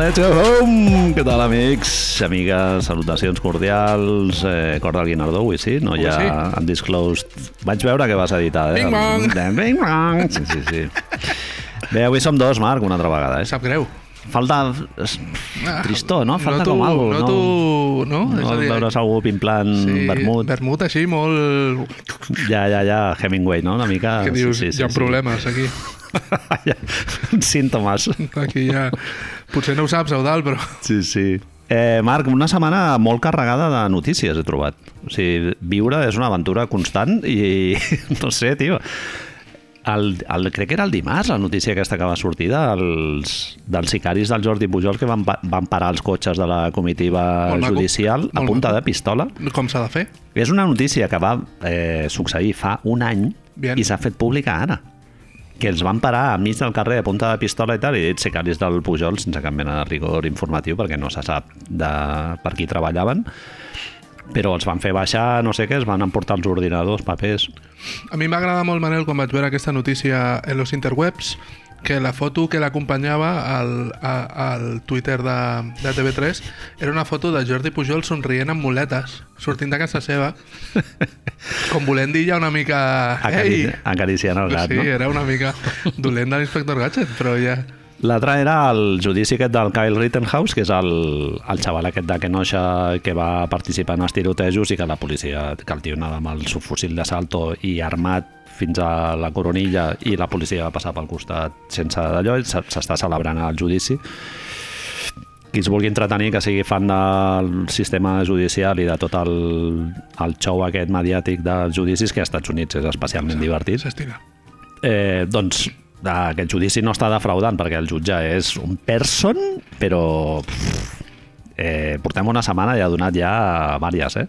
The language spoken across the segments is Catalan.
Let's go home! Què tal, amics? Amigues, salutacions cordials. Eh, cor del Guinardó, avui sí? No hi ha sí. Undisclosed. Vaig veure que vas editar, eh? Bing bong! El- Bing bong! Sí, sí, sí. Bé, avui som dos, Marc, una altra vegada, eh? Sap greu. Falta... és Tristó, no? Falta noto, com alguna noto, no? no? És No, a dir, veure's algú pimplant sí, vermut. Vermut així, molt... Ja, ja, ja, Hemingway, no? Una mica... Que dius, hi ha problemes aquí. ja. Símptomes. Aquí ja... Potser no ho saps, Eudal, però... Sí, sí. Eh, Marc, una setmana molt carregada de notícies he trobat. O sigui, viure és una aventura constant i no sé, tio. El, el, crec que era el dimarts la notícia aquesta que va sortir dels, dels sicaris del Jordi Pujol que van, van parar els cotxes de la comitiva Molt maco. judicial a punta maco. de pistola. Com s'ha de fer? És una notícia que va eh, succeir fa un any Bien. i s'ha fet pública ara que els van parar enmig del carrer a punta de pistola i tal, i dit sicaris del Pujol sense cap mena de rigor informatiu perquè no se sap de per qui treballaven però els van fer baixar, no sé què, es van emportar els ordinadors, papers... A mi m'agrada molt, Manel, quan vaig veure aquesta notícia en los interwebs, que la foto que l'acompanyava al, a- al Twitter de, de TV3 era una foto de Jordi Pujol somrient amb muletes, sortint de casa seva, com volent dir ja una mica... Acari Ei! acariciant el gat, sí, no? era una mica dolent de l'inspector Gadget, però ja... L'altre era el judici aquest del Kyle Rittenhouse, que és el, el xaval aquest de Kenosha que va participar en els tirotejos i que la policia, que el tio anava amb el subfusil d'assalto i armat fins a la coronilla i la policia va passar pel costat sense d'allò i s'està celebrant el judici qui es vulgui entretenir que sigui fan del sistema judicial i de tot el, el show aquest mediàtic dels judicis que als Estats Units és especialment divertit S'estira. eh, doncs aquest judici no està defraudant perquè el jutge és un person però pff, eh, portem una setmana i ha donat ja vàries eh?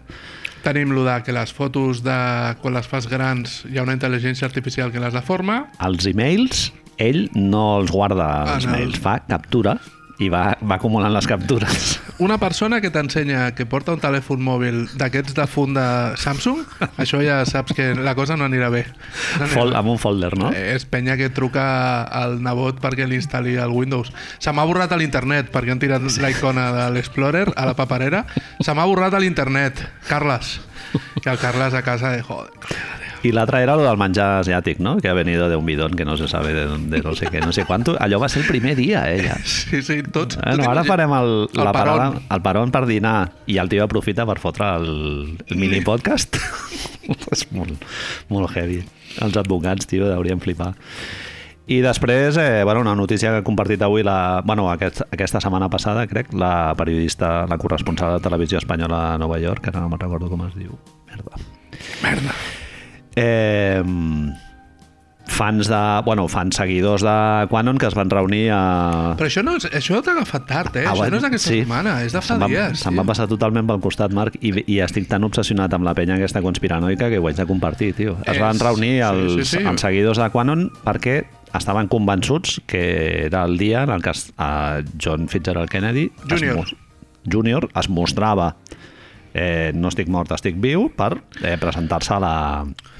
Tenim lo de que les fotos de quan les fas grans hi ha una intel·ligència artificial que les deforma. els e-mails ell no els guarda els Ah, no. mails, fa captura i va, va acumulant les captures Una persona que t'ensenya que porta un telèfon mòbil d'aquests de funda Samsung, això ja saps que la cosa no anirà bé. No anirà Fol, bé. amb un folder, no? Eh, És penya que truca al nebot perquè li instal·li el Windows. Se m'ha borrat a l'internet perquè han tirat la icona de l'Explorer a la paperera. Se m'ha borrat a l'internet, Carles. Que el Carles a casa de joder. I l'altre era el del menjar asiàtic, no? Que ha venido de un bidón que no se sabe de, de no sé què, no sé quanto. Allò va ser el primer dia, eh, ja. Sí, sí, tots... Bueno, tu ara farem el, el la parada, el peron per dinar i el tio aprofita per fotre el, el mini podcast. és molt, molt heavy. Els advocats, tio, haurien flipar. I després, eh, bueno, una notícia que he compartit avui, la, bueno, aquest, aquesta setmana passada, crec, la periodista, la corresponsal de Televisió Espanyola a Nova York, que ara no me'n recordo com es diu. Merda. Merda. Eh, fans de... Bueno, fans seguidors de Quanon que es van reunir a... Però això, no és, això t'ha agafat tard, eh? Ah, això no és d'aquesta sí. setmana, és de fa dies. se'm va passar totalment pel costat, Marc, i, i estic tan obsessionat amb la penya aquesta conspiranoica que ho haig de compartir, tio. Es És- van reunir sí, els, sí, sí. els seguidors de Quanon perquè estaven convençuts que era el dia en el que es, uh, John Fitzgerald Kennedy es Junior. mos- Junior es mostrava eh, no estic mort, estic viu per eh, presentar-se a la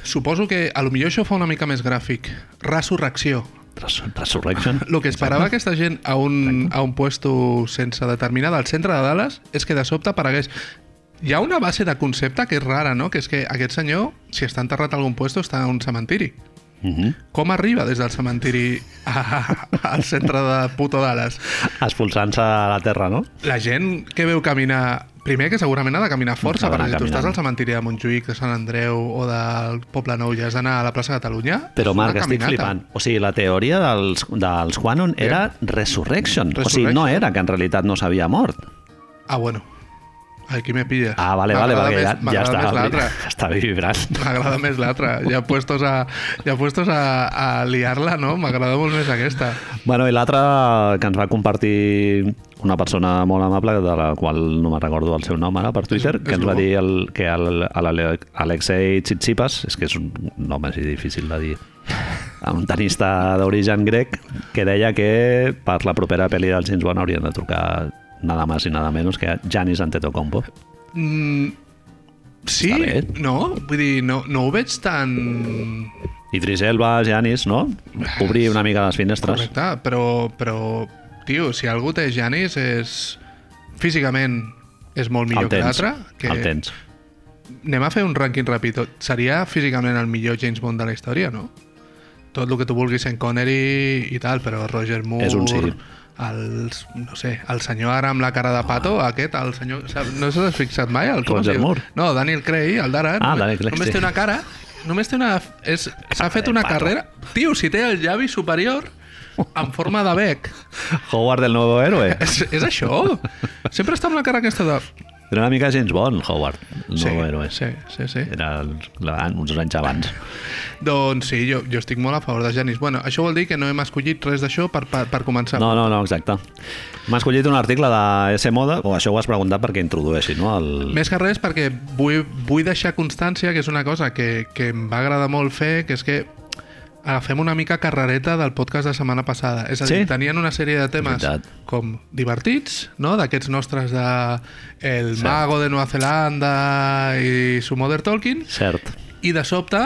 Suposo que a lo millor això fa una mica més gràfic. Resurrecció. Res Resurrection. El que esperava aquesta gent a un, a un puesto sense determinar del centre de Dallas és que de sobte aparegués hi ha una base de concepte que és rara, no? Que és que aquest senyor, si està enterrat a algun puesto, està a un cementiri. Uh -huh. Com arriba des del cementiri a, al centre de puto Dallas? Expulsant-se a la terra, no? La gent que veu caminar... Primer que segurament ha de caminar força, d'anar perquè si tu estàs al cementiri de Montjuïc, de Sant Andreu o del Poble Nou i has d'anar a la plaça Catalunya... Però, Marc, estic caminata. flipant. O sigui, la teoria dels, dels Quanon era Resurrection. O sigui, no Resurrection. era que en realitat no s'havia mort. Ah, bueno. Aquí me pilla. Ah, vale, vale, perquè ja, ja està, l'altra. està vibrant. M'agrada més l'altra. Ja puestos a, ja puestos a, a liar-la, no? M'agrada molt més aquesta. Bueno, i l'altre que ens va compartir una persona molt amable, de la qual no me'n recordo el seu nom ara per Twitter, És- que és ens va bo. dir el, que el, el Alexei Tsitsipas, és que és un nom així difícil de dir, un tenista d'origen grec, que deia que per la propera pel·li del James Bond haurien de trucar nada más i nada menos que a Giannis Antetokounmpo. Mm, sí? No? Vull dir, no, no ho veig tan... Idris Elba, Giannis, no? Obrir una mica les finestres. Correcte, però, però tio, si algú té Janis és... Físicament és molt millor que l'altre. Que... el tens. Anem a fer un rànquing ràpid. Seria físicament el millor James Bond de la història, no? Tot el que tu vulguis en Connery i tal, però Roger Moore... És un sí. El, no sé, el senyor ara amb la cara de pato, aquest, el senyor... No s'has fixat mai? El, com Roger? Moore? No, Daniel Craig, el d'ara. Ah, només- Craig, Només sí. té una cara... Només té una... S'ha fet una pato. carrera... Tio, si té el llavi superior en forma de bec. Howard, el nuevo héroe. És, és això. Sempre està amb la cara aquesta de... Era una mica James Bond, Howard, el Sí, nuevo héroe. sí, sí, sí. Era la- uns anys abans. Doncs sí, jo, jo estic molt a favor de Janis. Bueno, això vol dir que no hem escollit res d'això per, per, per començar. No, no, no, exacte. M'ha escollit un article de S Moda, o això ho has preguntat perquè introdueixi, no? El... Més que res perquè vull, vull deixar constància, que és una cosa que, que em va agradar molt fer, que és que agafem una mica carrereta del podcast de setmana passada. És a dir, Sí? tenien una sèrie de temes Veritat. com divertits, no? d'aquests nostres de El Cert. mago de Nova Zelanda i su Mother Tolkien, Cert. i de sobte,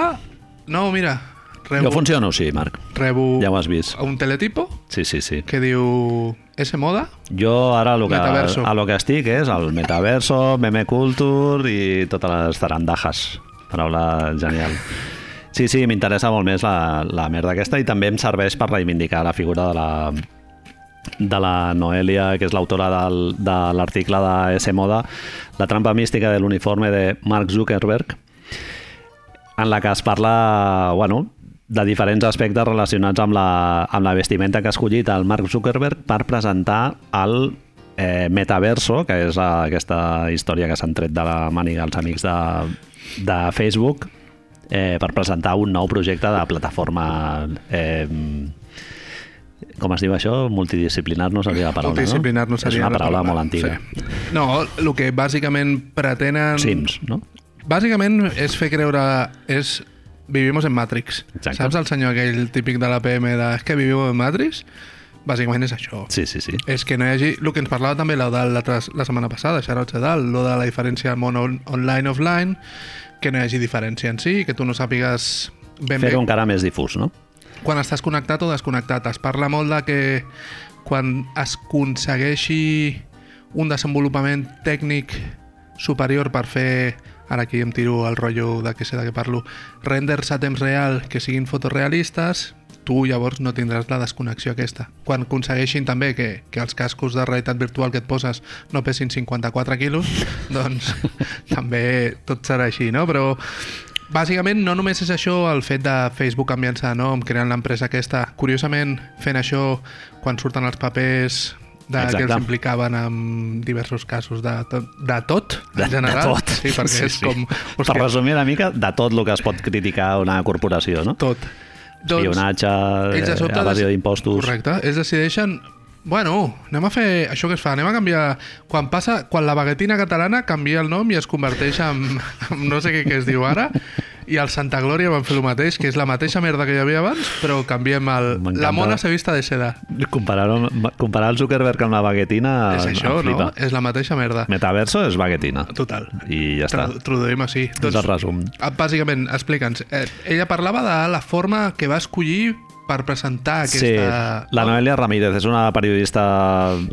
no, mira, rebo, Jo funciono, sí, Marc. rebo Ja ho has vist. un teletipo Sí, sí, sí. que diu S Moda, Jo ara el que, Metaverso. a lo que estic és el metaverso, meme culture i totes les tarandajes. Paraula genial. Sí, sí, m'interessa molt més la, la merda aquesta i també em serveix per reivindicar la figura de la, de la Noelia, que és l'autora de l'article de S Moda, La trampa mística de l'uniforme de Mark Zuckerberg, en la que es parla, bueno, de diferents aspectes relacionats amb la, amb la vestimenta que ha escollit el Mark Zuckerberg per presentar el eh, metaverso, que és aquesta història que s'han tret de la màniga els amics de, de Facebook, eh, per presentar un nou projecte de plataforma eh, com es diu això? Multidisciplinar no seria la paraula, multidisciplinar no, seria És una la paraula paraula. molt antiga. Sí. No, el que bàsicament pretenen... Sims, no? Bàsicament és fer creure... És... Vivimos en Matrix. Exacte. Saps el senyor aquell típic de la PM de és que vivim en Matrix? Bàsicament és això. Sí, sí, sí. És que no hi hagi... El que ens parlava també la, la, la setmana passada, Xarot Sedal, lo de la diferència món on, online-offline, que no hi hagi diferència en si, que tu no sàpigues ben bé Fer-ho encara més difús, no? quan estàs connectat o desconnectat. Es parla molt de que quan es aconsegueixi un desenvolupament tècnic superior per fer ara aquí em tiro el rotllo de que sé de què parlo renders a temps real que siguin fotorealistes tu llavors no tindràs la desconnexió aquesta. Quan aconsegueixin també que, que els cascos de realitat virtual que et poses no pesin 54 quilos, doncs també tot serà així, no? Però Bàsicament, no només és això el fet de Facebook canviant-se de nom, creant l'empresa aquesta. Curiosament, fent això quan surten els papers de Exacte. que els implicaven en diversos casos de, tot- de tot, De, en general. de tot. Sí, perquè és com... Per resumir una mica, de tot el que es pot criticar una corporació, no? tot. Espionatge, ells de eh, evasió d'impostos... Correcte. Ells decideixen Bueno, anem a fer això que es fa, anem a canviar... Quan passa, quan la baguetina catalana canvia el nom i es converteix en, en no sé què, què es diu ara, i el Santa Glòria van fer el mateix, que és la mateixa merda que hi havia abans, però canviem el... La mona se vista de seda. Comparar, comparar el Zuckerberg amb la baguetina és això, no? És la mateixa merda. Metaverso és baguetina. Total. I ja està. Tra- Traduïm així. És el resum. ah, Bàsicament, explica'ns. Eh, ella parlava de la forma que va escollir per presentar aquesta... Sí, la Noelia Ramírez és una periodista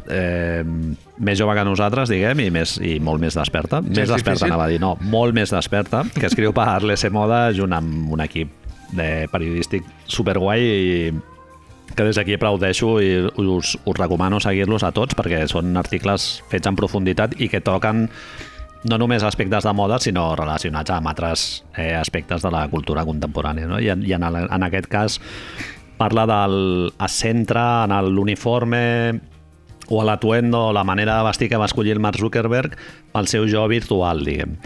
eh, més jove que nosaltres, diguem, i, més, i molt més desperta. és més desperta, difícil. anava a dir, no, molt més desperta, que escriu per l'S Moda junt amb un equip de periodístic superguai i que des d'aquí aplaudeixo i us, us recomano seguir-los a tots perquè són articles fets en profunditat i que toquen no només aspectes de moda, sinó relacionats amb altres eh, aspectes de la cultura contemporània. No? I, en, i en, en aquest cas parla del... es centra en l'uniforme o a l'atuendo, la manera de vestir que va escollir el Mark Zuckerberg pel seu jo virtual, diguem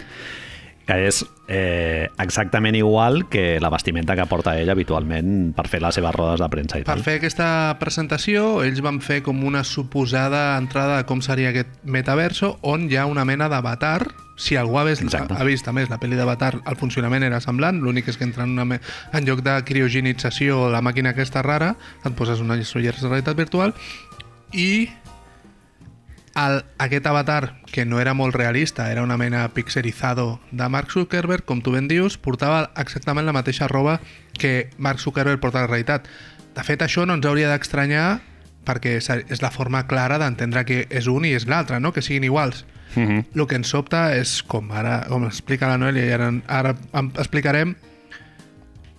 que és eh, exactament igual que la vestimenta que porta ell habitualment per fer les seves rodes de premsa i Per tal. fer aquesta presentació, ells van fer com una suposada entrada de com seria aquest metaverso, on hi ha una mena d'avatar. Si algú ha vist, Exacte. ha vist a més la pel·li d'Avatar, el funcionament era semblant, l'únic és que entra en, una, me- en lloc de criogenització, la màquina aquesta rara, et poses unes ulleres de realitat virtual i el, aquest avatar, que no era molt realista, era una mena pixelizado de Mark Zuckerberg, com tu ben dius, portava exactament la mateixa roba que Mark Zuckerberg porta a la realitat. De fet, això no ens hauria d'estranyar perquè és, la forma clara d'entendre que és un i és l'altre, no? que siguin iguals. Uh -huh. El que ens sobta és, com ara com explica la Noelia i ara, ara em- explicarem,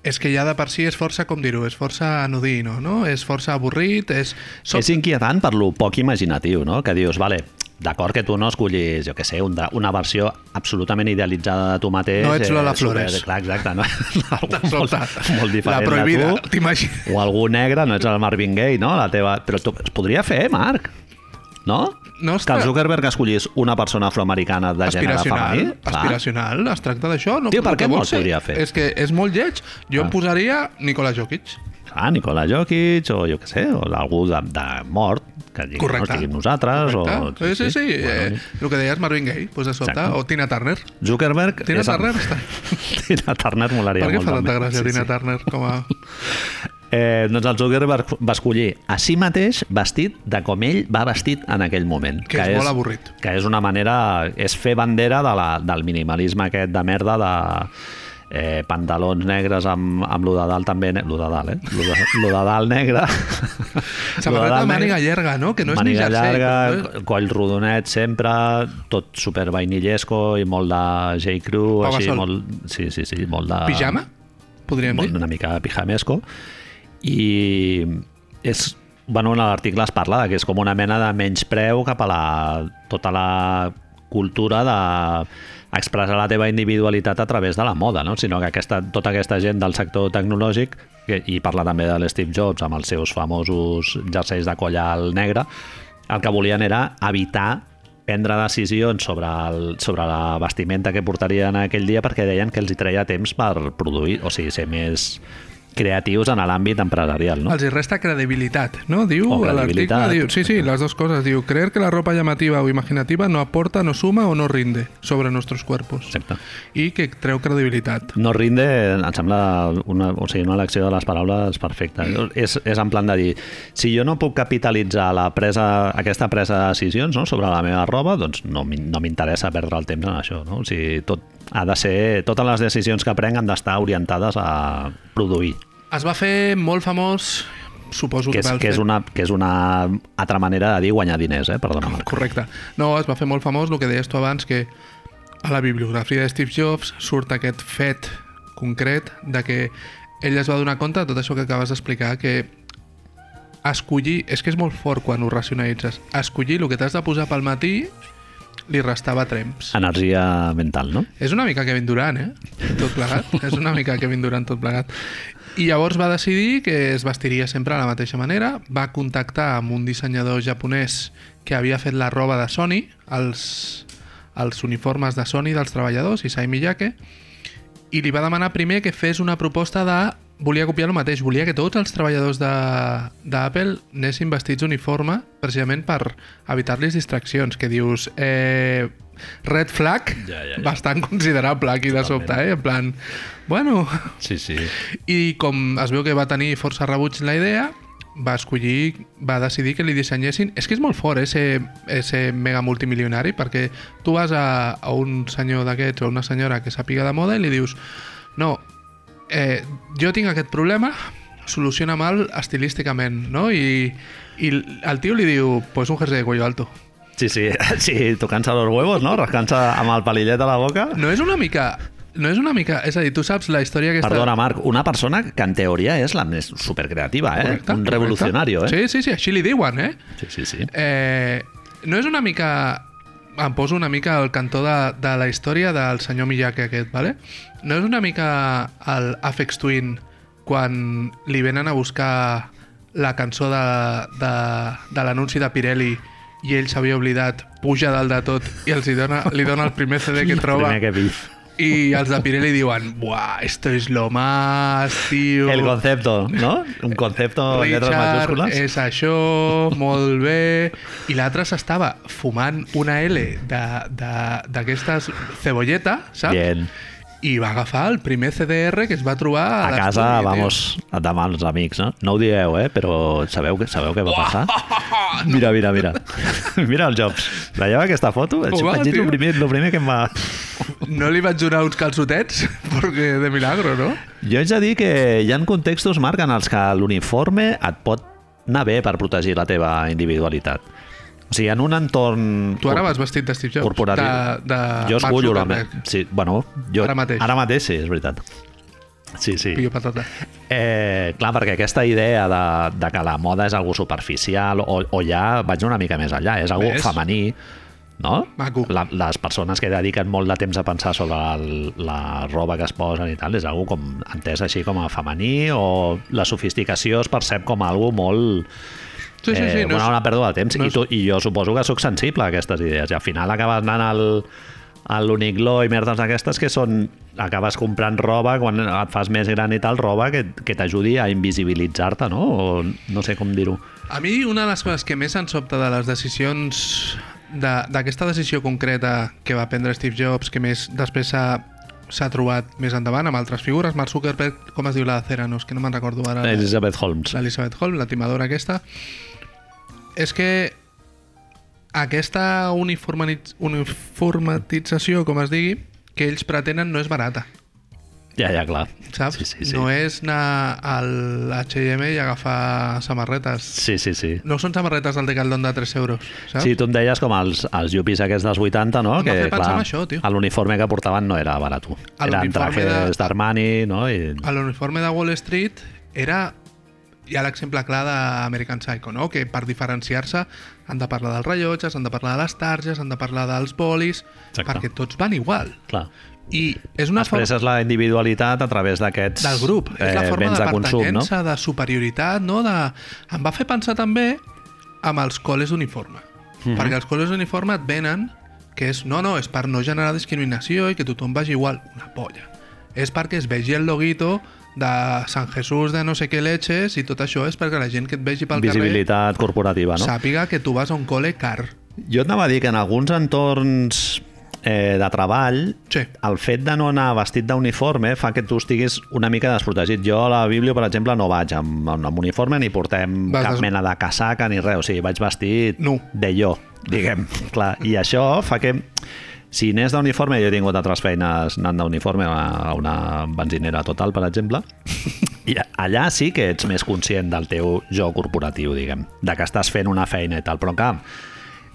és que ja de per si és força, com dir-ho, és força anodino, no? És força avorrit, és... És inquietant per lo poc imaginatiu, no? Que dius, vale, d'acord que tu no escollis, jo que sé, un, una versió absolutament idealitzada de tu mateix. No ets Lola eh, super- Flores. Clar, exacte. No? Algú molt, molt diferent La prohibida, de tu. t'imagines? O algú negre, no ets el Marvin Gaye, no? La teva... Però tu, es podria fer, Marc. No? No que està- el Zuckerberg escollís una persona afroamericana de gènere aspiracional, femení. clar. aspiracional, es tracta d'això. No, Tio, per que què no el podria fer? És que és molt lleig. Jo Ah. em posaria Nikola Jokic. Ah, Nicola Jokic, o jo què sé, o algú de, de mort, que digui, no Correcte. estiguem nosaltres. Correcte. O, sí, sí, sí. Bueno, eh, el que deies Marvin Gaye, pues de sobte, Exacte. o Tina Turner. Zuckerberg... Tina Turner està... Tina Turner molaria Per què molt. fa tanta gràcia Tina Turner com a... Eh, doncs el Zuckerberg va escollir a si mateix vestit de com ell va vestit en aquell moment. Que és molt avorrit. Que és una manera... És fer bandera de la, del minimalisme aquest de merda de eh, pantalons negres amb, amb lo de dalt també... Lo de dalt, eh? Lo de, lo de dalt negre. Samarreta de màniga llarga, no? Que no és ni Màniga jersei. llarga, però- coll rodonet sempre, tot super vainillesco i molt de J. Crew, Pau així, Gasol. molt, sí, sí, sí, molt de... Pijama? Podríem molt, dir? una mica pijamesco i és bueno, en l'article es parla que és com una mena de menyspreu cap a la, tota la cultura de expressar la teva individualitat a través de la moda, no? sinó que aquesta, tota aquesta gent del sector tecnològic que, i parla també de l'Steve Jobs amb els seus famosos jerseis de coll alt negre el que volien era evitar prendre decisions sobre, el, sobre la vestimenta que portarien aquell dia perquè deien que els hi treia temps per produir, o sigui, ser més creatius en l'àmbit empresarial, no? Els hi resta credibilitat, no? Diu l'article, diu, sí, sí, las dos cosas. Diu, creer que la ropa llamativa o imaginativa no aporta, no suma o no rinde sobre nuestros cuerpos. Exacte. I que treu credibilitat. No rinde, em sembla una, o sigui, una elecció de les paraules perfecta. És, és en plan de dir, si jo no puc capitalitzar la presa, aquesta presa de decisions no, sobre la meva roba, doncs no, no m'interessa perdre el temps en això. No? O sigui, tot, ha de ser, totes les decisions que prenc han d'estar orientades a produir, Es va fer molt famós, suposo que que, és, pel que és, una, que és una altra manera de dir guanyar diners, eh? perdona, Marc. Correcte. No, es va fer molt famós el que deies tu abans, que a la bibliografia de Steve Jobs surt aquest fet concret de que ell es va donar compte de tot això que acabes d'explicar, que escollir, és que és molt fort quan ho racionalitzes, escollir el que t'has de posar pel matí li restava temps. Energia mental, no? És una mica Kevin Durant, eh? Tot plegat. és una mica Kevin Durant tot plegat. I llavors va decidir que es vestiria sempre de la mateixa manera. Va contactar amb un dissenyador japonès que havia fet la roba de Sony, els, els uniformes de Sony dels treballadors, Isai Miyake, i li va demanar primer que fes una proposta de... Volia copiar el mateix, volia que tots els treballadors d'Apple anessin vestits d'uniforme precisament per evitar-los distraccions, que dius... Eh, red flag Ja, ja, ja. bastant considerable aquí de sobte, eh? En plan, bueno... Sí, sí. I com es veu que va tenir força rebuig la idea, va escollir, va decidir que li dissenyessin... És que és molt fort, eh, ser, ser mega multimilionari, perquè tu vas a, a un senyor d'aquests o una senyora que sàpiga de moda i li dius no, eh, jo tinc aquest problema, soluciona mal estilísticament, no? I, i el tio li diu, pues un jersey de cuello alto. Sí, sí, sí, tocant-se los huevos, no? Rascant-se amb el palillet a la boca. No és una mica... No és una mica... És a dir, tu saps la història aquesta... Perdona, Marc, una persona que en teoria és la més supercreativa, eh? Correcte, un correcte. revolucionario, eh? Sí, sí, sí, així li diuen, eh? sí, sí. sí. eh no és una mica... Em poso una mica al cantó de, de la història del senyor Miyake aquest, ¿vale? No és una mica el Afex Twin quan li venen a buscar la cançó de, de, de l'anunci de Pirelli i ell s'havia oblidat, puja dalt de tot i els hi dona, li dona el primer CD que troba Primer que vi. i els de Pirelli diuen buah, esto es lo más, tío El concepto, no? Un concepto en lletres Richard, majúscules. és això, molt bé... I l'altre s'estava fumant una L d'aquestes cebolleta, saps? Bien. I va agafar el primer CDR que es va trobar a, A casa, vamos, demà els amics, no? No ho dieu, eh? Però sabeu, que, sabeu què va passar? Mira, mira, mira. Mira el Jobs. Veieu aquesta foto? És, Home, vaig dir el primer, el primer que em va... No li vaig donar uns calçotets, perquè de milagro, no? Jo haig de dir que hi ha contextos, Marc, en els que l'uniforme et pot anar bé per protegir la teva individualitat. O sigui, en un entorn... Tu ara vas vestit de Steve Jobs. corporatiu. De, de jo escullo la... me- Zuckerberg. Sí, bueno, jo... Ara mateix. Ara mateix, sí, és veritat. Sí, sí. Pillo patata. Eh, clar, perquè aquesta idea de, de que la moda és algo superficial o, o ja vaig una mica més enllà, és algo Ves? femení, no? Maco. La, les persones que dediquen molt de temps a pensar sobre el, la roba que es posen i tal, és algo com entès així com a femení o la sofisticació es percep com algo molt Sí, sí, sí. eh, no una, és- una pèrdua de temps no I, és- tu, i jo suposo que sóc sensible a aquestes idees i al final acabes anant al, a l'Uniqlo i merdes d'aquestes que són acabes comprant roba quan et fas més gran i tal, roba que, que t'ajudi a invisibilitzar-te, no? O no sé com dir-ho. A mi una de les coses que més em sobta de les decisions de- d'aquesta decisió concreta que va prendre Steve Jobs, que més després s'ha s'ha trobat més endavant amb altres figures, Mark Zuckerberg, com es diu la de Ceranos, que no me'n recordo ara. Elizabeth Holmes. l'Elizabeth Holmes, la timadora aquesta, és que aquesta uniformatització, com es digui, que ells pretenen no és barata, Ja, ja, clar. saps? Sí, sí, sí. No és anar al H&M i agafar samarretes. Sí, sí, sí. No són samarretes del Decathlon de 3 euros, saps? Sí, tu em deies com els, els yuppies aquests dels 80, no? Em va fer pensar en això, tio. l'uniforme que portaven no era barat. Eren trajes de- d'Armani, no? I... L'uniforme de Wall Street era hi ha l'exemple clar d'American Psycho, no? que per diferenciar-se han de parlar dels rellotges, han de parlar de les targes, han de parlar dels bolis, Exacte. perquè tots van igual. Clar. I és una forma Expresses la individualitat a través d'aquests del grup, és la eh, forma de de consum, no? pertanyença, de superioritat, no? De... Em va fer pensar també amb els col·les d'uniforme. Mhm. Perquè els col·les d'uniforme et venen que és, no, no, és per no generar discriminació i que tothom vagi igual. Una polla. És perquè es vegi el loguito de Sant Jesús de no sé què leches i tot això és perquè la gent que et vegi pel Visibilitat corporativa, carrer no? sàpiga que tu vas a un col·le car. Jo et anava a dir que en alguns entorns eh, de treball Sí. el fet de no anar vestit d'uniforme fa que tu estiguis una mica desprotegit. Jo a la Bíblia, per exemple, no vaig amb, amb uniforme ni portem Vas cap des- mena de casaca ni res. O sigui, vaig vestit Nu. de jo, diguem. Clar, I això fa que si n'és d'uniforme, jo he tingut altres feines anant d'uniforme a una benzinera total, per exemple, i allà sí que ets més conscient del teu jo corporatiu, diguem, de que estàs fent una feina i tal, però clar,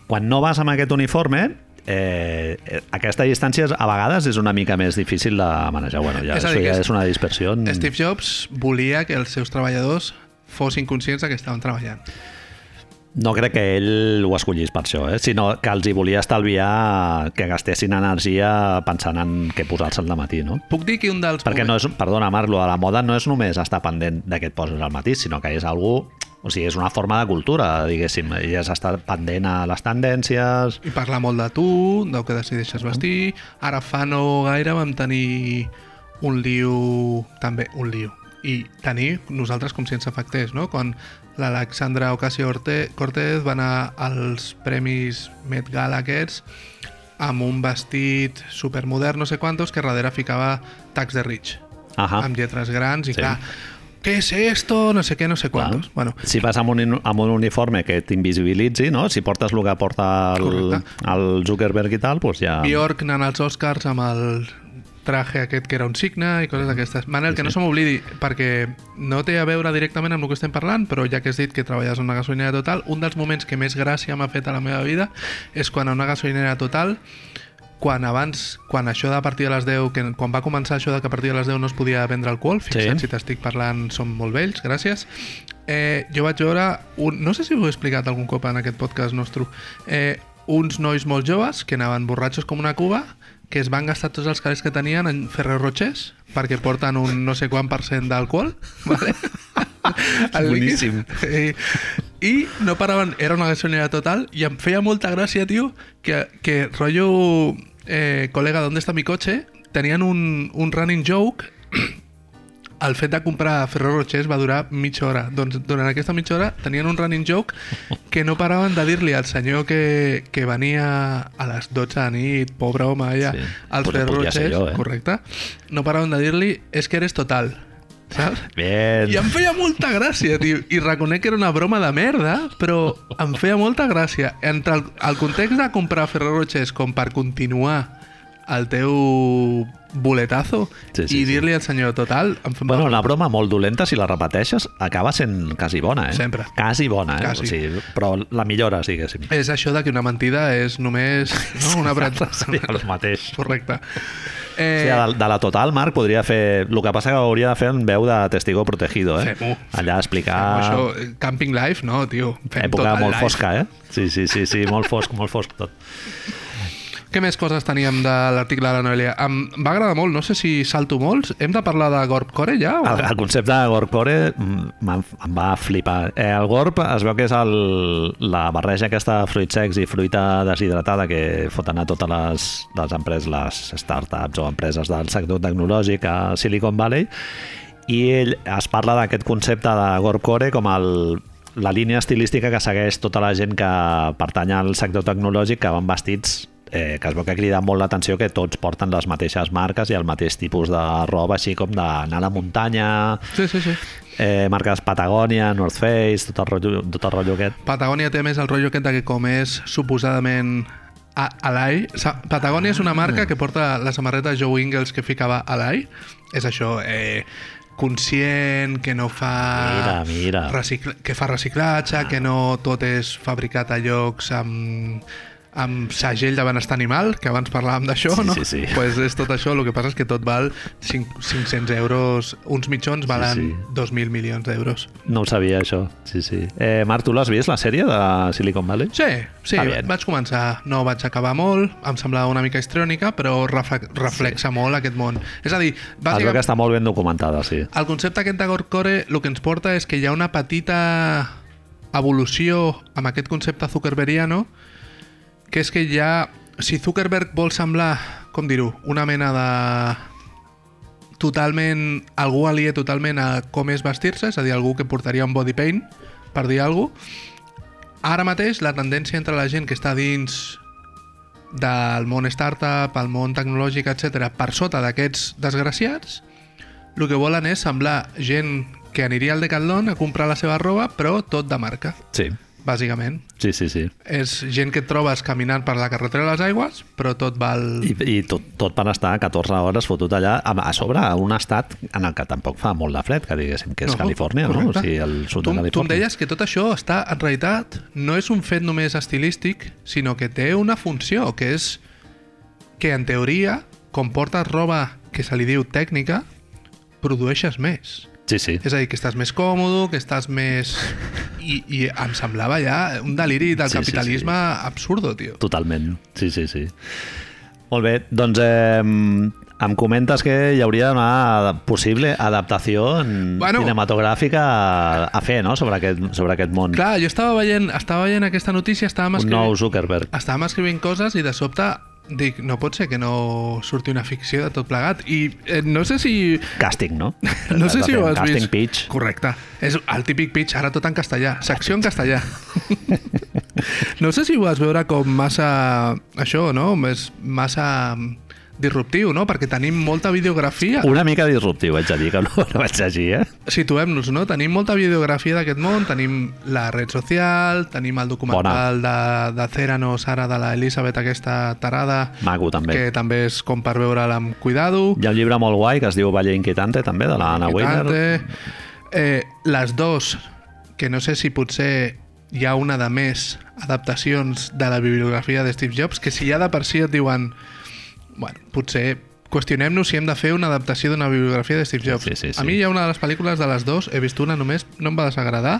quan no vas amb aquest uniforme, eh, aquesta distància a vegades és una mica més difícil de manejar. Bueno, ja, És dir, ja és- és una dispersió. Steve Jobs volia que els seus treballadors fossin conscients de que estaven treballant. No crec que ell ho escollís per això, eh? sinó que els hi volia estalviar que gastessin energia pensant en què posar-se al matí, no? Puc dir que un dels... Perquè no és, perdona, Marlo, a la moda no és només estar pendent de què et poses al matí, sinó que és algú, o sigui, és una forma de cultura, diguéssim, i és estar pendent a les tendències... I parlar molt de tu, del que decideixes vestir. Ara fa no gaire vam tenir un liu, també un liu, i tenir nosaltres com si ens afectés, no? Quan l'Alexandra Ocasio-Cortez va anar als Premis Met Gala aquests amb un vestit supermodern, no sé quantos, que darrere ficava tags de Rich, Ahà. amb lletres grans, i Sí. clar, què és esto? No sé què, no sé quantos. Clar. Bueno, Si vas amb un, amb un uniforme que t'invisibilitzi, no? si portes el que porta el, Correcte. el Zuckerberg i tal, doncs ja... Bjork anant als Oscars amb el traje aquest que era un signe i coses d'aquestes. Manel, que no Sí. se m'oblidi, perquè no té a veure directament amb el que estem parlant, però ja que has dit que treballes en una gasolinera total, un dels moments que més gràcia m'ha fet a la meva vida és quan a una gasolinera total quan abans, quan això de a partir de les 10, que, quan va començar això de que a partir de les 10 no es podia vendre alcohol, fixa't Sí. si t'estic parlant, som molt vells, gràcies, eh, jo vaig veure, un, no sé si ho he explicat algun cop en aquest podcast nostre, eh, uns nois molt joves que anaven borratxos com una cuba, que es van gastar tots els calés que tenien en Ferrero Rochers, perquè porten un no sé quant per cent d'alcohol, vale? El. Boníssim. I, I no paraven, era una gasolinera total, i em feia molta gràcia, tio, que, que rotllo, eh, col·lega, ¿dónde está mi coche? Tenien un, un running joke el fet de comprar Ferrero Rochers va durar mitja hora. Doncs durant aquesta mitja hora tenien un running joke que no paraven de dir-li al senyor que, que venia a les 12 de nit, pobre home, allà, Sí. als Podria- Ferrero Rochers, jo, eh? correcte, no paraven de dir-li és que eres total, saps? Bien. I em feia molta gràcia, tio. I reconec que era una broma de merda, però em feia molta gràcia. Entre el, el context de comprar Ferrero Rochers com per continuar el teu boletazo Sí, sí, i sí. dir-li al senyor total... Em fa Bueno, una broma molt dolenta, si la repeteixes, acaba sent quasi bona, eh? Sempre. Quasi bona, eh? Quasi. O sigui, però la millora, diguéssim. És això de que una mentida és només no, una breta. Seria el mateix. Correcte. Sí, Eh, de, de la total, Marc, podria fer... El que passa que hauria de fer en veu de testigo protegido, eh? Fem-ho. Allà explicar... això, eh, Camping Life, no, tio. Fem Època molt live. fosca, eh? Sí, sí, sí, sí, molt fosc, molt fosc tot. Què més coses teníem de l'article de la Noelia? Em va agradar molt, no sé si salto molts. Hem de parlar de Gorpcore ja? O... El, el concepte de Gorpcore mm, em va flipar. Eh, el Gorp es veu que és el, la barreja aquesta de fruits secs i fruita deshidratada que foten a totes les, les empreses, les startups o empreses del sector tecnològic a Silicon Valley i ell es parla d'aquest concepte de Gorpcore com el, la línia estilística que segueix tota la gent que pertany al sector tecnològic que van vestits eh, que es veu que crida molt l'atenció que tots porten les mateixes marques i el mateix tipus de roba, així com d'anar a la muntanya, Sí, sí, sí. eh, marques Patagònia, North Face, tot el rotllo, tot el rotllo aquest. Patagònia té més el rotllo aquest que com és suposadament a Alai. Sa- Patagònia és una marca que porta la samarreta Joe Ingles que ficava Alai. És això, eh, conscient, que no fa... Mira, mira. Recicla que fa reciclatge, que no tot és fabricat a llocs amb amb segell de benestar animal, que abans parlàvem d'això, Sí, no? sí, sí. Pues és tot això, el que passa és que tot val 5, 500 euros, uns mitjons valen sí. 2.000 milions d'euros. No ho sabia, això. Sí, sí. Eh, Marc, tu l'has vist, la sèrie de Silicon Valley? Sí, sí, bé. vaig començar, no vaig acabar molt, em semblava una mica histriònica, però refle- reflexa sí. molt aquest món. És a dir, Es veu que bàsicament, està molt ben documentada, sí. el concepte aquest de Gorkore el que ens porta és que hi ha una petita evolució amb aquest concepte zuckerbergiano, que és que ja, si Zuckerberg vol semblar, com dir-ho, una mena de totalment, algú alié totalment a com és vestir-se, és a dir, algú que portaria un body paint, per dir alguna cosa, ara mateix la tendència entre la gent que està dins del món startup, el món tecnològic, etc, per sota d'aquests desgraciats, el que volen és semblar gent que aniria al Decathlon a comprar la seva roba, però tot de marca, Sí, bàsicament. sí, sí. sí. És gent que et trobes caminant per la carretera de les aigües, però tot val... I, i tot, tot per estar 14 hores fotut allà, a, sobre, un estat en el que tampoc fa molt de fred, que diguéssim que és No, Califòrnia, no? O correcte. sigui, el sud tu, de tu em Califòrnia. deies que tot això està, en realitat, no és un fet només estilístic, sinó que té una funció, que és que, en teoria, com portes roba que se li diu tècnica, produeixes més. Sí, sí. És a dir, que estàs més còmode, que estàs més... I, i em semblava ja un deliri del Sí, sí, capitalisme absurdo, tio. Totalment, sí, sí, sí. Molt bé, doncs eh, em comentes que hi hauria una possible adaptació en Bueno. cinematogràfica a, a fer, no?, sobre aquest, sobre aquest món. Clar, jo estava veient, estava veient aquesta notícia, estàvem Un escrivint, nou Zuckerberg. estàvem escrivint coses i de sobte dic, no pot ser que no surti una ficció de tot plegat. I eh, no sé si... Càsting, no? No sé si ho has Casting vist. pitch. Correcte. És el típic pitch, ara tot en castellà. Secció en castellà. no sé si ho vas veure com massa... Això, no? Més, massa disruptiu, no? Perquè tenim molta videografia. Una mica disruptiu, haig de dir, que no, no vaig llegir, eh? Situem-nos, no? Tenim molta videografia d'aquest món, tenim la red social, tenim el documental de, de Ceranos, ara de l'Elisabet, aquesta tarada, Maco, també. que també és com per veure'l amb cuidado. Hi ha un llibre molt guai que es diu Valle Inquietante, també, de la Anna Weiner. Eh, les dos, que no sé si potser hi ha una de més adaptacions de la bibliografia de Steve Jobs, que si ja de per si et diuen bueno, potser qüestionem-nos si hem de fer una adaptació d'una bibliografia de Steve Jobs. Sí, sí, sí. A mi hi ha una de les pel·lícules de les dos, he vist una només, no em va desagradar,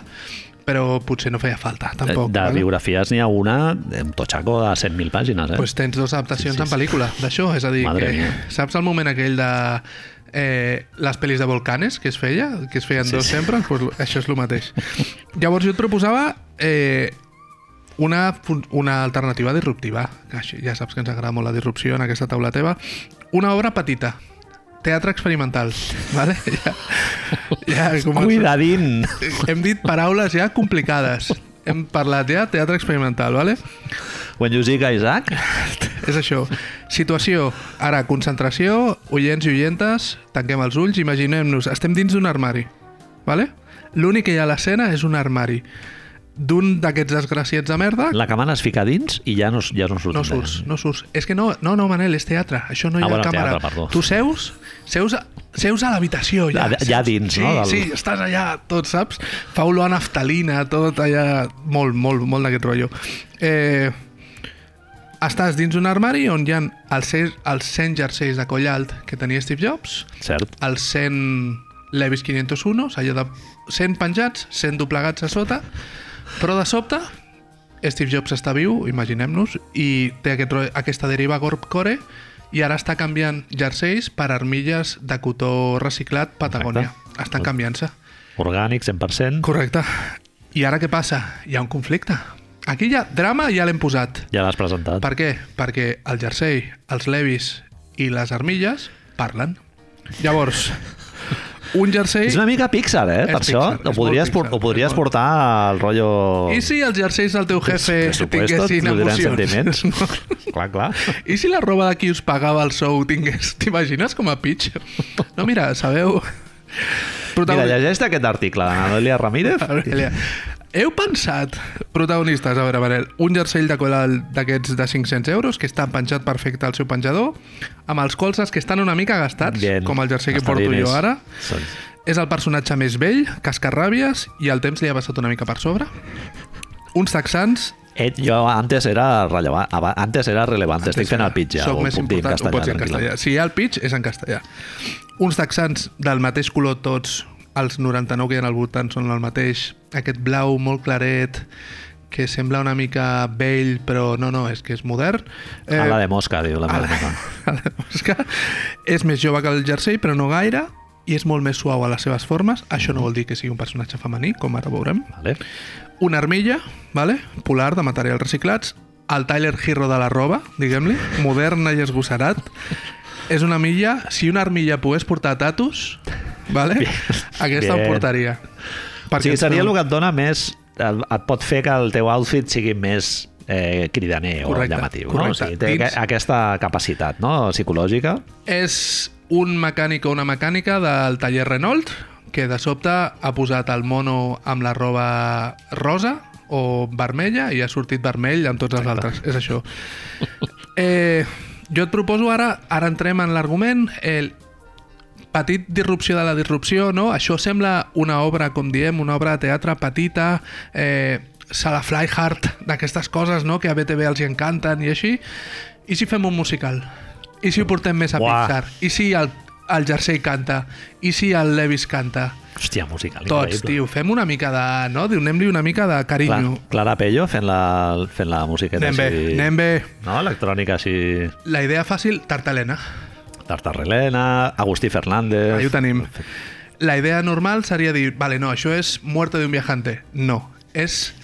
però potser no feia falta, tampoc. de vale? biografies n'hi ha una, amb totxaco de 100.000 pàgines, eh? pues tens dues adaptacions Sí, sí, en pel·lícula d'això, és a dir, Madre que, mia. saps el moment aquell de eh, les pel·lis de volcanes que es feia, que es feien Sí, sí, dos sí. sempre, pues, això és el mateix. Llavors jo et proposava eh, una, una alternativa disruptiva, que així, ja saps que ens agrada molt la disrupció en aquesta taula teva, una obra petita, teatre experimental, vale? Ja, ja començo- Cuidadín! Hem dit paraules ja complicades. Hem parlat ja teatre experimental, vale? When you see Isaac, És això. Situació, ara, concentració, oients i oientes, tanquem els ulls, imaginem-nos, estem dins d'un armari, vale? L'únic que hi ha a l'escena és un armari. D'un d'aquests desgraciats de merda La camana es fica dins i ja no, ja no surt. no surts, no surts. És que no, no, no, Manel, és teatre. Això no hi Ah, ha bueno, càmera. teatre, perdó. tu seus, seus, seus a l'habitació ja. Ja- ja Seus- dins, sí, no, del- Sí, estàs allà, tot, saps? Fa olor a naftalina, tot allà... Molt, molt, molt d'aquest rotllo. Eh, estàs dins un armari on hi ha els, se- els 100 jerseis de coll alt que tenia Steve Jobs, Cert. els 100 Levis 501, allò de 100 penjats, 100 doblegats a sota, però de sobte Steve Jobs està viu, imaginem-nos, i té aquest, aquesta deriva gorp-core i ara està canviant jerseis per armilles de cotó reciclat Patagònia. Estan canviant-se. Orgànic, 100%. Correcte. I ara què passa? Hi ha un conflicte. Aquí ja, drama ja l'hem posat. Ja l'has presentat. Per què? Perquè el jersei, els levis i les armilles parlen. Llavors, un jersei... És una mica Pixar, eh? Per això Pixar, ho podries, Pixar, ho podries portar al rotllo... I si els jerseis del teu jefe tinguessin no emocions? sentiments. clar, clar. I si la roba de qui us pagava el sou tingués... T'imagines com a pitch? No, mira, sabeu... Mira, llegeix aquest article Noelia Ramírez. Aurelia, Heu pensat, protagonistes, a veure, Manel, un jersei de cola d'aquests de 500 euros que està penjat perfecte al seu penjador, amb els colzes que estan una mica gastats, Bien. com el jersei que Gastar porto diners. jo ara. Són- És el personatge més vell, cascarràbies, i el temps li ha passat una mica per sobre. Uns texans... Eh, jo antes era rellevant, antes era relevant, estic fent el pitch ja, Soc ho més puc dir en important, ho castellà. pots dir en castellà. Si hi ha el pitch, és en castellà. Uns texans del mateix color tots, els 99 que hi ha al voltant són el mateix. Aquest blau molt claret, que sembla una mica vell, però no, no, és que és modern. Eh, a la de mosca, diu la meva dona. a la mosca. És més jove que el jersei, però no gaire, i és molt més suau a les seves formes. Això no vol dir que sigui un personatge femení, com ara veurem. Vale. Una armilla, vale? polar, de materials reciclats, el Tyler Hero de la roba, diguem-li, moderna i esgosserat. És una milla, si una armilla pogués portar tatus, vale? aquesta Bien. em portaria. O sigui, seria el que et dona més... Et et pot fer que el teu outfit sigui més eh, cridaner Correcte, o llamatiu. correcte. No? O sigui, té Dins- Dins... aquesta capacitat no? psicològica. És un mecànic o una mecànica del taller Renault que de sobte ha posat el mono amb la roba rosa o vermella i ha sortit vermell amb tots els altres. És això. Eh, jo et proposo ara, ara entrem en l'argument, el petit disrupció de la disrupció, no? Això sembla una obra, com diem, una obra de teatre petita, eh, sala Flyhard, d'aquestes coses, no?, que a BTV els hi encanten i així. I si fem un musical? I si ho portem més a Buah. Pixar? I si el, el Jersey canta? I si el Levis canta? Hòstia, musical. Tots, increïble. tio, fem una mica de... No? Donem-li una mica de carinyo. Clara Pello fent la, fent la musiqueta Anem bé, així... anem bé. No? Electrònica així... La idea fàcil, Tartalena. Tartarrelena, Agustí Fernández... Ahí ho tenim. La idea normal seria dir, vale, no, això és Muerte de un viajante. No, és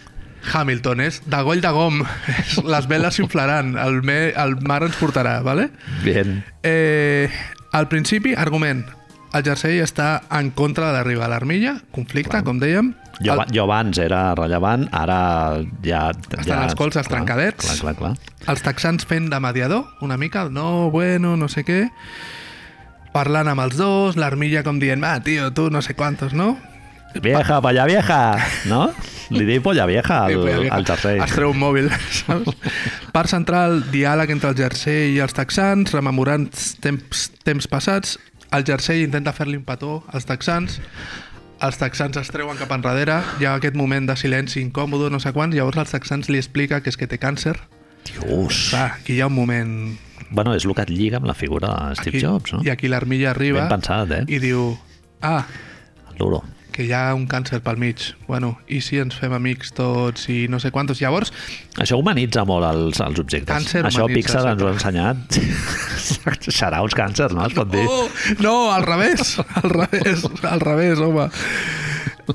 Hamilton, és de goll de gom. Les veles s'inflaran, el, me, el mar ens portarà, vale? Bien. Eh, al principi, argument. El jersei està en contra de l'arriba a l'armilla, conflicte, com dèiem. Jo, El- jo abans era rellevant, ara ja... Estan ja, els colzes trencadets. Clar, clar, clar. els texans fent de mediador, una mica, el no, bueno, no sé què, parlant amb els dos, l'armilla com dient, ah, tio, tu no sé quantos, no? Vieja, polla vieja, no? Li dic polla vieja al, al jersei. Es treu un mòbil, saps? Part central, diàleg entre el jersei i els texans, rememorant temps, temps passats. El jersei intenta fer-li un petó als texans. Els texans es treuen cap enrere. Hi ha aquest moment de silenci incòmode, no sé quants. Llavors els texans li explica que és que té càncer. Dios. Clar, aquí hi ha un moment... Bueno, és el que et lliga amb la figura de Steve Aquí, Jobs, no? I aquí l'armilla arriba Ben pensat, eh? i diu ah, duro. Que hi ha un càncer pel mig. Bueno, i si ens fem amics tots i no sé quantos? Llavors, Això humanitza molt els, els objectes. Càncer Això Pixar ens ho ha ensenyat. Serà uns càncers, no? Es pot dir. Oh, no, al revés, al revés, al revés, home.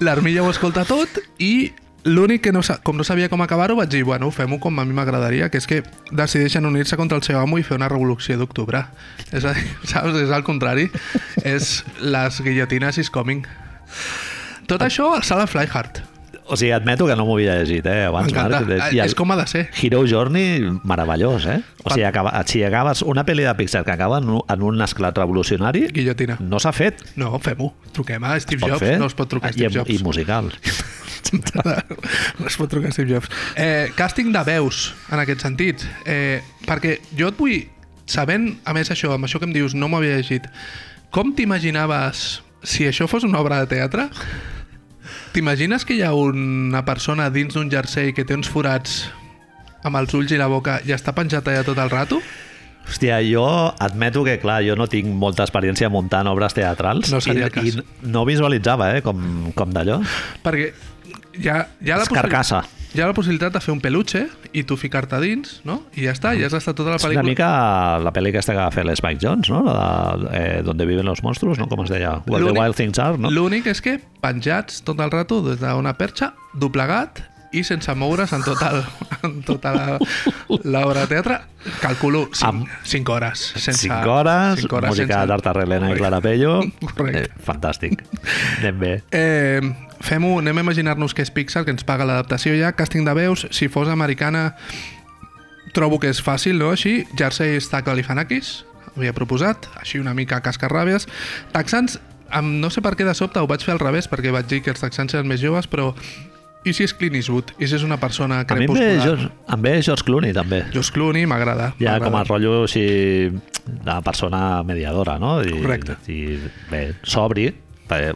L'armilla ho escolta tot i l'únic que no com no sabia com acabar-ho vaig dir, bueno, fem-ho com a mi m'agradaria, que és que decideixen unir-se contra el seu amo i fer una revolució d'octubre. És a dir, saps? És al contrari. és les guillotines is coming. Tot això a sala Flyhard. O sigui, admeto que no m'ho havia llegit, eh? Abans. Marc. Eh, És com ha de ser. Hero Journey, meravellós, eh? O sigui, acaba, si acabes una pel·li de Pixar que acaba en un, en un esclat revolucionari, Guillotina. no s'ha fet. No, fem-ho. Truquem a Steve Jobs. fer? No es pot trucar a I, Steve Jobs. I musical. Les pot trucar Steve Jobs. Eh, càsting de veus, en aquest sentit. Eh, perquè jo et vull... Sabent, a més, això, amb això que em dius, no m'ho havia llegit. Com t'imaginaves si això fos una obra de teatre? T'imagines que hi ha una persona dins d'un jersei que té uns forats amb els ulls i la boca i està penjat allà tot el rato? Hòstia, jo admeto que, clar, jo no tinc molta experiència muntant obres teatrals No seria i, i no visualitzava, eh, com, com d'allò. Perquè hi ha la És carcassa. Hi ha la possibilitat de fer un peluche i tu ficar-te dins, no? I ja està, ja has estat tota la És una pel·lícula. mica la pel·li aquesta que va fer l'Spike Jones, no? La de, eh, Donde viven los monstruos, no? Com es deia? Where the Wild Things Are, no? L'únic és que penjats tot el rato des d'una perxa, doblegat i sense moure's en tota, el, en tota l'obra de teatre, calculo 5, Amb- 5 hores. Sense, 5 hores, cinc hores música sense- d'Arta Relena i Clara Pello. Correcte. Eh, fantàstic. Anem bé. Eh, fem-ho, anem a imaginar-nos que és Pixar, que ens paga l'adaptació ja, càsting de veus, si fos americana trobo que és fàcil, no? Així, Jersey està Galifianakis, havia proposat, així una mica cascarràbies. Texans, amb, no sé per què de sobte ho vaig fer al revés, perquè vaig dir que els texans eren més joves, però i si és Clint Eastwood? I si és una persona A mi em ve, crepuscular? George, em ve George Clooney, també. George Clooney m'agrada. Ja com a rotllo així de persona mediadora, no? I, Correcte. I bé, sobri,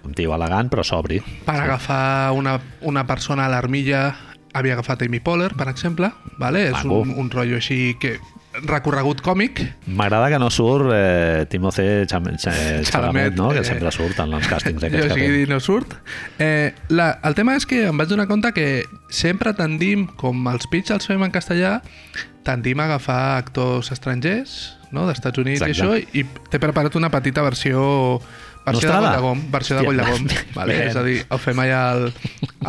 un tio elegant, però sobri. Per agafar una, una persona a l'armilla havia agafat Amy Poehler, per exemple, vale? és Maco. un, un rotllo així que recorregut còmic, M'agrada que no surt eh, Timothée Cham Ch Chalamet, Chalamet, no? que eh. sempre surt en els càstings jo aquests que sigui fem. dir no surt. Eh, la, el tema és que em vaig donar compte que sempre tendim, com els pitch els fem en castellà, tendim a agafar actors estrangers, no?, d'Estats Units Exacte. i això, i t'he preparat una petita versió versió de Nostrada? Gollagom, versió de Hòstia, Gollagom, vale? és a dir, ho fem allà al,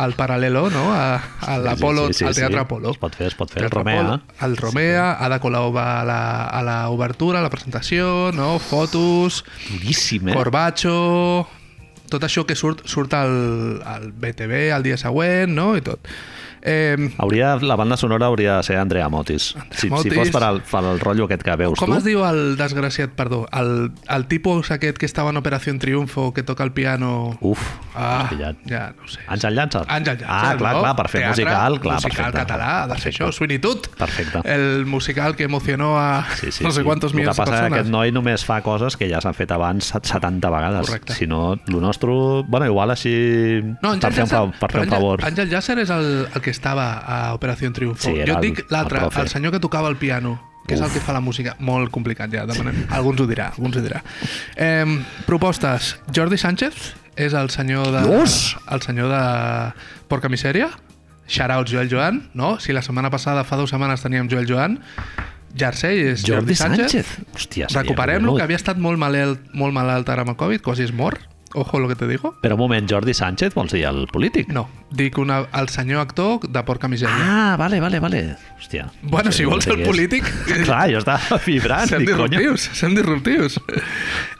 al paral·lelo, no?, a, a l'Apolo, Sí, sí, sí, al Teatre sí. Apolo. Es pot fer, es pot fer. El Romea. El Romea, Ada Colau va a la, a la obertura, a la presentació, no? fotos, Duríssim, eh? Corbacho, tot això que surt, surt al, al BTV al dia següent, no? I tot. Eh, Hauria, la banda sonora hauria de ser Andrea Motis. si, si Motis. fos per al, per al rotllo aquest que veus com tu. es diu el desgraciat, perdó, el, el tipus aquest que estava en Operació Triunfo, que toca el piano... Uf, ah, ja, no sé. Àngel Llàncer? Àngel Llàcer, Ah, clar, no? clar, per fer Teatre, musical, clar, musical perfecte. català, ha de Perfecte. això, Todd. Perfecte. El musical que emocionó a Sí, sí, no sé sí. quantos El que milions de passa és que persones. aquest noi només fa coses que ja s'han fet abans 70 vegades. Correcte. Si no, el nostre... Bueno, igual així... No, per fer un, fa- per fer un favor. Àngel Llàcer és el, el que estava a Operació Triunfo. Sí, jo et el- dic l'altre, el el, senyor que tocava el piano, que és el que fa la música. Molt complicat ja, demanem. Alguns ho dirà, alguns ho dirà. Eh, propostes. Jordi Sánchez és el senyor de... Dios! El senyor de Porca Misèria. Shoutouts Joel Joan, no? Si la setmana passada, fa dues setmanes, teníem Joel Joan. Jersey és Jordi, Jordi Sánchez. Sánchez. Hòstia, Recuperem-lo, que havia estat molt malalt, molt malalt ara amb el Covid, quasi és mort. Ojo lo que te digo. Però un moment, Jordi Sánchez vols dir el polític? No, dic una, el senyor actor de Porca Misèria. Ah, vale, vale, vale. Hòstia. Bueno, no sé, si vols el polític... Clar, jo estava vibrant. Sem dic, coño. disruptius, sem disruptius.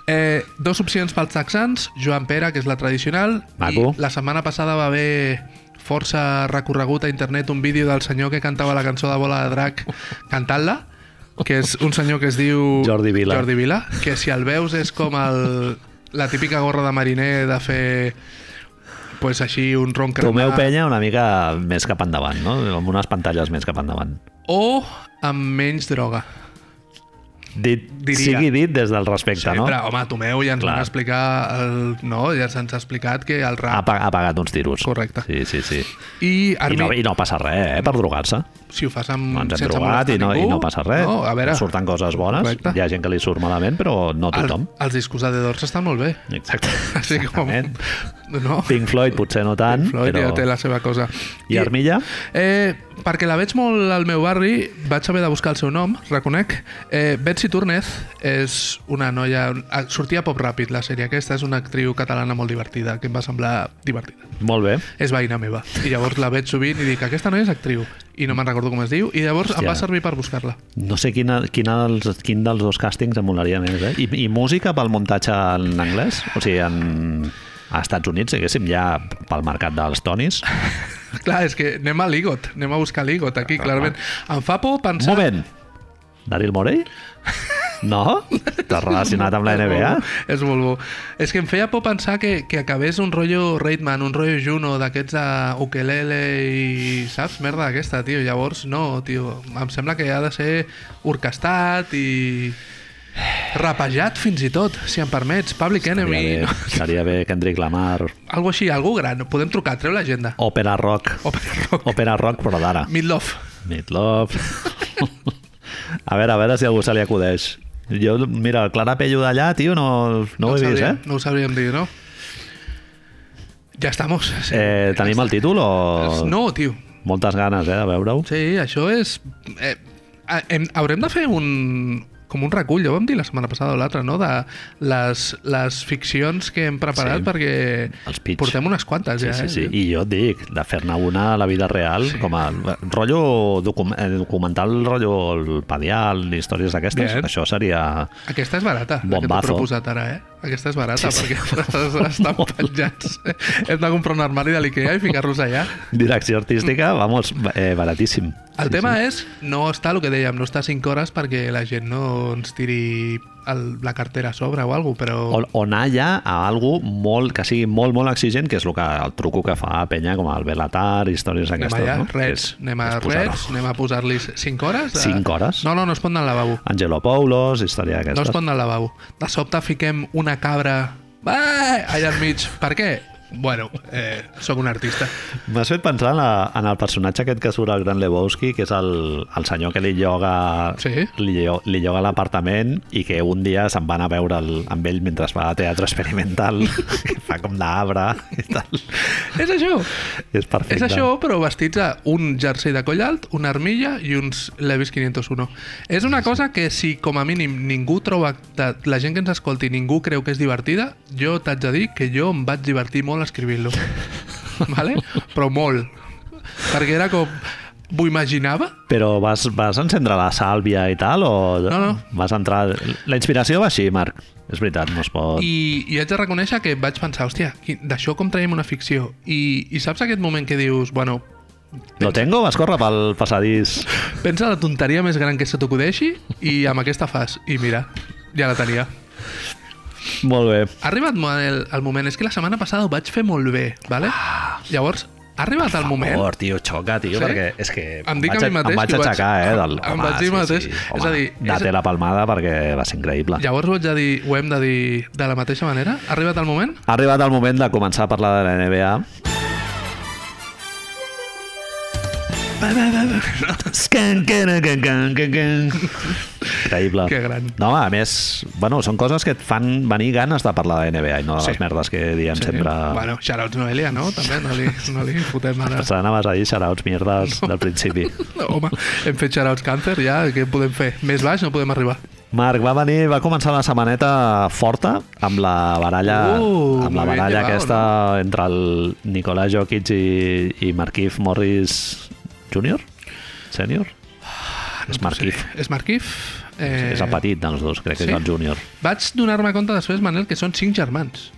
Eh, dos opcions pels texans, Joan Pere, que és la tradicional, Maco. i la setmana passada va haver força recorregut a internet un vídeo del senyor que cantava la cançó de Bola de Drac cantant-la, que és un senyor que es diu... Jordi Vila. Jordi Vila, que si el veus és com el, la típica gorra de mariner de fer pues així un ron Tomeu cremat penya una mica més cap endavant, no? Amb unes pantalles més cap endavant. o amb menys droga. Dit, Diria. sigui dit des del respecte, no? Sempre, home, Tomeu ja ens Clar. van explicar el, no, ja se'ns ha explicat que el Ha, rap pa- ha pagat uns tiros. Correcte. Sí, sí, sí. i, I Armi, no, I no passa res, eh, per drogar-se. si ho fas amb, Ens hem drogat i no, i ningú, no passa res. no, a veure, Surten coses bones. Correcte. Hi ha gent que li surt malament, però no el, tothom. els discos de The Doors estan molt bé Exacte. així com. No? Pink Floyd potser no tant, Pink Floyd però... ja té la seva cosa I Armilla? Eh, perquè la veig molt al meu barri, vaig haver de buscar el seu nom, reconec. Eh, Betsy Túrnez és una noia... ah, Sortia Pop Ràpid, la sèrie aquesta, és una actriu catalana molt divertida, que em va semblar divertida. Molt bé. És veïna meva. I llavors la veig sovint i dic, aquesta noia és actriu. I no me'n recordo com es diu. I llavors Hòstia. em va servir per buscar-la. No sé quina, quina dels, quin dels dos càstings em molaria més, eh? I, I música pel muntatge en anglès? O sigui, en... A Estats Units, diguéssim, ja pel mercat dels tonis. Clar, és que anem a l'Igot, anem a buscar l'Igot aquí, Clar, clarament. Em fa por Un pensar... moment! Daryl Morey? No? T'has relacionat amb la NBA? És molt bo. És que em feia por pensar que, que acabés un rotllo Raidman, un rotllo Juno d'aquests de ukelele i... saps? Merda d'aquesta, tio. Llavors, no, tio. Em sembla que ha de ser orquestat i... rapejat fins i tot, si em permets. Public Seria Enemy. bé, No? seria bé Kendrick Lamar, Algo així, algú gran. Podem trucar, treu l'agenda. òpera rock. Opera Rock. Òpera rock, però d'ara. Midlove. Meatloaf. a veure, a veure si a algú se li acudeix. Jo, mira, el Clarapello d'allà, tio, no, no, ho he vist, eh? No ho sabríem dir, no? Ja estamos. Sí. eh tenim el títol o...? No, tio. Moltes ganes, eh, de veure-ho. Sí, això és... Eh, eh, hem, haurem de fer un, com un recull, ja ho vam dir la setmana passada o l'altra, no? De les, les ficcions que hem preparat Sí. perquè Els pitch. portem unes quantes Sí, ja, sí, eh? sí. I jo et dic, de fer-ne una a la vida real, sí. com a rotllo docu eh, documental, rotllo el padial, històries d'aquestes, això seria... Aquesta és barata, la que t'he Bombazo. proposat ara, eh? Aquesta és barata, Sí, sí. perquè estan penjats. Hem de comprar un armari de l'Ikea i ficar-los allà. Direcció artística, vamos, eh, baratíssim. El tema és, no està el que dèiem, no està 5 hores perquè la gent no ens tiri el, la cartera a sobre o alguna però... O, o anar ja a algú molt, que sigui molt, molt exigent, que és el, que, el truco que fa penya, com el Belatar, històries Anem d'aquestes, allà, no? Que és- anem a és anem a posar-li 5 hores. de- Cinc hores? No, no, no es pot anar al lavabo. Angelo Paulos, història No es d'aquestes. pot anar al lavabo. De sobte fiquem una cabra ah, allà enmig. Per què? Bueno, eh, sóc un artista. M'has fet pensar en, la, en el personatge aquest que surt al Gran Lebowski, que és el, el senyor que li lloga, Sí. li, li lloga l'apartament i que un dia se'n van a veure el, amb ell mentre es fa teatre experimental, que fa com d'arbre i tal. És això. És perfecte. És això, però vestits a un jersei de coll alt, una armilla i uns Levis 501. És una cosa que si com a mínim ningú troba, la gent que ens escolti, ningú creu que és divertida, jo t'haig de dir que jo em vaig divertir molt escrivint-lo. vale? Però molt. Perquè era com... M'ho imaginava Però vas, vas encendre la sàlvia i tal, o No, no. vas entrar... La inspiració va així, Marc. És veritat, no es pot... I, i haig de reconèixer que vaig pensar, hòstia, d'això com traiem una ficció? I, I saps aquest moment que dius, bueno, Lo tengo? Vas córrer pel passadís. pensa la tonteria més gran que se t'acudeixi i amb aquesta fas. I mira, ja la tenia. Molt bé. Ha arribat el, el moment, és que la setmana passada ho vaig fer molt bé, vale? Llavors, ha arribat el moment... Por, tio, xoca, tio, Sí? perquè és que Em dic a vaig, mi mateix em vaig ho vaig- aixecar, eh, del... em vaig dir mateix, és Home, a dir, és- date la palmada perquè va ser increïble. Llavors ho, de dir, ho hem de dir de la mateixa manera? Ha arribat el moment? Ha arribat el moment de començar a parlar de la NBA. Increïble. Que gran. No, a més, bueno, són coses que et fan venir ganes de parlar de NBA i no de Sí. les merdes que diem sempre. Bueno, shoutouts Noelia, no? També, no li, no li fotem ara... Pensant anaves a dir xarauts mierdes del principi. No, home, hem fet shoutouts càncer, ja, què podem fer? Més baix no podem arribar. Marc, va venir, va començar la setmaneta forta amb la baralla, Uh, amb la baralla llevado, aquesta entre el Nicolás Jokic i, i Markif Morris Jr.? Sènior? és Markif. És Marquif. Eh, És el petit dels dos, crec que sí? és el júnior. Vaig donar-me compte després, Manel, que són cinc germans.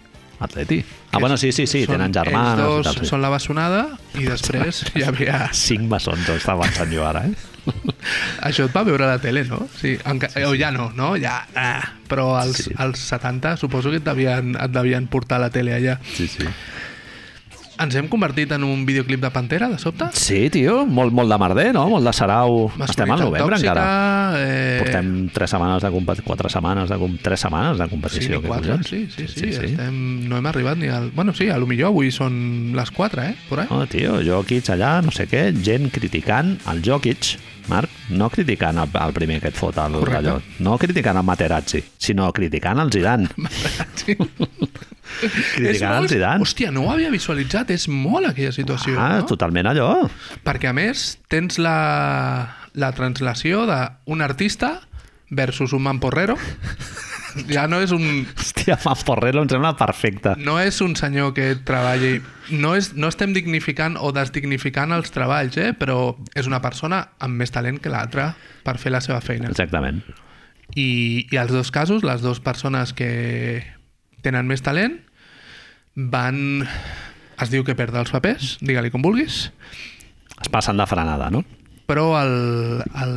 Atleti. Ah, bueno, sí, sí, sí, Són tenen germanes. Ells dos tal, sí. són la bessonada i després hi havia... Cinc bessons, està avançant jo ara, eh? Això et va veure a la tele, no? Sí, enca... o ja no, no? Ja, ah, però als, Sí. sí. als 70 suposo que et devien, et devien portar a la tele allà. Sí, sí. Ens hem convertit en un videoclip de Pantera, de sobte? Sí, tio, molt, molt de merder, no? Molt de sarau. Estem al novembre tòxica, encara. Eh... Portem tres setmanes de competició, quatre setmanes de com... tres setmanes de Sí, competició. que quatre, sí, sí, sí, sí, sí. Estem, no hem arribat ni al... Bueno, sí, a lo millor avui són les 4, eh? Por ahí. No, tio, Jokic allà, no sé què, gent criticant el Jokic, Marc, no criticant el, el primer que et fot el, allò, no criticant el Materazzi, sinó criticant el Zidane. Sí. Criticant molt- Zidane. Hòstia, no ho havia visualitzat, és molt aquella situació, Ah, no? totalment allò. Perquè a més tens la, la translació d'un artista versus un mamporrero. Ja no és un, Hòstia, Manporrero em sembla perfecte. no és un senyor que treballi... No, és, no estem dignificant o desdignificant els treballs, eh? però és una persona amb més talent que l'altra per fer la seva feina. Exactament. I, I als dos casos, les dues persones que tenen més talent van... Es diu que perdre els papers, digue-li com vulguis, Es passen de frenada, no? però el, el,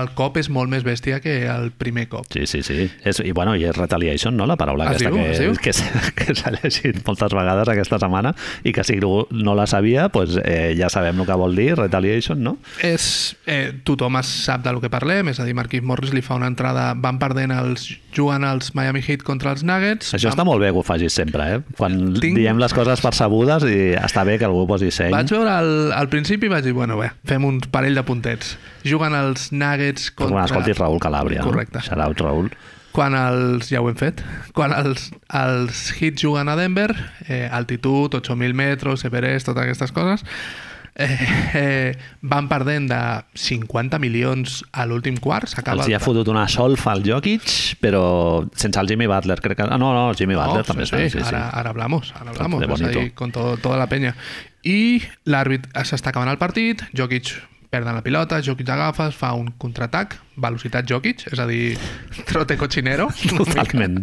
el cop és molt més bèstia que el primer cop. Sí, sí, sí. És, I, bueno, i és retaliation, no?, la paraula Es aquesta diu, que, que, s'ha- que s'ha llegit moltes vegades aquesta setmana i que si algú no la sabia, pues, eh, ja sabem el que vol dir, retaliation, no? És, eh, tothom es sap del que parlem, és a dir, Marquis Morris li fa una entrada, van perdent els, jugant els Miami Heat contra els Nuggets. Això està molt bé que ho facis sempre, eh? Quan Tinc- diem les coses percebudes i està bé que algú posi seny. Vaig veure al, al principi i vaig dir, bueno, bé, fem un parell de puntets. Juguen els Nuggets Pues, contra... bueno, escoltis Raül Calàbria. Correcte. No? Out, Raül. Quan els... Ja ho hem fet. Quan els, els Heat juguen a Denver, eh, altitud, 8.000 metres, Everest, totes aquestes coses, eh, eh, van perdent de 50 milions a l'últim quart. Els hi ha fotut una solfa al Jokic, però sense el Jimmy Butler. Crec que... Ah, no, no, el Jimmy Butler No, també. sí, Sí, sí, sí, sí. Ara, ara hablamos, ara hablamos. De És a bonito. dir, con todo, toda la penya. I l'àrbit s'està acabant el partit, Jokic perden la pilota, Jokic agafa, fa un contraatac, velocitat Jokic, és a dir, trote cochinero. Totalment.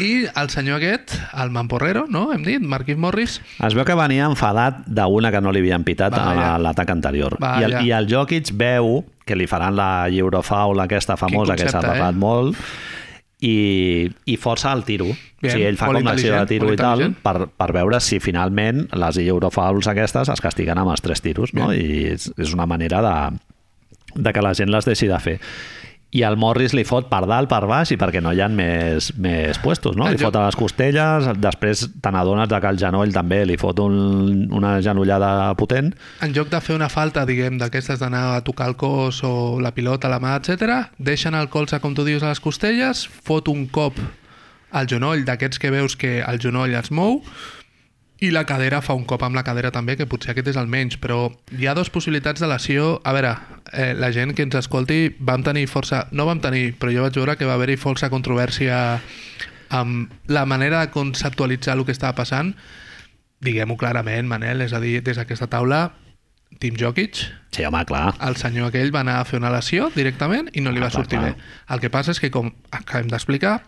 I el senyor aquest, el Mamporrero, no? Hem dit, Marquis Morris, Es veu que venia enfadat d'una que no li havien pitat a Vaja. la- l'atac anterior. I el. I el Jokic veu que li faran la Eurofoul aquesta famosa que s'ha concepte, parlat eh? molt i, i força el tiro. Bien, o sigui, ell fa com l'acció de tiro i tal per, per veure si finalment les Eurofouls aquestes es castiguen amb els tres tiros, no? I és, és una manera de, de que la gent les deixi de fer. I el Morris li fot per dalt, per baix i perquè no hi ha més, més puestos, no? El Li fot a les costelles, després te n'adones de que el genoll també li fot un, una genollada potent. en lloc de fer una falta, diguem, d'aquestes d'anar a tocar el cos o la pilota, la mà, etc, deixen el colze, com tu dius, a les costelles, fot un cop al genoll, d'aquests que veus que el genoll es mou, i la cadera fa un cop amb la cadera també, que potser aquest és el menys, però hi ha dues possibilitats de lesió. A veure, eh, la gent que ens escolti, vam tenir força... No vam tenir, però jo vaig veure que va haver-hi força controvèrsia amb la manera de conceptualitzar el que estava passant. Diguem-ho clarament, Manel, és a dir, des d'aquesta taula, Tim Jokic, Sí, home, clar. el senyor aquell va anar a fer una lesió directament i no li Ah, va clar, sortir clar. bé. El que passa és que, com acabem d'explicar,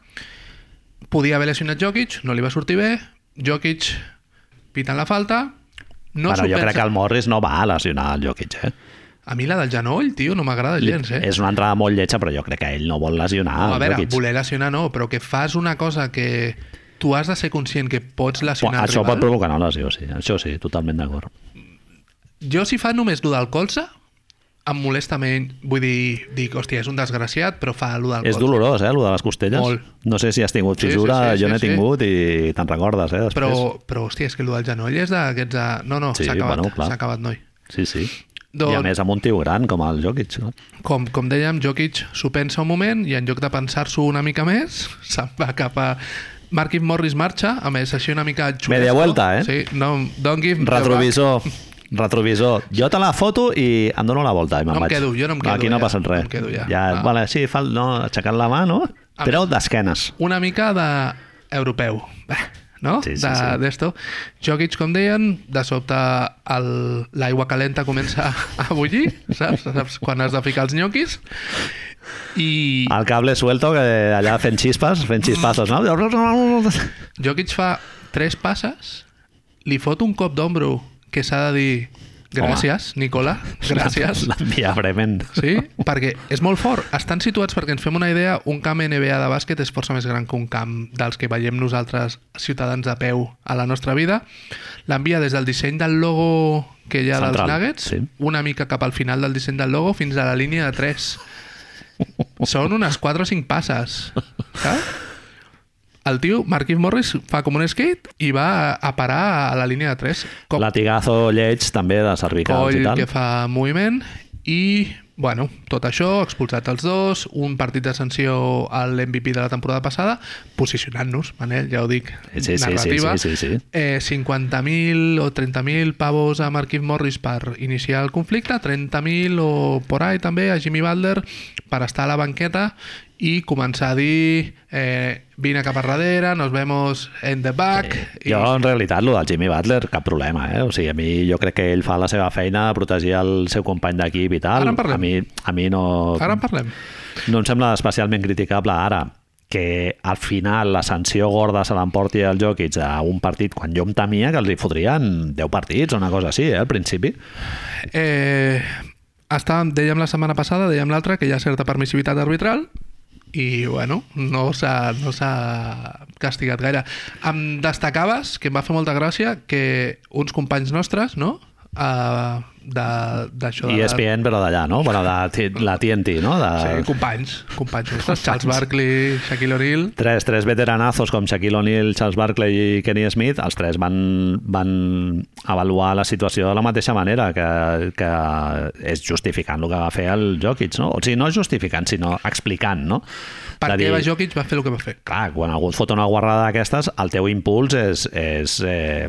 podia haver lesionat Jokic, no li va sortir bé, Jokic pitant la falta, no No Però s'ho jo crec pensa- que el Morris no va lesionar el Jokic, eh? A mi la del genoll, tio, no m'agrada gens, eh? És una entrada molt lletja, però jo crec que ell no vol lesionar no, a el veure, Jokic. voler lesionar no, però que fas una cosa que tu has de ser conscient que pots lesionar el això pot rival. provocar una lesió, sí. Això sí, totalment d'acord. Jo si fa només lo del colze, em molesta menys. Vull dir, dic, hòstia, és un desgraciat, però fa lo del És colze. dolorós, eh, el de les costelles. Molt. No sé si has tingut Sí, sí, fissura, sí, jo sí, n'he sí. tingut i te'n recordes, eh, després. Però, però, hòstia, és que el del genoll és d'aquests... De... No, no, Sí, s'ha acabat, bueno, s'ha acabat, noi. Sí, sí. Doncs- I a més amb un tio gran com el Jokic. No? Com, com dèiem, Jokic s'ho pensa un moment i en lloc de pensar-s'ho una mica més, se'n va cap a... Marquis Morris marxa, a més, així una mica xulesco. Media vuelta, eh? Sí, no, don't give... Retrovisor. Retrovisor. Jo te la foto i em dono la volta i me'n No vaig. quedo, jo no em quedo Aquí no ja. passa res. No quedo ja. ja Ah. vale, sí, fa, no, aixecant la mà, no? A Però d'esquenes. Una mica de europeu, no? Sí, sí, de, sí. D'esto. Jokic, com deien, de sobte l'aigua calenta comença a bullir, saps? saps? Quan has de ficar els nyoquis. I El cable suelto, que allà fent xispes, fent xispazos, no? Jokic fa tres passes, li fot un cop d'ombro que s'ha de dir gràcies, Nicola, gràcies. L'envia Bremen. Sí, perquè és molt fort. Estan situats, perquè ens fem una idea, un camp NBA de bàsquet és força més gran que un camp dels que veiem nosaltres, ciutadans de peu, a la nostra vida. L'envia des del disseny del logo que hi ha Central, dels Nuggets, sí. una mica cap al final del disseny del logo, fins a la línia de 3. Són unes 4 o 5 passes. Saps? El tio, Marquis Morris, fa com un skate i va a parar a la línia de 3. Com, Latigazo lleig també de cervicals coll i tal. que fa moviment i, bueno, tot això, expulsat els dos, un partit de sanció a l'MVP de la temporada passada, posicionant-nos, Manel, ja ho dic, Sí, sí, sí, narrativa. sí, sí, sí. Eh, 50.000 o 30.000 pavos a Marquis Morris per iniciar el conflicte, 30.000 o por ahí també a Jimmy Butler per estar a la banqueta i començar a dir eh, vine cap a darrere, nos vemos en the back Sí. Jo, en realitat, el del Jimmy Butler, cap problema, eh? O sigui, a mi jo crec que ell fa la seva feina de protegir el seu company d'equip i tal. Ara en parlem. A mi, a mi no, i ara en parlem no em sembla especialment criticable ara que al final la sanció gorda se l'emporti el Jokic a un partit quan jo em temia que els hi fotrien 10 partits o una cosa així, eh, al principi. Eh, estàvem, dèiem la setmana passada, dèiem l'altra, que hi ha certa permissivitat arbitral i, bueno, no s'ha no castigat gaire. Em destacaves, que em va fer molta gràcia, que uns companys nostres, no?, uh, d'això... I de- ESPN, però d'allà, no? Bueno, de la TNT, no? De... Sí, companys, companys nostres, Charles Barkley, Shaquille O'Neal... Tres, tres veteranazos com Shaquille O'Neal, Charles Barkley i Kenny Smith, els tres van, van avaluar la situació de la mateixa manera, que, que és justificant el que va fer el Jokic, no? O sigui, no justificant, sinó explicant, no? Per què dir, va Jokic va fer el que va fer? Clar, quan algú et fot una guarrada d'aquestes, el teu impuls és, és eh,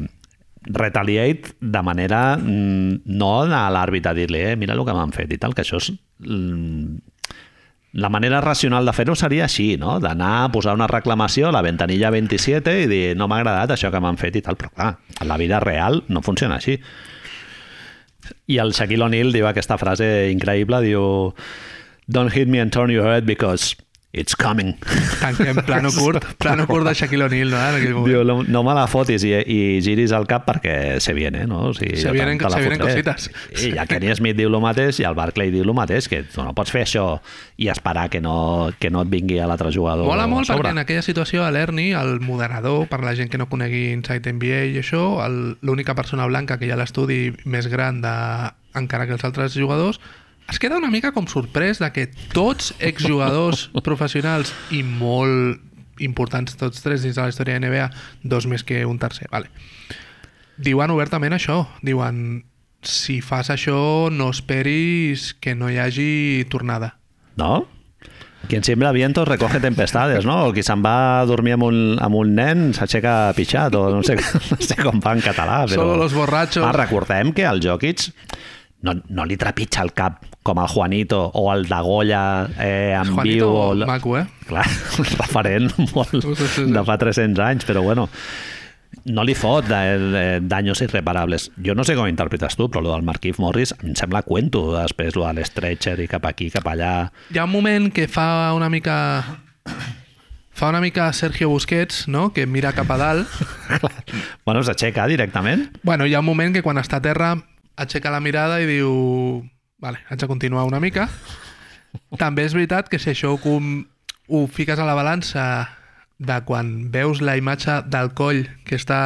retaliate de manera mm, no a l'àrbit a dir-li eh, mira el que m'han fet i tal, que això és mm, la manera racional de fer-ho seria així, no? d'anar a posar una reclamació a la ventanilla 27 i dir no m'ha agradat això que m'han fet i tal, però clar, en la vida real no funciona així. I el Shaquille O'Neal diu aquesta frase increïble, diu Don't hit me and turn your head because it's coming. Tanquem plano curt, plano curt de Shaquille O'Neal, no? En aquell moment. Diu, no, no me la fotis i, i giris el cap perquè se viene, no? O sigui, Se vienen- se vienen cositas. I ja Kenny Smith diu el mateix i el Barclay diu el mateix, que tu no pots fer això i esperar que no, que no et vingui a l'altre jugador Mola molt sobre. perquè en aquella situació a l'Ernie, el moderador, per la gent que no conegui Inside NBA i això, l'única persona blanca que hi ha a l'estudi més gran de, encara que els altres jugadors, es queda una mica com sorprès de que tots exjugadors professionals i molt importants tots tres dins de la història de NBA, dos més que un tercer, vale. diuen obertament això, diuen si fas això no esperis que no hi hagi tornada. No? Quien siembra vientos recoge tempestades, no? O qui se'n va a dormir amb un, amb un nen s'aixeca pitjat, o no sé, no sé com fa en català. Però... Solo los borrachos. Ah, recordem que el Jokic no, no li trepitja el cap com el Juanito o el de Goya eh, en Juanito, viu. O el... maco, eh? Clar, un referent molt Sí, sí, sí. de fa 300 anys, però bueno, no li fot de, de, daños irreparables. Jo no sé com interpretes tu, però lo del Marquif Morris em sembla cuento, després lo de l'Stretcher i cap aquí, cap allà... Hi ha un moment que fa una mica... Fa una mica Sergio Busquets, no?, que mira cap a dalt. Bueno, s'aixeca directament. Bueno, hi ha un moment que quan està a terra aixeca la mirada i diu... Vale, haig de continuar una mica. També és veritat que si això ho, com, ho fiques a la balança de quan veus la imatge del coll que està...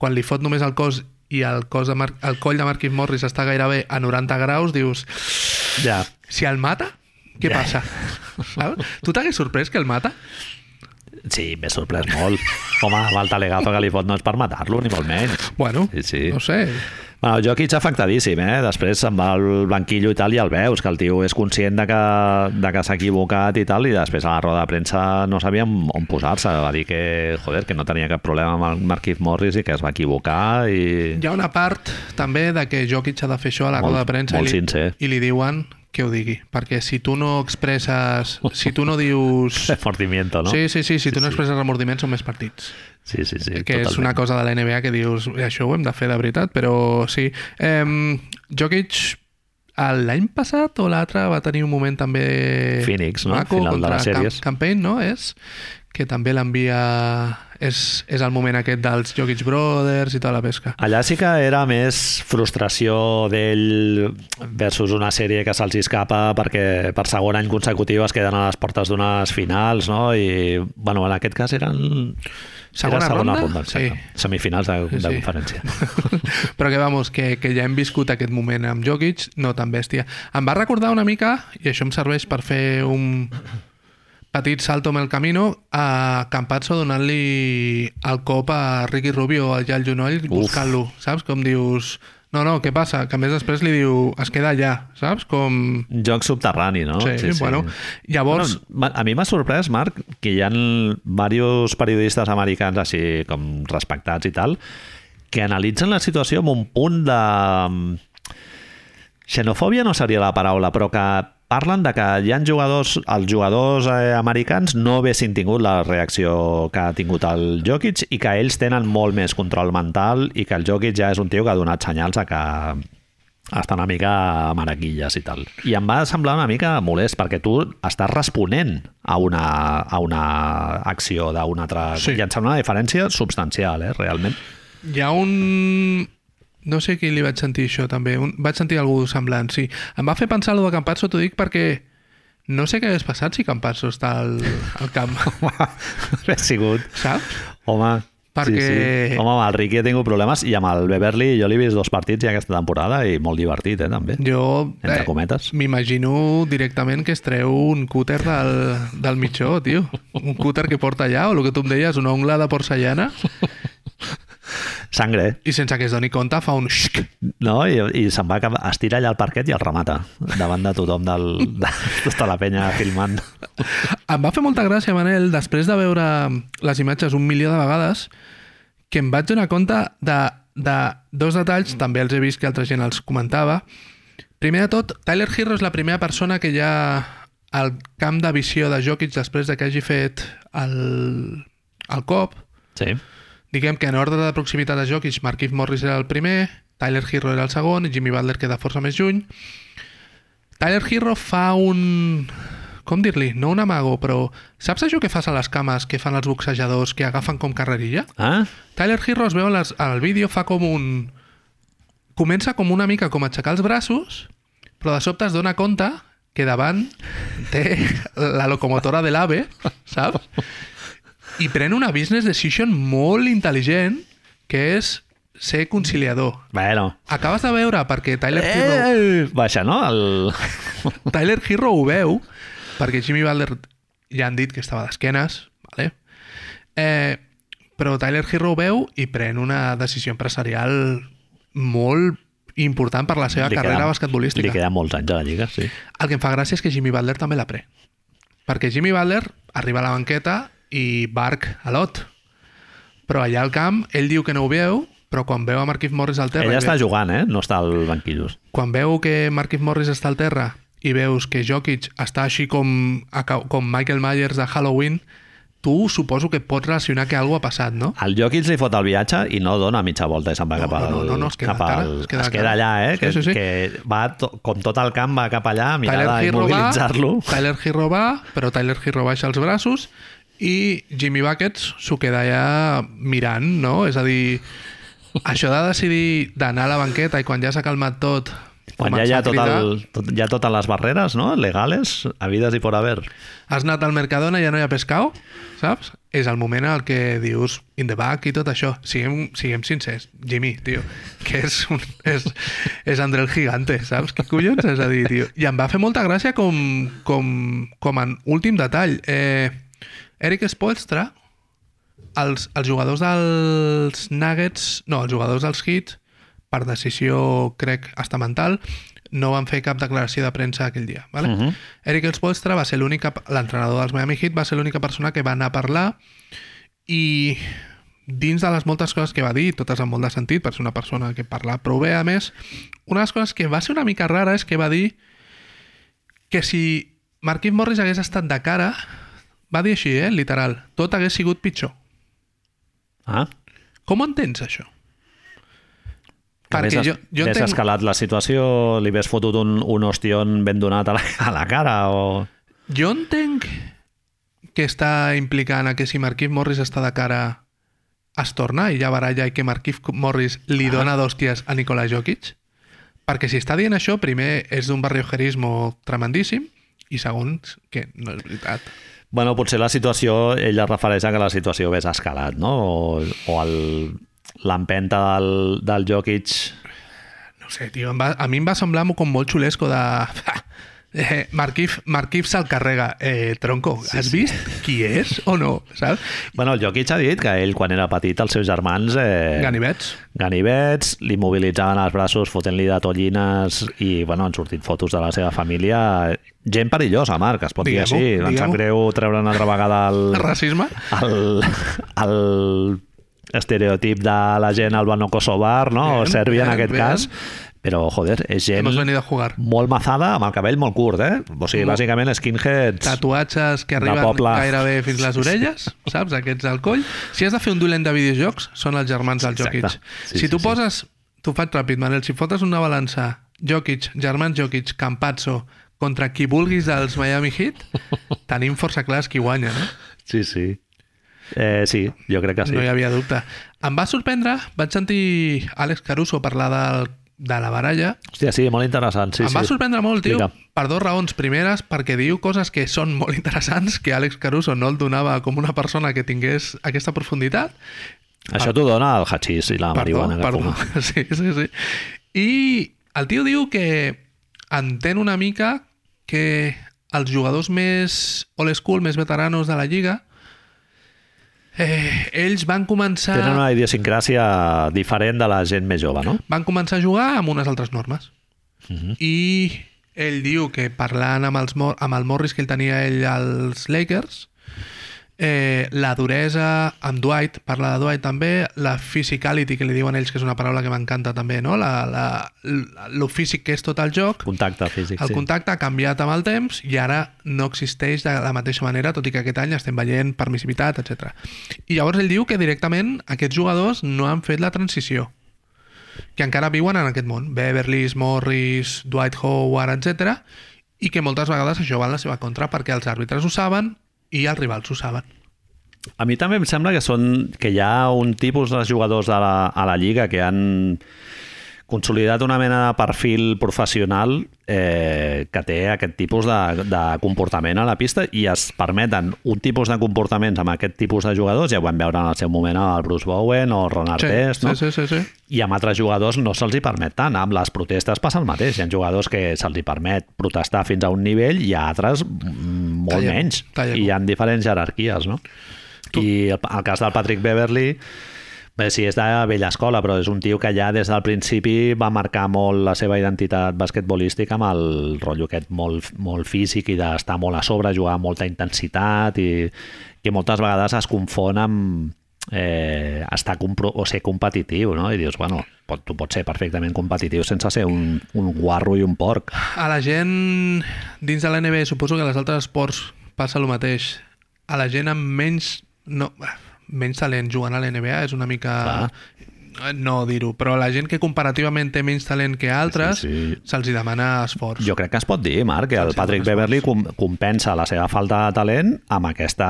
Quan li fot només el cos i el, cos de Mar el coll de Marquis Morris està gairebé a 90 graus, dius... Ja. Si el mata, què Ja. passa? Saps? Tu t'hagués sorprès que el mata? Sí, m'he sorprès molt. Home, amb el talegazo que li fot no és per matar-lo, ni molt menys. Bueno, Sí, sí. no sé. Bueno, el Jokic afectadíssim, eh? Després va al banquillo i tal i el veus, que el tio és conscient de que, de que s'ha equivocat i tal, i després a la roda de premsa no sabia on posar-se. Va dir que, joder, que no tenia cap problema amb el Marquis Morris i que es va equivocar i... Hi ha una part també de que Jokic ha de fer això a la Molt- roda de premsa molt i, li, sincer. i li diuen que ho digui. Perquè si tu no expresses... Si tu no dius... Remordimiento, no? Sí, sí, sí, si tu no sí. expresses remordiments són més partits. sí, sí, sí que és una cosa de la NBA que dius això ho hem de fer de veritat, però sí. Eh, Jokic l'any passat o l'altre va tenir un moment també Phoenix, no? maco Final de les sèries. Camp Campaign, no? És que també l'envia és, és el moment aquest dels Jokic Brothers i tota la pesca. Allà sí que era més frustració d'ell versus una sèrie que se'ls escapa perquè per segon any consecutiu es queden a les portes d'unes finals, no? I, bueno, en aquest cas eren... Segona era segona ronda? Sí. Semifinals de, Sí, de sí. conferència. Però que, vamos, que, que ja hem viscut aquest moment amb Jokic, no tan bèstia. Em va recordar una mica, i això em serveix per fer un petit salto amb el camino, a Campazzo donant-li el cop a Ricky Rubio allà al genoll, buscant-lo, saps? Com dius... No, no, què passa? Que més després li diu es queda allà, saps? Com... Joc subterrani, no? Sí, bueno, llavors- Bueno, a mi m'ha sorprès, Marc, que hi ha diversos periodistes americans així com respectats i tal, que analitzen la situació amb un punt de... Xenofòbia no seria la paraula, però que parlen de que hi ha jugadors, els jugadors eh, americans no haguessin tingut la reacció que ha tingut el Jokic i que ells tenen molt més control mental i que el Jokic ja és un tio que ha donat senyals de que està una mica a maraquilles i tal. I em va semblar una mica molest, perquè tu estàs responent a una, a una acció d'un altre... Sí. I em sembla una diferència substancial, eh, realment. Hi ha un... No sé qui li vaig sentir això, també. Un, vaig sentir algú semblant, sí. Em va fer pensar lo de Campazzo, t'ho dic perquè no sé què hagués passat si Campazzo està al, al camp, ha sigut... saps? Home, Perquè- Sí, sí. Home, amb el Ricky he tingut problemes i amb el Beverly jo l'he vist dos partits ja aquesta temporada i molt divertit, eh, també. Jo Entre eh, cometes. m'imagino directament que es treu un cúter del, del mitjó, tio. Un cúter que porta allà, o el que tu em deies, una ongla de porcellana, Sangre, eh? i sense que es doni compte fa un xc. no? I, i se'n va, cap- es tira allà al parquet i el remata davant de tothom del, de tota la penya filmant. Em va fer molta gràcia, Manel, després de veure les imatges un milió de vegades, que em vaig donar compte de, de dos detalls, també els he vist que altra gent els comentava. Primer de tot, Tyler Hero és la primera persona que ja al camp de visió de Jokic després de que hagi fet el, el cop, Sí. Diguem que en ordre de proximitat a Jokic, Marquise Morris era el primer, Tyler Hero era el segon i Jimmy Butler queda força més lluny. Tyler Hero fa un... Com dir-li? No un amago, però... Saps això que fas a les cames que fan els boxejadors que agafen com carrerilla? Ah? Tyler Hero es veu les, al vídeo, fa com un... Comença com una mica com a aixecar els braços, però de sobte es dona compte que davant té la locomotora de l'AVE, saps? I pren una business decision molt intel·ligent, que és ser conciliador. Bueno. Acabes de veure, perquè Tyler Hero, Eh, baixa, no? El... Tyler Hero ho veu, perquè Jimmy Butler ja han dit que estava d'esquenes, vale? eh, però Tyler Hero ho veu i pren una decisió empresarial molt important per la seva Li carrera queden- basquetbolística. Li queden molts anys a la Lliga, sí. El que em fa gràcia és que Jimmy Butler també la pren. Perquè Jimmy Butler arriba a la banqueta i Bark a lot. Però allà al camp, ell diu que no ho veu, però quan veu a Marquise Morris al terra... Ella està ve- jugant, eh? No està al banquillos. quan veu que Marquise Morris està al terra i veus que Jokic està així com, com Michael Myers de Halloween, tu suposo que pots relacionar que alguna ha passat, no? El Jokic li fot el viatge i no dona mitja volta i se'n va No, cap al... no, no, no, es queda al, es queda es queda allà, eh? Sí, que, sí, sí. que va, to, com tot el camp va cap allà a mirar d'immobilitzar-lo. Tyler Hero va, però Tyler Hero baixa els braços i Jimmy Buckets s'ho queda allà mirant, no? És a dir, això de decidir d'anar a la banqueta i quan ja s'ha calmat tot Quan ja hi ha, a tot el, tot, ja totes les barreres, no? Legales, havides i por haver. has anat al Mercadona i ja no hi ha pescau, saps? És el moment en el que dius in the back i tot això. Siguem, siguem sincers. Jimmy, tio, que és, un, és, és André el Gigante, saps? Què collons? És a dir, tio... I em va fer molta gràcia com, com, com en últim detall. Eh, Eric Spoelstra, els, els jugadors dels Nuggets, no, els jugadors dels Hits, per decisió, crec, estamental, no van fer cap declaració de premsa aquell dia. Vale? Mhm. Eric Spoelstra va ser l'única, l'entrenador dels Miami Heat, va ser l'única persona que va anar a parlar i dins de les moltes coses que va dir, totes amb molt de sentit, per ser una persona que parla prou bé, a més, una de les coses que va ser una mica rara és que va dir que si Marquis Morris hagués estat de cara, va dir així, eh, literal, tot hagués sigut pitjor. Ah? Com ho entens, això? Que Perquè jo, jo entenc... escalat la situació, li hagués fotut un, un ostión ben donat a la, a la cara o... Jo entenc que està implicant a que si Marquis Morris està de cara es torna i ja baralla i que Marquis Morris li dona d'hòsties a Nikola Jokic perquè si està dient això primer és d'un barriojerismo tremendíssim i segons que no és veritat Bueno, potser la situació, ell es refereix a que la situació hagués escalat, no? O, o l'empenta del, del Jokic... no sé, tio, va, a mi em va semblar com molt xulesco de... Eh, Marquif, Marquif se'l carrega. Eh, tronco, Sí, has sí. vist qui és o no? Saps? Bueno, el Jokic ha dit que ell, quan era petit, els seus germans... Eh, Ganivets. ganivets, li mobilitzaven els braços fotent-li de tonyines i, bueno, han sortit fotos de la seva família. Gent perillosa, Marc, es pot dir així. Em sap greu treure una altra vegada el, Racisme? el, el estereotip de la gent albano-kosovar, no? o sèrbia en aquest bien. cas. Però, joder, és gent Hemos venido a jugar. molt mazada, amb el cabell molt curt, eh? O sigui, bàsicament skinheads... tatuatges que arriben poble. gairebé fins les orelles, saps? Aquests al coll. Si has de fer un dolent de videojocs, són els germans del. Jokic. Sí, si sí, tu sí. poses... T'ho faig ràpid, Manel. Si fotes una balança Jokic, germans Jokic, Campazzo, contra qui vulguis dels Miami Heat, tenim força clars qui guanya, no? Sí, sí. Eh, sí, jo crec que sí. No hi havia dubte. Em va sorprendre, vaig sentir Àlex Caruso parlar del, de la baralla. Hòstia, sí, molt interessant. Sí, em va sí. sorprendre molt, tio, Explica. per dues raons. Primeres, perquè diu coses que són molt interessants, que Àlex Caruso no el donava com una persona que tingués aquesta profunditat. Això t'ho dona el hachís i la Perdó, marihuana que perdó. fuma. Sí, sí, sí. I el tio diu que entén una mica que els jugadors més old school, més veteranos de la Lliga, eh, ells van començar, Tenen una idiosincràsia diferent de la gent més jove, no? van començar a jugar amb unes altres normes. Mhm. I ell diu que parlant amb, els, amb el Morris que ell tenia ell als Lakers, eh, la duresa amb Dwight, parla de Dwight també, la physicality que li diuen ells, que és una paraula que m'encanta també, no? La, la, lo físic que és tot el joc, Contacte físic, el sí. contacte ha canviat amb el temps i ara no existeix de la mateixa manera, tot i que aquest any estem veient permissivitat, etc. I llavors ell diu que directament aquests jugadors no han fet la transició que encara viuen en aquest món. Beverly, Morris, Dwight Howard, etc. I que moltes vegades això va en la seva contra perquè els àrbitres ho saben i els rivals ho saben. A mi també em sembla que són que hi ha un tipus de jugadors a la, a la Lliga que han consolidat una mena de perfil professional eh, que té aquest tipus de, de comportament a la pista i es permeten un tipus de comportaments amb aquest tipus de jugadors, ja ho vam veure en el seu moment el Bruce Bowen o el Ron Artest, no? sí, sí, sí, sí. i amb altres jugadors no se'ls hi permet tant. Amb les protestes passa el mateix. Hi ha jugadors que se'ls hi permet protestar fins a un nivell i a altres mm, molt Talla- menys. talla- I hi ha diferents jerarquies, no? I el, el cas del Patrick Beverly Bé, sí, és de vella escola, però és un tio que ja des del principi va marcar molt la seva identitat basquetbolística amb el rotllo aquest molt, molt físic i d'estar molt a sobre, jugar amb molta intensitat i que moltes vegades es confon amb eh, estar compro o ser competitiu, no? I dius, bueno, pot, tu pots ser perfectament competitiu sense ser un, un guarro i un porc. A la gent dins de la NBA, suposo que a les altres esports passa el mateix. A la gent amb menys... No, menys talent jugant a la NBA és una mica... Clar. No dir-ho, però la gent que comparativament té menys talent que altres Sí, sí. se'ls demana esforç. Jo crec que es pot dir, Marc, que el Patrick Beverly com, compensa la seva falta de talent amb aquesta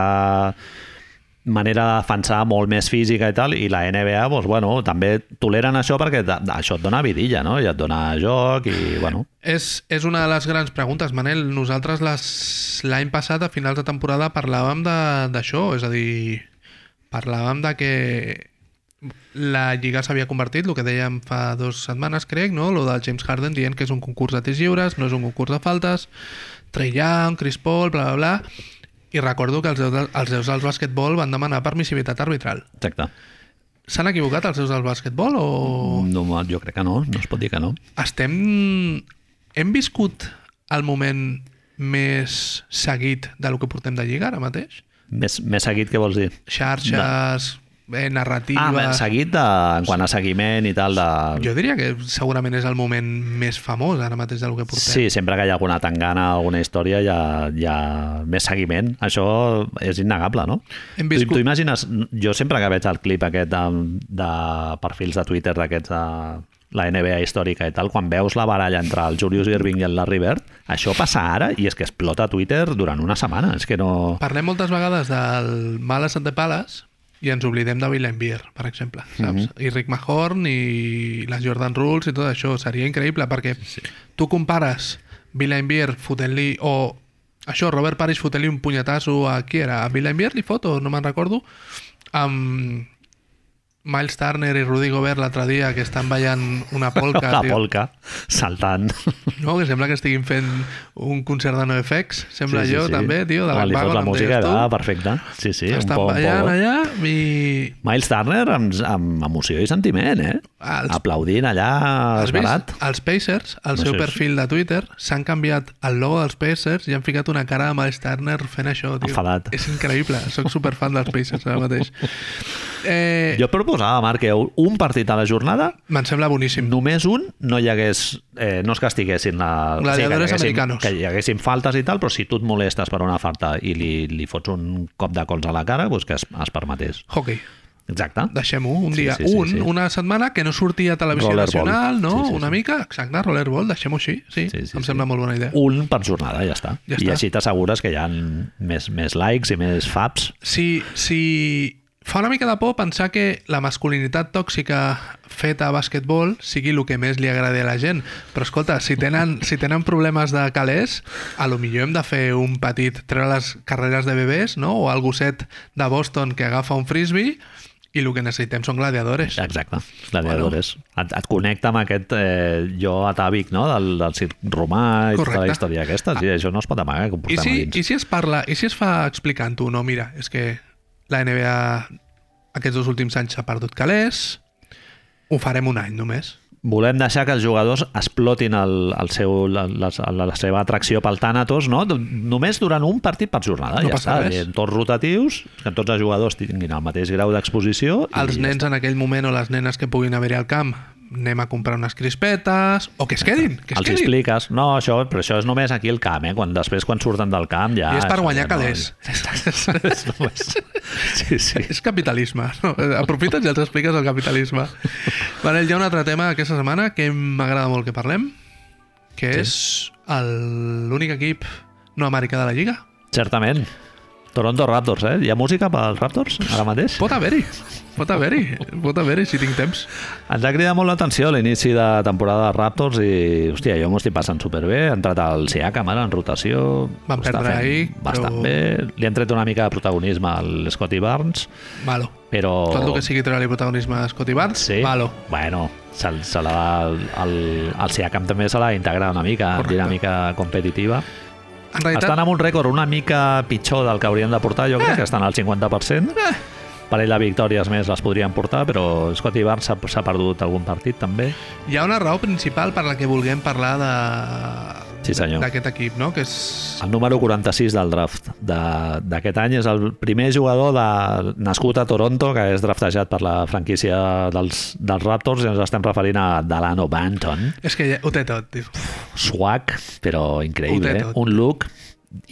manera de defensar molt més física i tal, i la NBA, doncs, bueno, també toleren això perquè això et dona vidilla, no? I et dona joc i, bueno... És, és una de les grans preguntes, Manel. Nosaltres l'any passat, a finals de temporada, parlàvem d'això, és a dir, parlàvem de que la Lliga s'havia convertit, el que dèiem fa dues setmanes, crec, no? Lo del James Harden dient que és un concurs de tirs lliures, no és un concurs de faltes, Trey Young, Chris Paul, bla, bla, bla... I recordo que els deus, de- els deus del basquetbol van demanar permissivitat arbitral. Exacte. S'han equivocat els deus del basquetbol o...? No, jo crec que no, no es pot dir que no. estem... Hem viscut el moment més seguit del que portem de Lliga ara mateix? Més, més seguit, què vols dir? Xarxes, eh, narratives... Ah, més seguit de, en quant a seguiment i tal de... Jo diria que segurament és el moment més famós ara mateix del que portem. Sí, sempre que hi ha alguna tangana, alguna història, hi ha, hi ha més seguiment. Això és innegable, no? Hem Tu, viscut- tu imagines, jo sempre que veig el clip aquest de, de perfils de Twitter d'aquests de la NBA històrica i tal, quan veus la baralla entre el Julius Irving i el Larry Bird, això passa ara i és que explota Twitter durant una setmana. És que no... Parlem moltes vegades del Males at the Palace i ens oblidem de Bill Beer, per exemple, saps? I Rick Mahorn i les Jordan Rules i tot això. Seria increïble perquè sí. tu compares Bill Beer fotent-li o això, Robert Parrish fotent-li un punyetasso a qui era? A Bill Beer li foto, no me'n recordo amb Miles Turner i Rudy Gobert l'altre dia que estan ballant una polca, la tio. polca, saltant. No, que sembla que estiguin fent un concert de NoFX, sembla Sí, sí, jo sí. també, tio, de Quan li fos la música, tu. va, perfecte. Sí, sí, un Estan un ballant poc. allà i... Miles Turner amb, amb emoció i sentiment, eh? Els- Aplaudint allà esbarat. Els Pacers, al No seu perfil de Twitter, s'han canviat el logo dels Pacers i han ficat una cara de Miles Turner fent això, tio. Enfadat. És increïble, sóc superfan dels Pacers ara mateix. Eh, Jo proposava, Marc, que un partit a la jornada Me'n sembla boníssim. només un no hi hagués eh, no es castiguessin la, Gladiadores haguessin, americanos. que hi haguessin faltes i tal, però si tu et molestes per una falta i li, li fots un cop de cols a la cara, doncs que es, es permetés. Hockey. Exacte. Deixem-ho, un Sí, dia, sí, sí, un, sí. una setmana que no surti a televisió Rollerball. nacional, no? Sí, sí, una sí. mica, exacte, rollerball, deixem-ho així, sí, Sí, sí, em sí. sembla molt bona idea. Un per jornada, ja està. Ja I està. així t'assegures que hi ha més, més likes i més faps. Si, si fa una mica de por pensar que la masculinitat tòxica feta a bàsquetbol sigui el que més li agrada a la gent. Però escolta, si tenen, si tenen problemes de calés, a lo millor hem de fer un petit... treure les carreres de bebès, no? O el gosset de Boston que agafa un frisbee i el que necessitem són gladiadores. Exacte, gladiadores. Et, et connecta amb aquest eh, jo atàvic no? del, del circ romà i tota Correcte. la història aquesta. Sí, això no es pot amagar, I si. I si es parla, i si es fa explicant-ho, no, mira, és que la NBA aquests dos últims anys s'ha perdut calés, ho farem un any només. Volem deixar que els jugadors explotin el, el seu, la, la, la seva atracció pel tànatos no? només durant un partit per jornada. No ja està. res. En tots rotatius, que tots els jugadors tinguin el mateix grau d'exposició. Els ja nens en aquell moment o les nenes que puguin haver-hi al camp, anem a comprar unes crispetes, o que es quedin, que es els quedin. expliques, no, això, però això és només aquí al camp, eh? Quan, després quan surten del camp ja... I és per guanyar ja no- calés. És. Sí, sí. És capitalisme. No? Aprofites i els expliques el capitalisme. Manel, hi ha un altre tema aquesta setmana que m'agrada molt que parlem, que Sí. és el- l'únic equip no americà de la Lliga. Certament. Toronto Raptors, eh? Hi ha música pels Raptors ara mateix? Pot haver-hi, pot haver-hi, pot haver-hi si tinc temps. Ens ha cridat molt l'atenció l'inici de temporada de Raptors i, hòstia, jo m'ho estic passant superbé. Ha entrat el Siakam ara en rotació. Van perdre ahir, Bastant però- bé. Li han tret una mica de protagonisme al Scotty Barnes, Malo. però... Tot el que sigui treure-li protagonisme a Scotty Barnes, Sí? malo. Bueno, se, se la, el, el Siakam també se l'ha d'integrar una mica Correcte. dinàmica competitiva. En realitat, Estan amb un rècord una mica pitjor del que haurien de portar, jo crec que estan al 50%. Eh. Parell de victòries més les podrien portar, però Scotty Barnes s'ha perdut algun partit també. hi ha una raó principal per la que vulguem parlar de Sí, d'aquest equip, no? que és El número 46 del draft de- d'aquest any és el primer jugador de, nascut a Toronto que és draftejat per la franquícia dels, dels Raptors i ens estem referint a Delano Banton. És que ja, ho té tot, tio. Swag, però increïble. Eh? Un look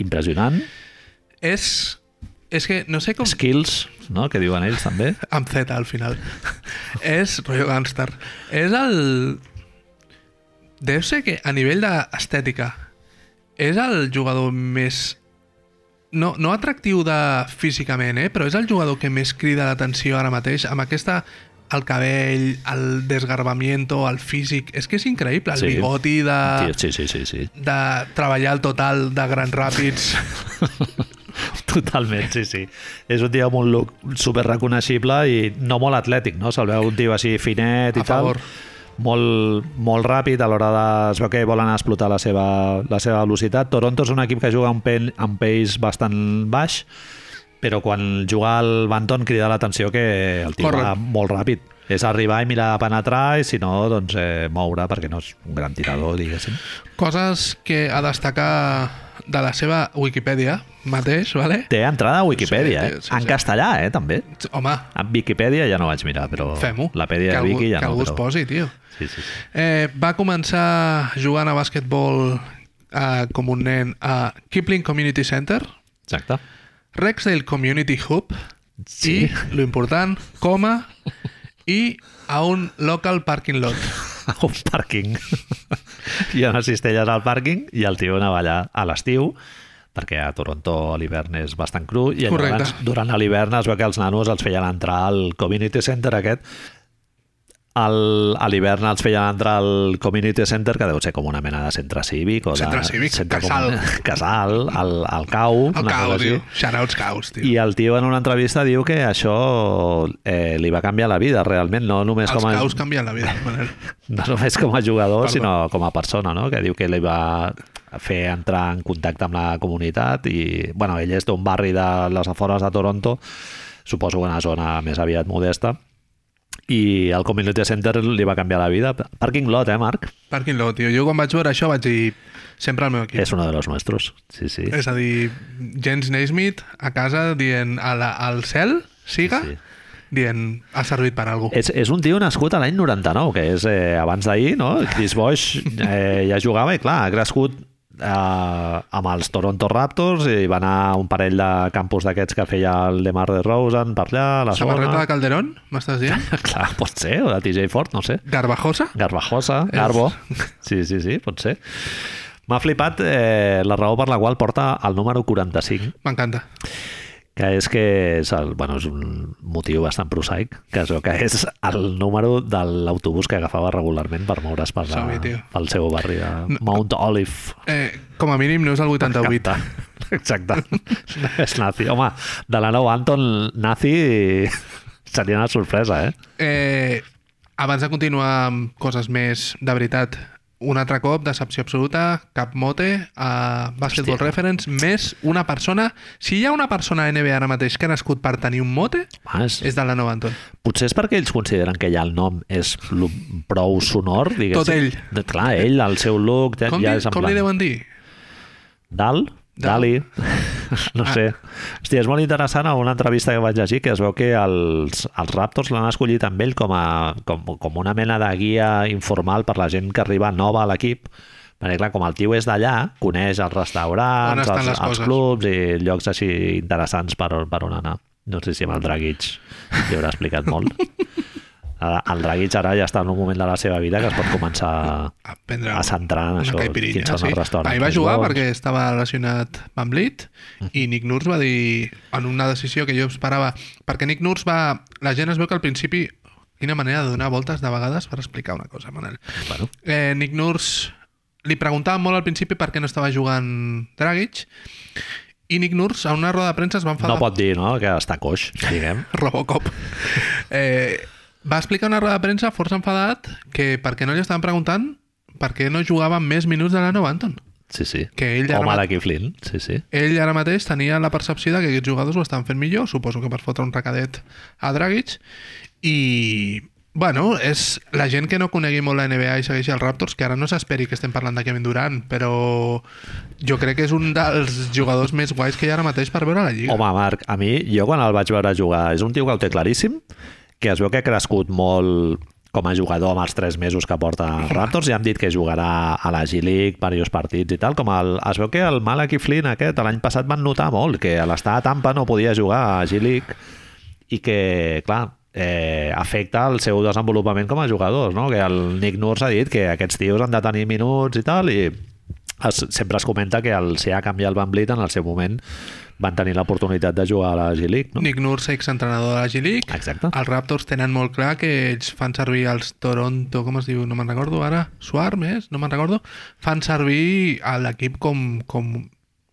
impressionant. És, és que no sé com... Skills, no? que diuen ells també. Amb Z al final. és rotllo gangster. És el... Deu ser que a nivell d'estètica és el jugador més... No, no atractiu de físicament, eh? però és el jugador que més crida l'atenció ara mateix amb aquesta el cabell, el desgarbamiento, el físic... És que és increïble, el Sí. bigoti de, Sí, sí, sí, sí, sí. de treballar el total de Grans Ràpids. Totalment, sí, sí. És un tio amb un look super reconeixible i no molt atlètic, no? Se'l veu un tio així finet i A favor. Molt, molt ràpid a l'hora de... Es veu que volen explotar la seva, la seva velocitat. Toronto és un equip que juga amb, pen, amb pace bastant baix, però quan juga al Banton crida l'atenció que el tio Corre. va molt ràpid. És arribar i mirar a penetrar i si no, doncs eh, moure perquè no és un gran tirador, diguéssim. Coses que a destacar de la seva Wikipedia mateix, vale? Té entrada a Wikipedia, Sí, eh? sí, sí, en sí. castellà, eh, també. Home, En Wikipedia ja no vaig mirar, però fem-ho. la pèdia que de algú, Wiki ja que no. algú es però... posi, tio. Sí, sí, sí. Eh, va començar jugant a bàsquetbol eh, com un nen a Kipling Community Center, Exacte. Rexdale Community Hub Sí. i, lo important, coma i a un local parking lot. un pàrquing. Hi ha unes cistelles al pàrquing i el tio anava allà a l'estiu perquè a Toronto a l'hivern és bastant cru i llavors durant l'hivern es veu que els nanos els feien entrar al community center aquest al, a l'hivern els feien entrar al community center que deu ser com una mena de centre cívic o de, Centre cívic, centre casal. comun- casal, al, al cau El una cau, tio. Shoutouts caus, tio. I el tio en una entrevista diu que això eh, li va canviar la vida realment, no només Els com a, caus canvien la vida, Manel. no només com a jugador, Perdó. sinó com a persona, no? que diu que li va fer entrar en contacte amb la comunitat i, bueno, ell és d'un barri de les afores de Toronto, suposo una zona més aviat modesta, i el Community Center li va canviar la vida. Parking lot, eh, Marc? Parking lot, tio. Jo quan vaig veure això vaig dir sempre al meu equip. És uno de los nuestros. Sí, sí. És a dir, Jens Naismith a casa dient a la, al cel, siga, Sí, sí. dient ha servit per algú. És, és un tio nascut a l'any 99, que és eh, abans d'ahir, no? Chris Bosch eh, ja jugava i, clar, ha crescut eh, amb els Toronto Raptors i va anar un parell de campus d'aquests que feia el DeMar DeRozan per allà, a la Samarreta zona. de Calderón, m'estàs dient? Clar, pot ser, o de TJ Ford, no sé. Garbajosa? Garbajosa, Garbo. Sí, sí, sí, pot ser. M'ha flipat eh, la raó per la qual porta el número 45, M'encanta. Que és que és, el, bueno, és un motiu bastant prosaic, que és, que és el número de l'autobús que agafava regularment per moure's per la, pel seu barri de Mount Olive. Eh, com a mínim no és el 88. M'encanta. Exacte. és nazi. Home, de la nou Anton nazi seria una sorpresa, eh? Eh, abans de continuar amb coses més de veritat, un altre cop, decepció absoluta, cap mote, a Basketball Hòstia. Reference, més una persona... Si hi ha una persona a NBA ara mateix que ha nascut per tenir un mote, Ah, és, de la Nova Anton. Potser és perquè ells consideren que ja el nom és prou sonor, diguéssim. Tot ell. De, clar, ell, el seu look, ja, Com, ja és en com li plan... deuen dir? Dal? Dal? Dali? no Ah. sé. Hòstia, és molt interessant una entrevista que vaig llegir que es veu que els, els Raptors l'han escollit amb ell com, a, com, com una mena de guia informal per la gent que arriba nova a l'equip perquè clar, com el tio és d'allà, coneix els restaurants, els, els coses. clubs i llocs així interessants per, per on anar. No sé si amb el Dragic li haurà explicat molt. Ara, El Dragic ara ja està en un moment de la seva vida que es pot començar A prendre a centrar en això, quins són sí. els restaurants Ahir va jugar bons. perquè estava lesionat Van Vliet i Nick Nurse va dir en una decisió que jo esperava perquè Nick Nurse va... La gent es veu que al principi quina manera de donar voltes de vegades per explicar una cosa, Manel. Bueno, Eh, Nick Nurse li preguntava molt al principi per què no estava jugant Dragic i Nick Nurse a una roda de premsa es va enfadar no pot dir no, que està coix, diguem. Robocop. Eh, va explicar una roda de premsa força enfadat que perquè no li estaven preguntant per què no jugava més minuts de la Nova Anton. Sí, sí. Que ell ja Home Flynn, sí, sí. Ell ara mateix tenia la percepció de que aquests jugadors ho estan fent millor, suposo que per fotre un recadet a Dragic, i bueno, és la gent que no conegui molt la NBA i segueixi els Raptors, que ara no s'esperi que estem parlant de Kevin Durant, però jo crec que és un dels jugadors més guais que hi ha ara mateix per veure la Lliga. Home, Marc, a mi, jo quan el vaig veure jugar, és un tio que ho té claríssim, que es veu que ha crescut molt com a jugador amb els tres mesos que porta Raptors, ja hem dit que jugarà a la G-League diversos partits i tal, com el, es veu que el Malaki Flynn aquest l'any passat van notar molt, que a l'estar a Tampa no podia jugar a G-League i que, clar, eh, afecta el seu desenvolupament com a jugadors, no? que el Nick Nurse ha dit que aquests tios han de tenir minuts i tal, i es, sempre es comenta que el Siakam i el Van Vliet en el seu moment van tenir l'oportunitat de jugar a la G-League, no? Nick Nurse, exentrenador de la G-League. Exacte. Els Raptors tenen molt clar que ells fan servir els Toronto, com es diu? No me'n recordo ara. Swarm, és? No me'n recordo. Fan servir l'equip com, com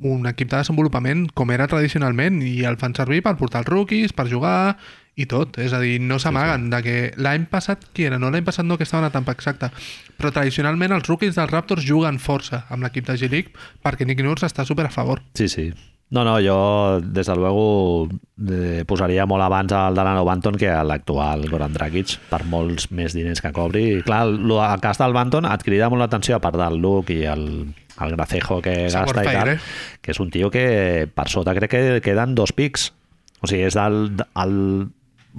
un equip de desenvolupament com era tradicionalment i el fan servir per portar els rookies, per jugar i tot. És a dir, no s'amaguen de que l'any passat, qui era? No, l'any passat no, que estaven a Tampa, exacte. Però tradicionalment els rookies dels Raptors juguen força amb l'equip de G-League perquè Nick Nurse està super a favor. Sí, sí. No, no, jo, des de luego, eh, posaria molt abans el de la Banton que l'actual Goran Dragic, per molts més diners que cobri. I clar, el, el cas del Banton et crida molt l'atenció, a part del look i el, el gracejo que Sabor gasta i tal, que és un tio que per sota crec que queden dos pics. O sigui, és del, el,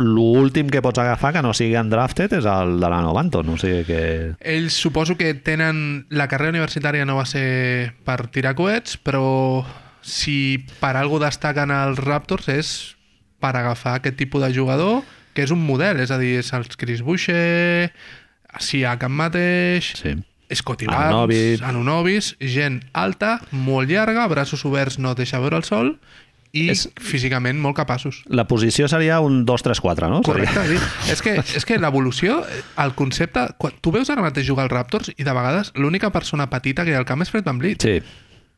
l'últim que pots agafar que no sigui undrafted és el de la Banton. O sigui que... Ells suposo que tenen... La carrera universitària no va ser per tirar coets, però si per algú destaquen els Raptors és per agafar aquest tipus de jugador, que és un model, és a dir, és els Chris Boucher, Siakam mateix, Sí. Scotty. Barnes, Anunovis, gent alta, molt llarga, braços oberts no deixa veure el sol, i És- físicament molt capaços. La posició seria un 2-3-4, no? Correcte, sí. és que, és que l'evolució, el concepte... Quan, tu veus ara mateix jugar als Raptors i de vegades l'única persona petita que hi ha al camp és Fred Van Vliet. Sí,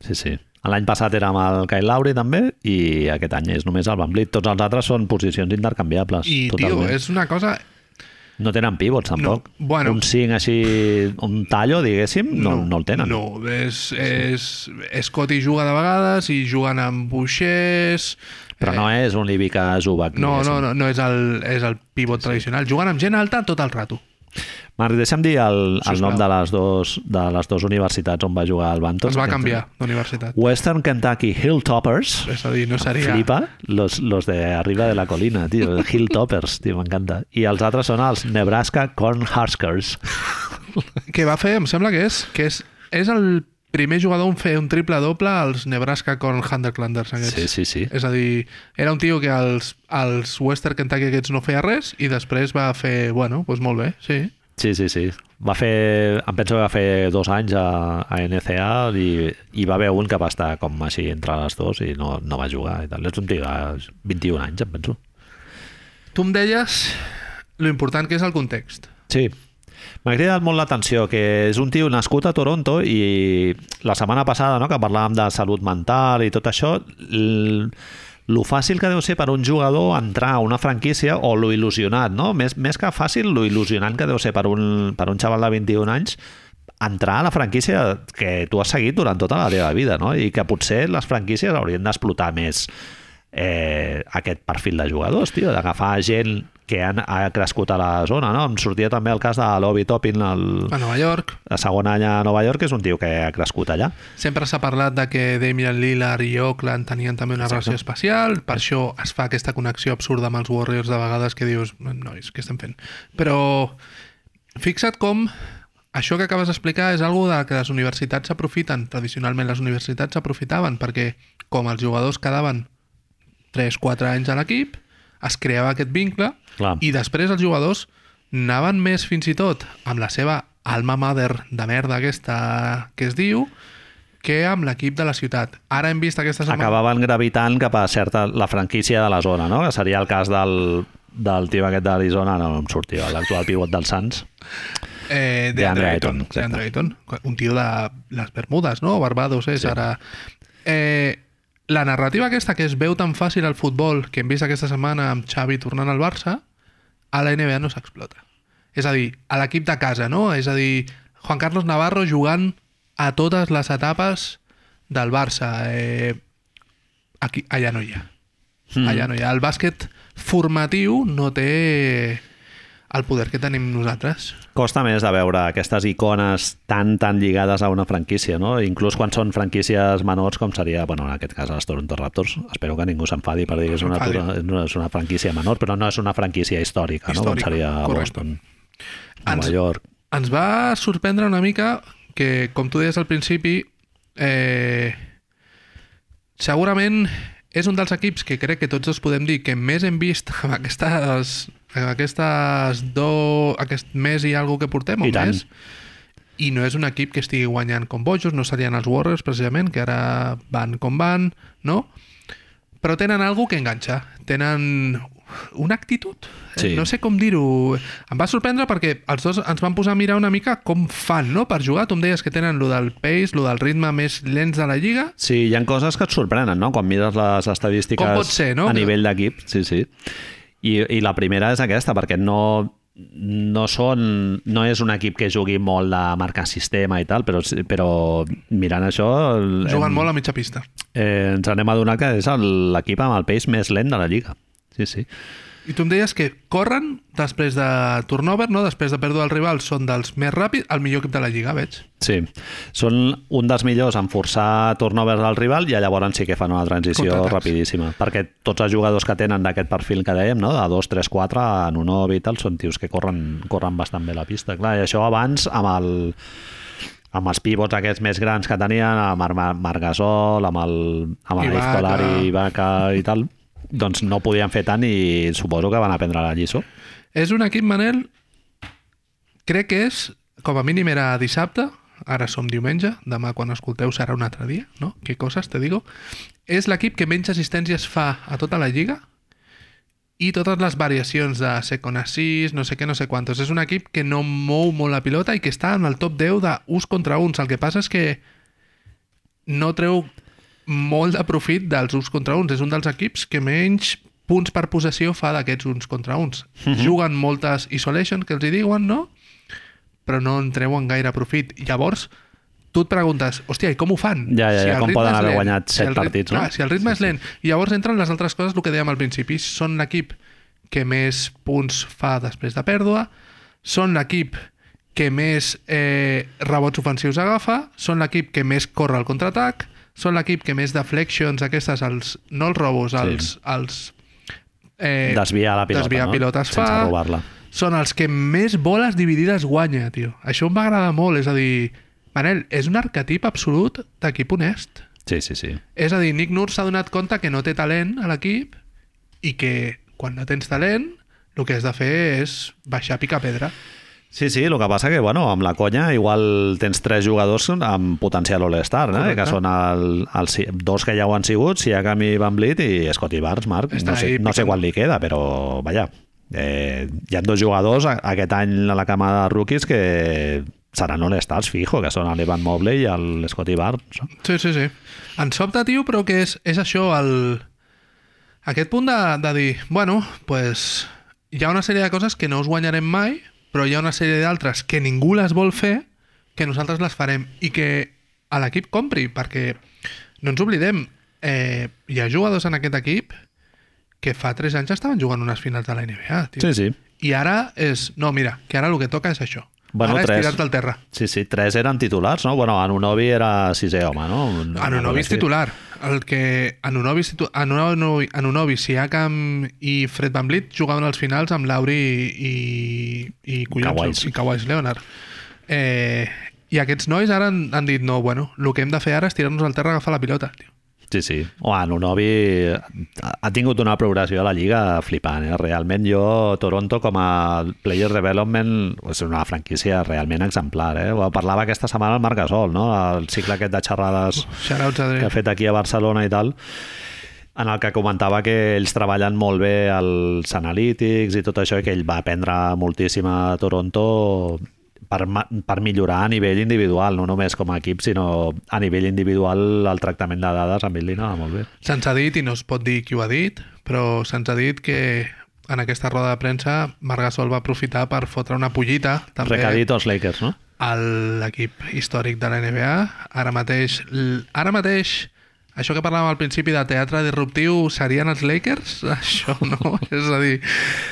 sí, sí. L'any passat era amb el Kyle Lowry també i aquest any és només el Van Vliet. Tots els altres són posicions intercanviables. I, tio, totalment. és una cosa... No tenen pivots, tampoc. No, bueno. Un 5 així, un tallo, diguéssim, no, no, el tenen. No, és, és, Scotty juga de vegades i juguen amb Buixers... Però no és un Ivica Zubac. No, no, no, no és el, és el pivot tradicional. Juguen amb gent alta tot el rato. Marc, deixa'm dir el, el nom de les, dos, de les dues universitats on va jugar el Banton. Es va canviar d'universitat. Western Kentucky Hilltoppers. És a dir, no seria... Flipa los, los de arriba de la colina, tio. Hilltoppers, tio, m'encanta. I els altres són els Nebraska Cornhuskers. que va fer, em sembla que és, que és, és el primer jugador en fer un triple-doble als Nebraska con Hunter-Clanders aquests. Sí, sí, sí. És a dir, era un tio que als, als Western Kentucky aquests no feia res i després va fer, bueno, doncs molt bé, sí. Sí, sí, sí. Va fer, em penso que va fer dos anys a, a NCA i hi va haver un que va estar com així entre les dos i no, no va jugar i tal. És un tio de 21 anys, em penso. Tu em deies lo important que és el context. Sí. M'ha cridat molt l'atenció que és un tio nascut a Toronto i la setmana passada no, que parlàvem de salut mental i tot això lo fàcil que deu ser per un jugador entrar a una franquícia o lo il·lusionat, no? Més, més que fàcil, lo il·lusionant que deu ser per un, per un xaval de 21 anys entrar a la franquícia que tu has seguit durant tota la teva vida, no? I que potser les franquícies haurien d'explotar més eh, aquest perfil de jugadors, tio, d'agafar gent que han, ha crescut a la zona, no? Em sortia també el cas de l'Obi Toppin, el, A Nova York el segon any a Nova York, que és un tio que ha crescut allà. sempre s'ha parlat de que Damian Lillard i Oakland tenien també una Exacte. relació especial, per això es fa aquesta connexió absurda amb els Warriors de vegades que dius, nois, què estem fent? Però fixa't com això que acabes d'explicar és algo de que les universitats s'aprofiten, tradicionalment les universitats s'aprofitaven, perquè com els jugadors quedaven 3-4 anys a l'equip, es creava aquest vincle Clar. i després els jugadors anaven més fins i tot amb la seva alma mother de merda aquesta que es diu que amb l'equip de la ciutat. Ara hem vist aquesta setmana... Acabaven gravitant cap a certa, la franquícia de la zona, no? Que seria el cas del, del tio aquest d'Arizona, no em sortia, l'actual pivot dels Sants. Eh, de DeAndre Andre Ayton. De Andre Ayton. Un tio de les Bermudes, no? Barbados és sí. ara... Eh, la narrativa aquesta que es veu tan fàcil al futbol que hem vist aquesta setmana amb Xavi tornant al Barça, a la NBA no s'explota. És a dir, a l'equip de casa, no? És a dir, Juan Carlos Navarro jugant a totes les etapes del Barça. Eh, aquí, allà no hi ha. Mm. Allà no hi ha. El bàsquet formatiu no té el poder que tenim nosaltres. Costa més de veure aquestes icones tan, tan lligades a una franquícia, no? Inclús quan són franquícies menors, com seria, bueno, en aquest cas, els Toronto Raptors. Espero que ningú s'enfadi per dir que és una, és una franquícia menor, però no és una franquícia històrica, no? Com Històrica, seria correcte. Boston, Nova Ens- York. Ens va sorprendre una mica que, com tu deies al principi, eh, segurament és un dels equips que crec que tots dos podem dir que més hem vist amb aquestes, aquestes do, aquest mes i alguna que portem, I tant. més, i no és un equip que estigui guanyant com bojos, no serien els Warriors, precisament, que ara van com van, no? Però tenen algo que enganxa. Tenen una actitud. Eh, Sí. No sé com dir-ho. Em va sorprendre perquè els dos ens van posar a mirar una mica com fan, no?, per jugar. Tu em deies que tenen lo del pace, lo del ritme més lents de la lliga. Sí, hi ha coses que et sorprenen, no? Quan mires les estadístiques ser, no? a nivell d'equip. Sí, sí. I, I la primera és aquesta, perquè no, no són no és un equip que jugui molt de marcar sistema i tal, però, però mirant això Juguen hem, molt a mitja pista. eh, ens anem a adonar que és l'equip amb el pace més lent de la lliga. Sí, sí. I tu em deies que corren després de turnover, no? després de pèrdua del rival, són dels més ràpids, el millor equip de la lliga, veig. Sí, són un dels millors en forçar turnovers del rival i llavors sí que fan una transició rapidíssima, perquè tots els jugadors que tenen d'aquest perfil que dèiem, no? de 2, 3, 4, en un i tal, són tios que corren, corren bastant bé la pista. Clar, i això abans amb el amb els pivots aquests més grans que tenien, amb el Mar Margasol, amb el, amb el. Escolari, Ibaka i tal, doncs no podien fer tant i suposo que van aprendre la lliçó. És un equip, Manel, crec que és, com a mínim era dissabte, ara som diumenge, demà quan escolteu serà un altre dia, no? Què coses, te digo? És l'equip que menys assistències fa a tota la lliga i totes les variacions de second assist, no sé què, no sé quantos. És un equip que no mou molt la pilota i que està en el top 10 d'ús contra uns. El que passa és que no treu molt de profit dels uns contra uns. És un dels equips que menys punts per possessió fa d'aquests uns contra uns. Juguen moltes isolation, que els hi diuen, no? Però no en treuen gaire profit. Llavors, tu et preguntes, hòstia, i com ho fan? Ja, ja, ja, el com ritme poden haver lent, guanyat set el rit- partits, no? Clar, si el ritme és lent. I llavors entren les altres coses, el que dèiem al principi. Són l'equip que més punts fa després de pèrdua, són l'equip que més eh, rebots ofensius agafa, són l'equip que més corre al contraatac, són l'equip que més deflections aquestes, els, no els robos, els, els eh, Desviar la pilota, desviar no? pilotes Sense fa, robar-la. són els que més boles dividides guanya, tio. Això em va agradar molt, és a dir, Manel, és un arquetip absolut d'equip honest. Sí, sí, sí. És a dir, Nick Nurse s'ha donat compte que no té talent a l'equip i que quan no tens talent el que has de fer és baixar a picar pedra. Sí, sí, el que passa que, bueno, amb la conya igual tens tres jugadors amb potencial All-Star? Correcte. que són el, el, si- dos que ja ho han sigut, Siakam i Van Vliet i Scotty Barnes, Marc. Està No sé, no sé quan li queda, però, vaja, eh, hi ha dos jugadors aquest any a la cama de rookies que seran All-Stars, fijo, que són l'Evan Mobley i el Scotty Barnes. Sí, sí, sí. Em sobta, tio, però que és, és això, el... aquest punt de, de dir, bueno, pues, hi ha una sèrie de coses que no us guanyarem mai, però hi ha una sèrie d'altres que ningú les vol fer, que nosaltres les farem i que a l'equip compri, perquè no ens oblidem, eh, hi ha jugadors en aquest equip que fa 3 anys estaven jugant unes finals de la NBA, tio. Sí, sí. I ara és... No, mira, que ara el que toca és això. Bueno, ara és tres. tirar-te al terra. Sí, sí, tres eren titulars, no? Bueno, Anunobi era sisè home, no? Anunobi és titular. El que Anunobi, és titu... Anunobi, Anunobi Siakam i Fred Van Vliet jugaven als finals amb Lauri i, i, collons, Kawhis. i Kawhi Leonard. Eh, I aquests nois ara han, han dit no, bueno, el que hem de fer ara és tirar-nos al terra a agafar la pilota. Tio. Sí, sí. O Anunobi ha tingut una progressió a la Lliga flipant, eh? Realment jo, Toronto, com a player development, és una franquícia realment exemplar, eh? Ho parlava aquesta setmana el Marc Gasol, no? El cicle aquest de xerrades que ha fet aquí a Barcelona i tal, en el que comentava que ells treballen molt bé els analítics i tot això, i que ell va aprendre moltíssim a Toronto per, per millorar a nivell individual, no només com a equip, sinó a nivell individual el tractament de dades amb ell li anava molt bé. Se'ns ha dit, i no es pot dir qui ho ha dit, però se'ns ha dit que en aquesta roda de premsa Marc Gasol va aprofitar per fotre una pollita també Recadito als Lakers, no? a l'equip històric de la NBA. Ara mateix, ara mateix, això que parlàvem al principi de teatre disruptiu serien els Lakers? Això no, és a dir...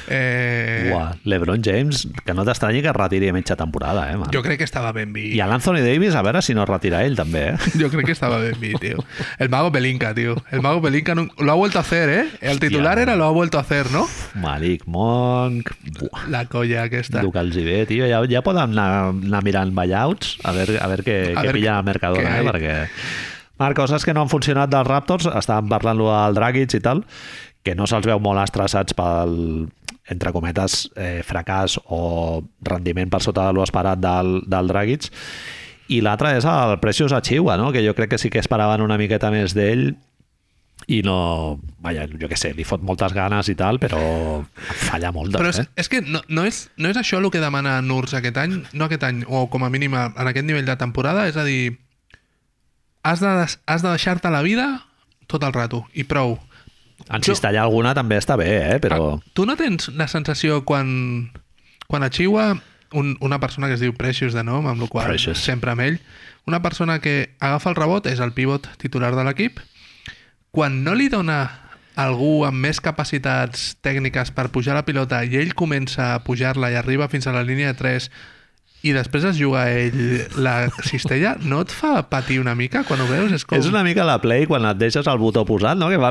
Eh, Uah, LeBron James, que no t'estranyi que es retiri a mitja temporada, eh, man? jo crec que estava ben vi. I a l'Anthony Davis, a veure si no es retira ell, també, eh? Yo creo que estaba bien vi, tío. El mago Belinka, tío. El mago Belinka no- lo ha vuelto a hacer, ¿eh? El titular Hòstia. era lo ha vuelto a hacer, ¿no? Malik Monk... Buah. La colla aquesta. Que els hi ve, tio. Ja, ja poden anar, anar mirant buyouts a veure, a veure què, A què veure pilla a què- Mercadona, què eh? perquè... Marc, coses que no han funcionat dels Raptors, estàvem parlant-lo del Dragic i tal, que no se'ls veu molt estressats pel, entre cometes, eh, fracàs o rendiment per sota de l'esperat del, del Dragic. I l'altre és el Precious Achiuwa, no? que jo crec que sí que esperaven una miqueta més d'ell i no... Vaja, jo què sé, li fot moltes ganes i tal, però falla moltes, Però és, eh? és que no, no, és, no és això el que demana Nurs aquest any, no aquest any, o com a mínim en aquest nivell de temporada, és a dir, has de, has de deixar-te la vida tot el rato, i prou. En cistellar alguna també està bé, eh? però... Ah, Tu no tens la sensació quan, quan a Chihuahua un, una persona que es diu Precious de nom, amb la qual Precious. sempre amb ell, una persona que agafa el rebot, és el pivot titular de l'equip, quan no li dona algú amb més capacitats tècniques per pujar la pilota i ell comença a pujar-la i arriba fins a la línia de 3 i després es juga ell la cistella, no et fa patir una mica quan ho veus? És com... És una mica la play quan et deixes el botó posat, no? Que va...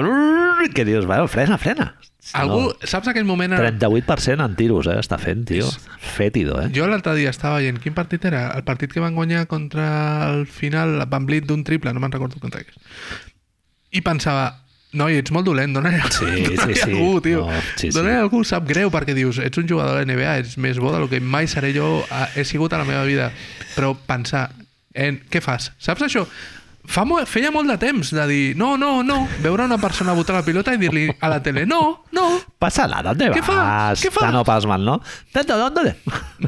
Que dius, bueno, frena, frena. Si Algú, No, saps aquell moment... en- 38% en tiros, eh? Està fent, tio. Fétido, eh? Jo l'altre dia estava veient quin partit era? El partit que van guanyar contra el final Van Vliet d'un triple, no me'n recordo contra què. I pensava, noi, ets molt dolent, dona-li Sí, sí, sí. algú, tio. No, sí, sí. Dona-li algú, sap greu, perquè dius, ets un jugador de la NBA, ets més bo del que mai seré jo, he sigut a la meva vida. Però pensar, en, què fas? Saps això? Fa mo feia molt de temps de dir, no, no, no, veure una persona botar la pilota i dir-li a la tele, no, no, Pásala, ¿dónde ¿Qué vas? fa? ¿Qué fa? Tano Pasman, ¿no? ¿Dónde, dónde?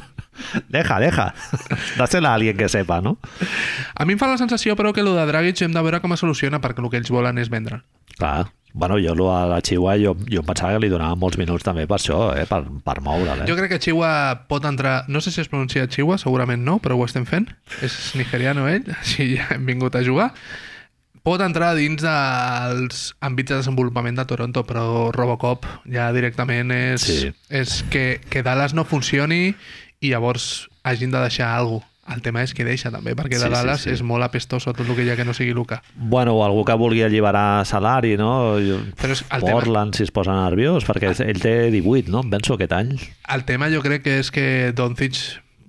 deja, deja. Dásela a alguien que sepa, ¿no? A mi em fa la sensació, però, que el de Dragic hem de veure com es soluciona, perquè el que ells volen és vendre. Clar. Bueno, jo lo a la Chihuahua jo, jo em pensava que li donava molts minuts també per això, eh? per, per moure'l. Eh? Jo crec que Chihuahua pot entrar... No sé si es pronuncia Chihuahua, segurament no, però ho estem fent. És nigeriano ell, així ja hem vingut a jugar. Pot entrar dins dels àmbits de desenvolupament de Toronto, però Robocop ja directament és, Sí. és que, que Dallas no funcioni i llavors hagin de deixar alguna cosa. El tema és que deixa també, perquè Sí, de sí, Dallas sí. és molt apestoso tot el que hi ha que no sigui Luca. Bueno, o algú que vulgui alliberar salari, no? Però és el tema- Portland, si es posa nerviós, perquè ell té 18, no? Em penso aquest any. El tema jo crec que és que Doncic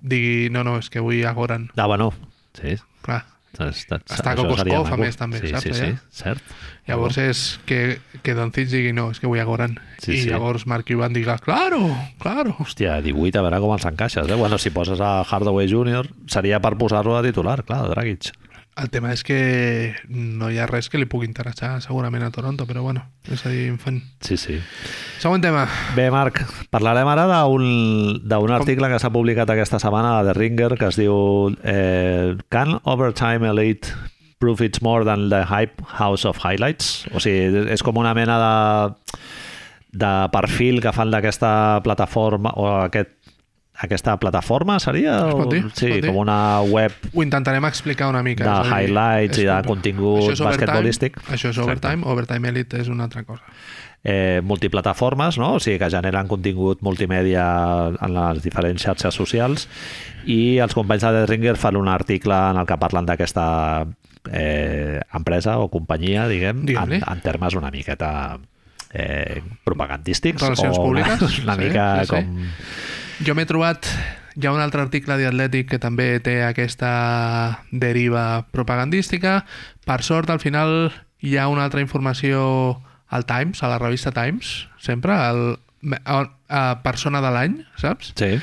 digui no, no, és que vull a Goran. Ah, bueno, Sí. Clar. Està, Està a Kokoskov, a més, també, sí, saps, Sí, sí, allà? cert. Llavors és que, que Doncic digui no, és que vull a Goran. Sí, I sí. llavors Mark Cuban diga, claro, claro. Hòstia, 18, a veure com els encaixes, eh? Bueno, si poses a Hardaway Jr., seria per posar-lo de titular, clar, Dragic. El tema és que no hi ha res que li pugui interessar segurament a Toronto, però bueno, és a dir, infant. Sí, sí. Següent tema. Bé, Marc, parlarem ara d'un article que s'ha publicat aquesta setmana a The Ringer que es diu eh, Can Overtime Elite prove it's more than the hype house of highlights? O sigui, és com una mena de, de perfil que fan d'aquesta plataforma o aquest, aquesta plataforma seria? O- dir, sí, com una web Ho intentarem explicar una mica. De és dir, highlights i de contingut Això basquetbolístic. Això és overtime, overtime elite és una altra cosa. eh, multiplataformes, no? o sigui que generen contingut multimèdia en les diferents xarxes socials i els companys de The Ringer fan un article en el que parlen d'aquesta eh, empresa o companyia, diguem, en, Digue-li. en termes una miqueta eh, propagandístics Relacions o públiques, una, una sí, mica sí, sí. com... Jo m'he trobat hi ha un altre article de Atlètic que també té aquesta deriva propagandística. Per sort, al final hi ha una altra informació al Times, a la revista Times, sempre, al, a, a persona de l'any, saps? Sí,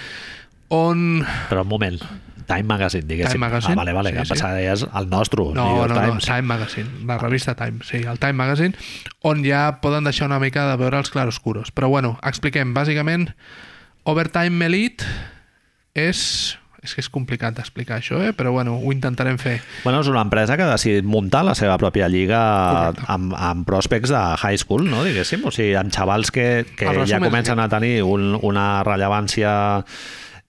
On... però un moment. Time Magazine, diguéssim. Time Magazine, Ah, vale, vale, sí, que sí. pensava deies el nostre, New No, York no, no, Times. Time Magazine, la revista Time, sí, el Time Magazine, on ja poden deixar una mica de veure els claroscuros. Però bueno, expliquem, bàsicament, Overtime Elite és... És que és complicat d'explicar això, eh? però bueno, ho intentarem fer. Bueno, és una empresa que ha decidit muntar la seva pròpia lliga Correcte. amb, amb prospects de high school, no? diguéssim. O sigui, amb xavals que, que ja és comencen a tenir un, una rellevància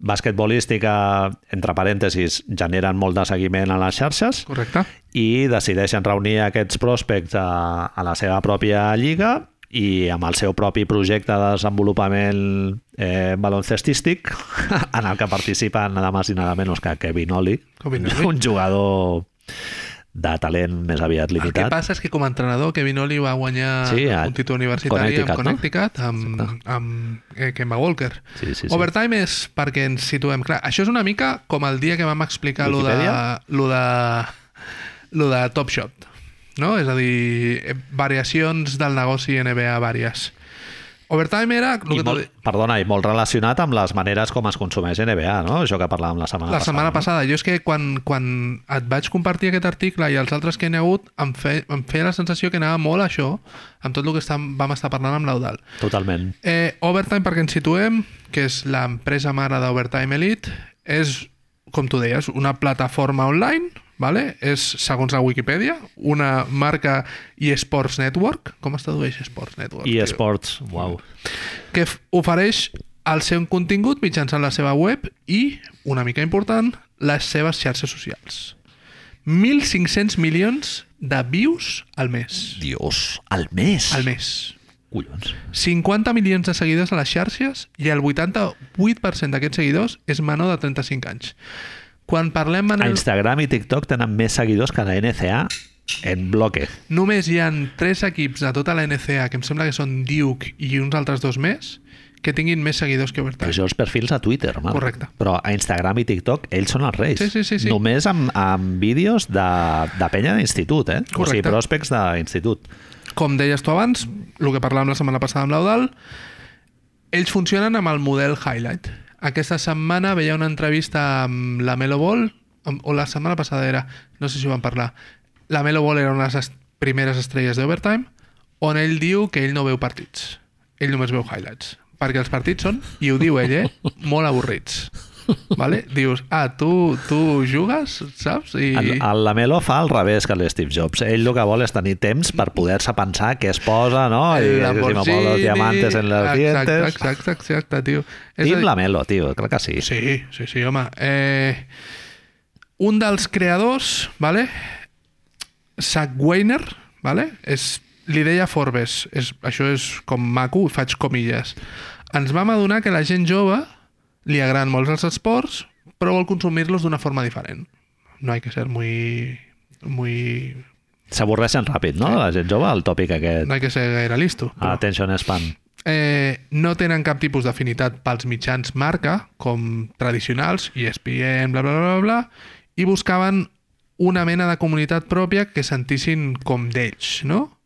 basquetbolística, entre parèntesis, generen molt de seguiment a les xarxes Correcte? i decideixen reunir aquests prospects a, a la seva pròpia lliga i amb el seu propi projecte de desenvolupament eh, baloncestístic en el que participen nada más i nada menos que Kevin Oli, Kevin Ollie. un jugador de talent més aviat El que limitat. passa és que com a entrenador Kevin Oli va guanyar Sí, a un títol universitari amb Connecticut, Connecticut, amb, amb eh, Kemba Walker. Sí, sí, sí. Overtime és perquè ens situem. Clar, això és una mica com el dia que vam explicar lo de, lo de, lo de Top Shot. No? És a dir, eh, variacions del negoci NBA vàries. Overtime era... El I que molt, perdona, i molt relacionat amb les maneres com es consumeix NBA, no? Això que parlàvem la setmana la passada. setmana no? passada. Jo és que quan, quan et vaig compartir aquest article i els altres que n'hi ha hagut, em, fe, em feia la sensació que anava molt això amb tot el que estam, vam estar parlant amb l'Eudal. Totalment. Eh, Overtime, perquè ens situem, que és l'empresa mare d'Overtime Elite, és, com tu deies, una plataforma online, vale? és, segons la Wikipedia, una marca eSports Network. Com es tradueix eSports Network? Esports, uau. que ofereix el seu contingut mitjançant la seva web i, una mica important, les seves xarxes socials. 1.500 milions de views al mes. Dios, al mes. Al mes. Collons. 50 milions de seguidors a les xarxes i el 88% d'aquests seguidors és menor de 35 anys. Quan parlem, A Manel, Instagram i TikTok tenen més seguidors que la NCA en bloque. només hi han tres equips de tota la NCA, que em sembla que són Duke i uns altres dos més, que tinguin més seguidors que Però Overtime. això els perfils a Twitter, Marc. Correcte. Però a Instagram i TikTok ells són els reis. Sí, sí, sí, sí. Només amb, amb vídeos de, de penya d'institut, eh? O sigui, Correcte. pròspects d'institut. Com deies tu abans, el que parlàvem la setmana passada amb l'Eudal, ells funcionen amb el model Highlight. Aquesta setmana veia una entrevista amb la Melo Ball, o la setmana passada era, no sé si ho vam parlar, la Melo Ball era una de les primeres estrelles d'Overtime, on ell diu que ell no veu partits. Ell només veu highlights. Perquè els partits són, i ho diu ell, eh, molt avorrits. Vale? Dius, ah, tu, tu jugues, saps? I... El, el Lamelo fa al revés que l'Steve Jobs. Ell el que vol és tenir temps per poder-se pensar què es posa, no? I que si me los diamantes en exacte, dientes. Exacte, exacte, tio. És a Team dir- Lamelo, tio, crec que sí. Sí, sí, sí, home. Eh, un dels creadors, vale? Zach Weiner, vale? És, li deia Forbes, és, això és com maco, faig comilles. Ens vam adonar que la gent jove li agraden molt els esports, però vol consumir-los d'una forma diferent. No hay que ser muy... muy... S'avorreixen ràpid, no? La gent jove, el tòpic aquest. No hay que ser gaire listo. però- Attention span. eh, no tenen cap tipus d'afinitat pels mitjans marca, com tradicionals, ESPN, bla, bla, bla, bla, bla, i buscaven una mena de comunitat pròpia que sentissin com d'ells, no?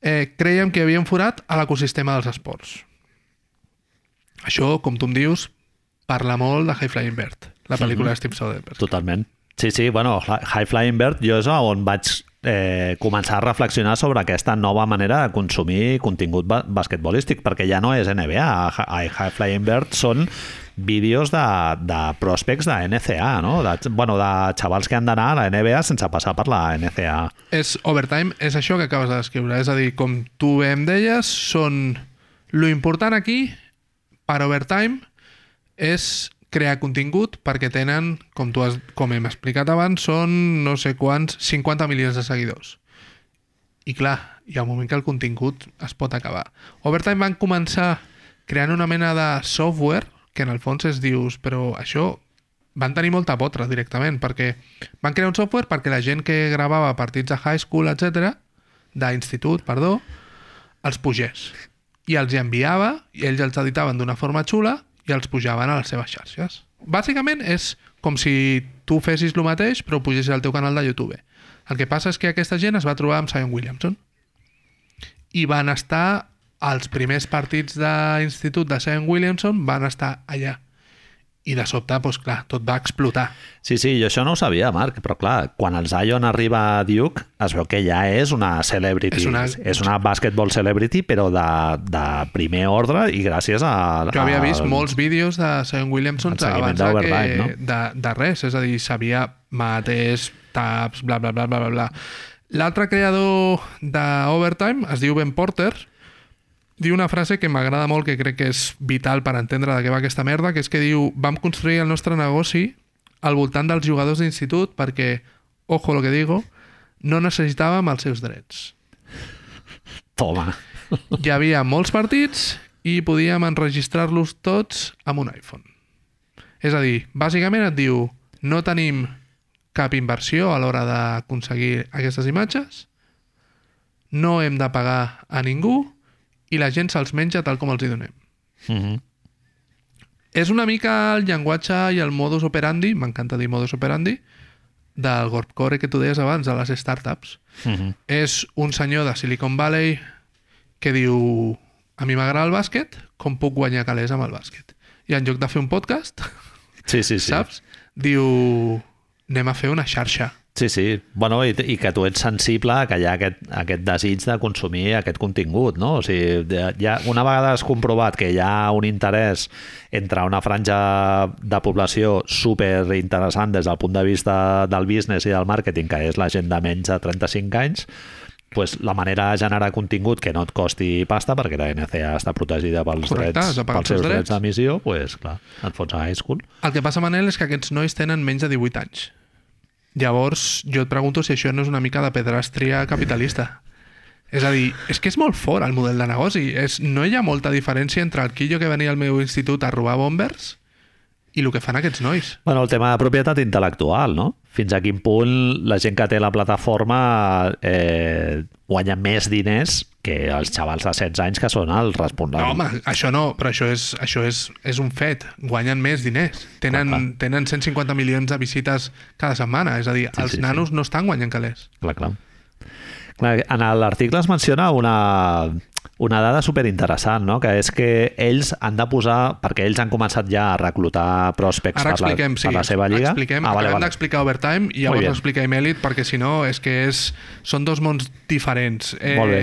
Eh, creiem que un forat a l'ecosistema dels esports. Això, com tu em dius, parla molt de High Flying Bird, la pel·lícula mm -hmm. de Steve Soderbergh. Totalment. Sí, sí, bueno, High Flying Bird jo és on vaig eh, començar a reflexionar sobre aquesta nova manera de consumir contingut ba basquetbolístic, perquè ja no és NBA. A High Flying Bird són vídeos de, de prospects de NCA, no? De, bueno, de xavals que han d'anar a la NBA sense passar per la NCA. És overtime, és això que acabes de descriure. És a dir, com tu em deies, són... Lo important aquí, per overtime, és crear contingut perquè tenen, com, tu has, com hem explicat abans, són no sé quants, 50 milions de seguidors. I clar, hi ha un moment que el contingut es pot acabar. Overtime van començar creant una mena de software que en el fons es dius, però això van tenir molta potra directament, perquè van crear un software perquè la gent que gravava partits de high school, etc d'institut, perdó, els pugés. I els hi enviava, i ells els editaven d'una forma xula, i els pujaven a les seves xarxes. Bàsicament és com si tu fessis el mateix però pugessis al teu canal de YouTube. El que passa és que aquesta gent es va trobar amb Zion Williamson i van estar als primers partits d'institut de Zion Williamson van estar allà i de sobte, doncs clar, tot va explotar. Sí, sí, jo això no ho sabia, Marc, però clar, quan el Zion arriba a Duke es veu que ja és una celebrity, és una, és una basketball celebrity, però de, de primer ordre i gràcies a... Jo havia vist molts vídeos de Zion Williamson abans de, que, no? de, de res, és a dir, sabia mates, taps, bla, bla, bla, bla, bla. L'altre creador d'Overtime es diu Ben Porter, diu una frase que m'agrada molt, que crec que és vital per entendre de què va aquesta merda, que és que diu vam construir el nostre negoci al voltant dels jugadors d'institut perquè, ojo lo que digo, no necessitàvem els seus drets. Toma. Hi havia molts partits i podíem enregistrar-los tots amb un iPhone. És a dir, bàsicament et diu no tenim cap inversió a l'hora d'aconseguir aquestes imatges, no hem de pagar a ningú i la gent se'ls menja tal com els hi donem. Mm -hmm. És una mica el llenguatge i el modus operandi, m'encanta dir modus operandi, del Gorpcore que tu deies abans, de les startups. Mm -hmm. És un senyor de Silicon Valley que diu a mi m'agrada el bàsquet, com puc guanyar calés amb el bàsquet? I en lloc de fer un podcast, sí, sí, sí. saps? Diu, anem a fer una xarxa Sí, sí. Bueno, i, i que tu ets sensible que hi ha aquest, aquest desig de consumir aquest contingut, no? O sigui, ja, una vegada has comprovat que hi ha un interès entre una franja de població super interessant des del punt de vista del business i del màrqueting, que és la gent de menys de 35 anys, pues la manera de generar contingut que no et costi pasta, perquè la NCA està protegida pels, Correcte, drets, pels seus drets d'emissió, pues, clar, et fots a high school. El que passa, Manel, és que aquests nois tenen menys de 18 anys. Llavors, jo et pregunto si això no és una mica de pedrastria capitalista. És a dir, és que és molt fort el model de negoci. És, no hi ha molta diferència entre el quillo que venia al meu institut a robar bombers i el que fan aquests nois. Bueno, el tema de propietat intel·lectual, no? Fins a quin punt la gent que té la plataforma eh, guanya més diners que els xavals de 16 anys que són els responsables. No, home, això no, però això és, això és, és un fet. Guanyen més diners. Tenen, clar, clar. tenen 150 milions de visites cada setmana. És a dir, sí, els sí, nanos sí. no estan guanyant calés. Clar, clar. clar en l'article es menciona una, una dada super interessant, no? que és que ells han de posar, perquè ells han començat ja a reclutar prospects per la, sí, per la seva lliga. Expliquem, ah, vale, acabem vale. d'explicar Overtime i llavors expliquem Elite perquè si no és que és, són dos mons diferents. Eh, Molt bé.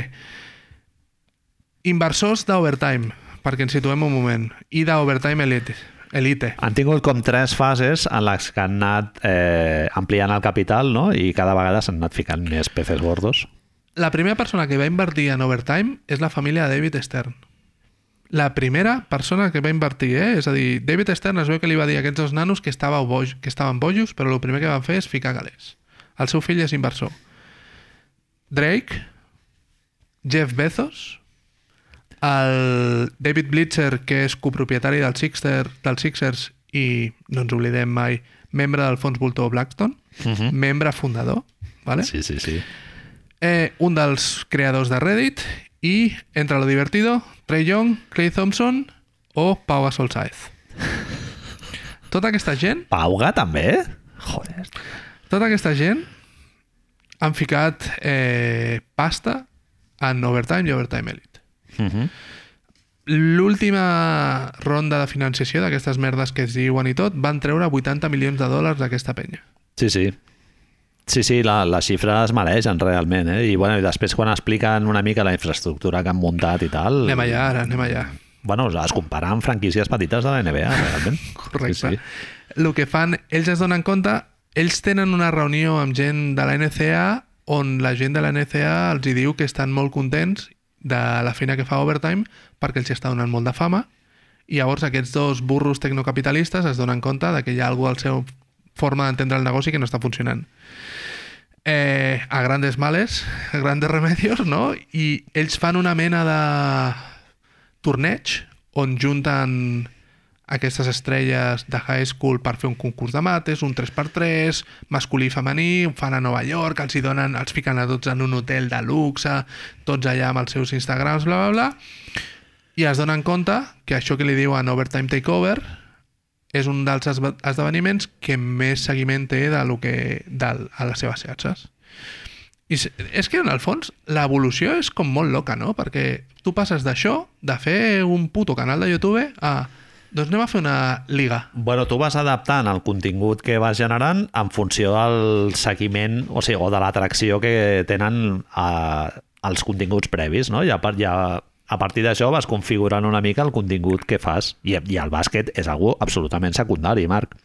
Inversors d'Overtime, perquè ens situem un moment, i d'Overtime Elite. Elite. Han tingut com tres fases en les que han anat eh, ampliant el capital no? i cada vegada s'han anat ficant més peces gordos la primera persona que va invertir en Overtime és la família de David Stern. La primera persona que va invertir, eh? És a dir, David Stern es veu que li va dir a aquests dos nanos que, estava boj, que estaven bojos, però el primer que van fer és ficar galers. El seu fill és inversor. Drake, Jeff Bezos, el David Blitzer, que és copropietari del, Sixer, del Sixers i, no ens oblidem mai, membre del fons voltor Blackstone, uh mhm. -huh. membre fundador, ¿vale? Sí, sí, sí eh, un dels creadors de Reddit i, entre lo divertido, Trey Young, Clay Thompson o Pau Gasol Saez. Tota aquesta gent... Pauga també? Joder. Tota aquesta gent han ficat eh, pasta en Overtime i Overtime Elite. Uh -huh. L'última ronda de financiació d'aquestes merdes que es diuen i tot van treure 80 milions de dòlars d'aquesta penya. Sí, sí. Sí, sí, la, les xifres es mereixen realment, eh? I, bueno, i després quan expliquen una mica la infraestructura que han muntat i tal... Anem allà ara, anem allà. Bueno, es compara amb franquícies petites de la NBA, realment. Correcte. Sí, sí. El que fan, ells es donen compte, ells tenen una reunió amb gent de la NCA on la gent de la NCA els hi diu que estan molt contents de la feina que fa Overtime perquè els hi està donant molt de fama i llavors aquests dos burros tecnocapitalistes es donen compte de que hi ha alguna al seu forma d'entendre el negoci que no està funcionant. Eh, a grandes males, a grandes remedios, no? I ells fan una mena de torneig on junten aquestes estrelles de high school per fer un concurs de mates, un 3x3, masculí i femení, ho fan a Nova York, els hi donen, els fiquen a tots en un hotel de luxe, tots allà amb els seus Instagrams, bla, bla, bla, i es donen compte que això que li diuen Overtime Takeover és un dels esdeveniments que més seguiment té de lo que, del, a les seves xarxes. I és que, en el fons, l'evolució és com molt loca, no? Perquè tu passes d'això, de fer un puto canal de YouTube, a... Doncs anem a fer una liga. Bueno, tu vas adaptant el contingut que vas generant en funció del seguiment, o sigui, o de l'atracció que tenen a, als continguts previs, no? I a, part, ja, a partir d'això vas configurant una mica el contingut que fas. I, i el bàsquet és algo absolutament secundari, Marc.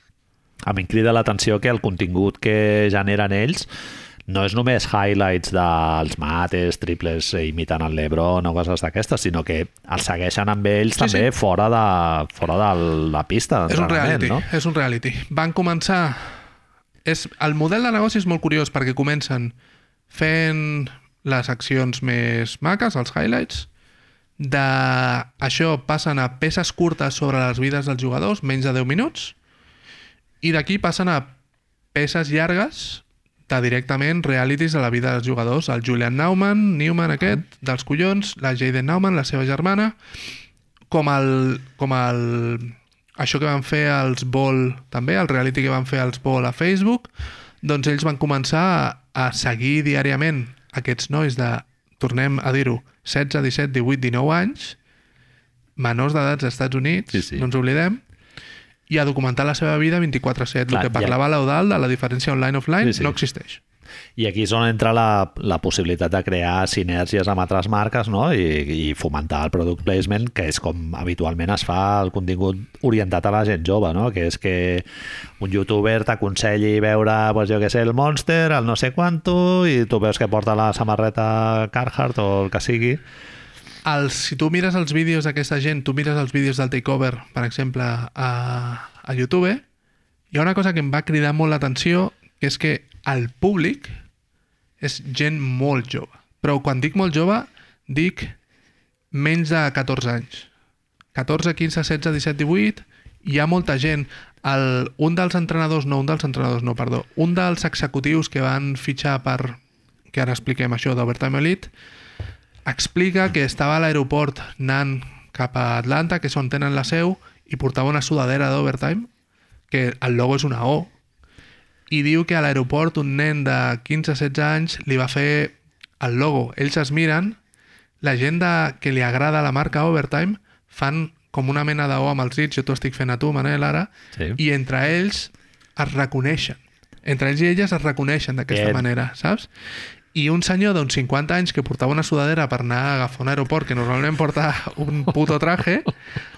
A mi em crida l'atenció que el contingut que generen ells no és només highlights dels mates, triples imitant el Lebron o coses d'aquestes, sinó que els segueixen amb ells Sí, també sí. fora de, fora de la pista. És un reality, No? és un reality. Van començar... És, el model de negoci és molt curiós perquè comencen fent les accions més maques, els highlights, de això passen a peces curtes sobre les vides dels jugadors, menys de 10 minuts, i d'aquí passen a peces llargues de directament realities de la vida dels jugadors. El Julian Nauman, Newman aquest, dels collons, la Jaden Nauman, la seva germana, com el, com el això que van fer els Ball també, el reality que van fer els Ball a Facebook, doncs ells van començar a, a seguir diàriament aquests nois de, tornem a dir-ho, 16, 17, 18, 19 anys, menors d'edats als Estats Units, Sí, sí. no ens oblidem, i a documentar la seva vida 24-7. El que ja- parlava l'Eudal de la diferència online-offline Sí, sí. no existeix. I aquí és on entra la, la possibilitat de crear sinergies amb altres marques no? I, i fomentar el product placement, que és com habitualment es fa el contingut orientat a la gent jove, no? que és que un youtuber t'aconselli veure, pues, jo què sé, el Monster, el no sé quanto, i tu veus que porta la samarreta Carhartt o el que sigui. Els, si tu mires els vídeos d'aquesta gent, tu mires els vídeos del Takeover, per exemple, a, a YouTube, hi ha una cosa que em va cridar molt l'atenció, que és que el públic és gent molt jove. Però quan dic molt jove, dic menys de 14 anys. 14, 15, 16, 17, 18, hi ha molta gent. El, un dels entrenadors, no, un dels entrenadors, no, perdó, un dels executius que van fitxar per, que ara expliquem això d'Overtime Elite, explica que estava a l'aeroport anant cap a Atlanta, que és on tenen la seu, i portava una sudadera d'Overtime, que el logo és una O, i diu que a l'aeroport un nen de 15-16 anys li va fer el logo. Ells es miren, la gent de, que li agrada la marca Overtime fan com una mena de O amb els dits, jo t'ho estic fent a tu, Manel, ara, Sí. i entre ells es reconeixen. Entre ells i elles es reconeixen d'aquesta Bien. manera, saps? I un senyor d'uns 50 anys que portava una sudadera per anar a agafar un aeroport, que normalment porta un puto traje,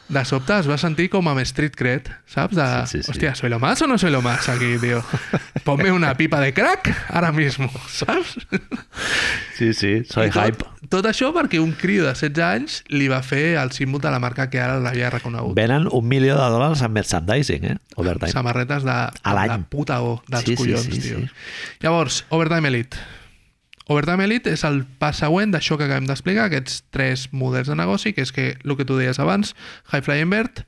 de sobte es va sentir com amb street cred, saps? De, Sí, sí, sí. hòstia, ¿soy lo más o no soy lo más aquí, tío? Ponme una pipa de crack ara mismo, saps? Sí, sí, soy I tot, hype. Tot això perquè un criu de 16 anys li va fer el símbol de la marca que ara l'havia reconegut. Venen un milió de dòlars en merchandising, eh? Overtime. samarretes de, de puta O dels Sí, sí, collons, sí, tio. sí. Llavors, Overtime Elite. Overtime Elite és el pas següent d'això que acabem d'explicar, aquests tres models de negoci, que és que el que tu deies abans, High Flying Bird,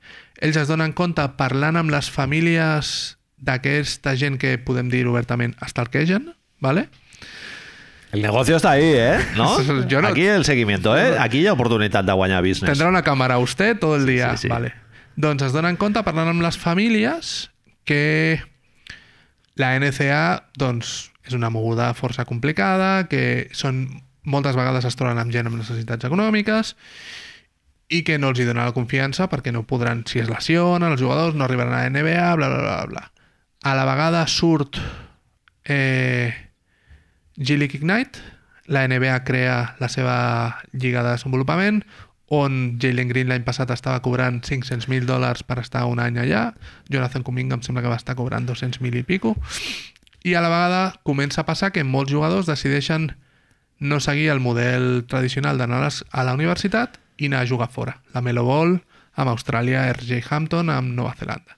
ells es donen compte parlant amb les famílies d'aquesta gent que podem dir obertament estalquegen, ¿vale? El negocio está ahí, ¿eh? ¿No? Yo no- Aquí el seguimiento, ¿eh? Aquí hi ha oportunitat de guanyar business. Tendrà una càmera usted tot el dia. sí, sí. Vale. Doncs es donen compte parlant amb les famílies que La NCA, doncs, és una moguda força complicada, que són moltes vegades es troben amb gent amb necessitats econòmiques i que no els hi dona la confiança perquè no podran, si es lesionen els jugadors, no arribaran a la NBA, bla, bla, bla, bla. A la vegada surt eh, G-League Ignite, la NBA crea la seva lliga de desenvolupament, on Jalen Green l'any passat estava cobrant 500.000 dòlars per estar un any allà, Jonathan Kuminga em sembla que va estar cobrant 200.000 i pico, i a la vegada comença a passar que molts jugadors decideixen no seguir el model tradicional d'anar a la universitat i anar a jugar fora. La Melo Ball, amb Austràlia, RJ Hampton, amb Nova Zelanda.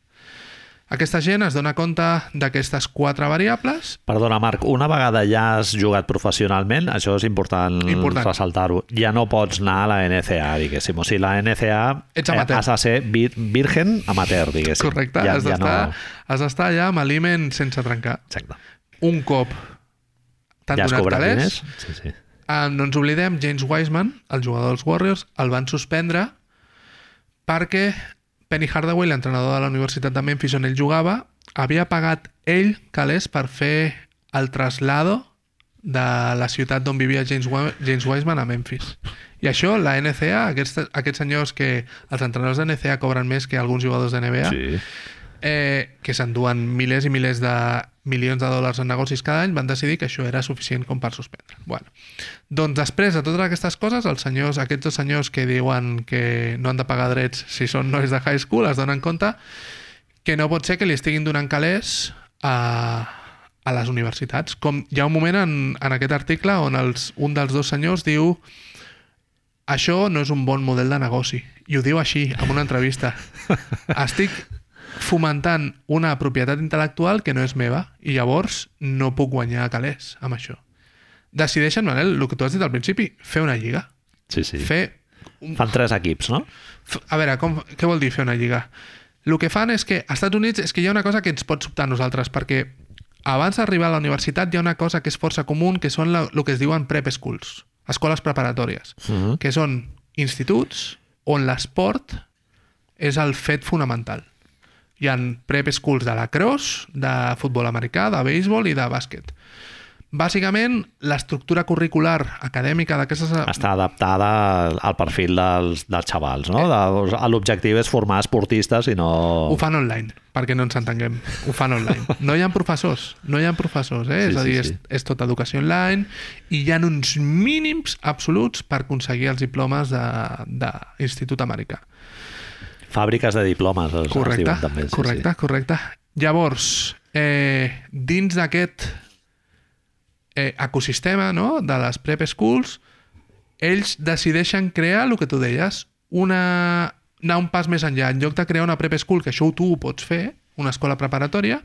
Aquesta gent es dona compte d'aquestes quatre variables Perdona, Marc, una vegada ja has jugat professionalment, això és important, Important. ressaltar-ho, ja no pots anar a la NCA, diguéssim. O sigui, la NCA Ets amateur. has de ser vir virgen amateur, diguéssim. Correcte, Ja, has ja d'estar no... allà amb l'IMEN sense trencar. Exacte. Un cop t'han Ja donat calés? Sí, sí. eh, no ens oblidem, James Wiseman, el jugador dels Warriors, el van suspendre perquè Penny Hardaway, l'entrenador de la Universitat de Memphis on ell jugava, havia pagat ell calés per fer el traslado de la ciutat d'on vivia James, Wa- James Wiseman a Memphis. I això, la NCA, aquests, aquests senyors que els entrenadors de NCA cobren més que alguns jugadors de NBA, sí. Eh, que s'enduen milers i milers de milions de dòlars en negocis cada any, van decidir que això era suficient com per suspendre. Bueno, doncs després de totes aquestes coses, els senyors, aquests dos senyors que diuen que no han de pagar drets si són nois de high school, es donen compte que no pot ser que li estiguin donant calés a, a les universitats. Com hi ha un moment en, en aquest article on els, un dels dos senyors diu això no és un bon model de negoci. I ho diu així, en una entrevista. Estic fomentant una propietat intel·lectual que no és meva i llavors no puc guanyar calés amb això. Decideixen, Manel, el que tu has dit al principi, fer una lliga. sí, sí. Fer... Un... Fan tres equips, no? A veure, com, què vol dir fer una lliga? El que fan és que als Estats Units és que hi ha una cosa que ens pot sobtar a nosaltres, perquè abans d'arribar a la universitat hi ha una cosa que és força comú, que són la, el que es diuen prep schools, escoles preparatòries, Uh -huh. que són instituts on l'esport és el fet fonamental. Hi ha prep schools de lacrosse, de futbol americà, de béisbol i de bàsquet. Bàsicament, l'estructura curricular acadèmica d'aquestes... Està adaptada al perfil dels, dels xavals, no? De, L'objectiu és formar esportistes i no... Ho fan online, perquè no ens entenguem. Ho fan online. No hi ha professors, no hi ha professors, eh? Sí, és a sí, dir, sí. és, és tota educació online i hi ha uns mínims absoluts per aconseguir els diplomes de- d'institut americà. Fàbriques de diplomes, es, es Correcte, diuen també. Sí, correcte, correcte. Llavors, eh, dins d'aquest eh, ecosistema no? de les prep schools, ells decideixen crear el que tu deies, una, anar un pas més enllà. En lloc de crear una prep school, que això tu ho pots fer, una escola preparatòria,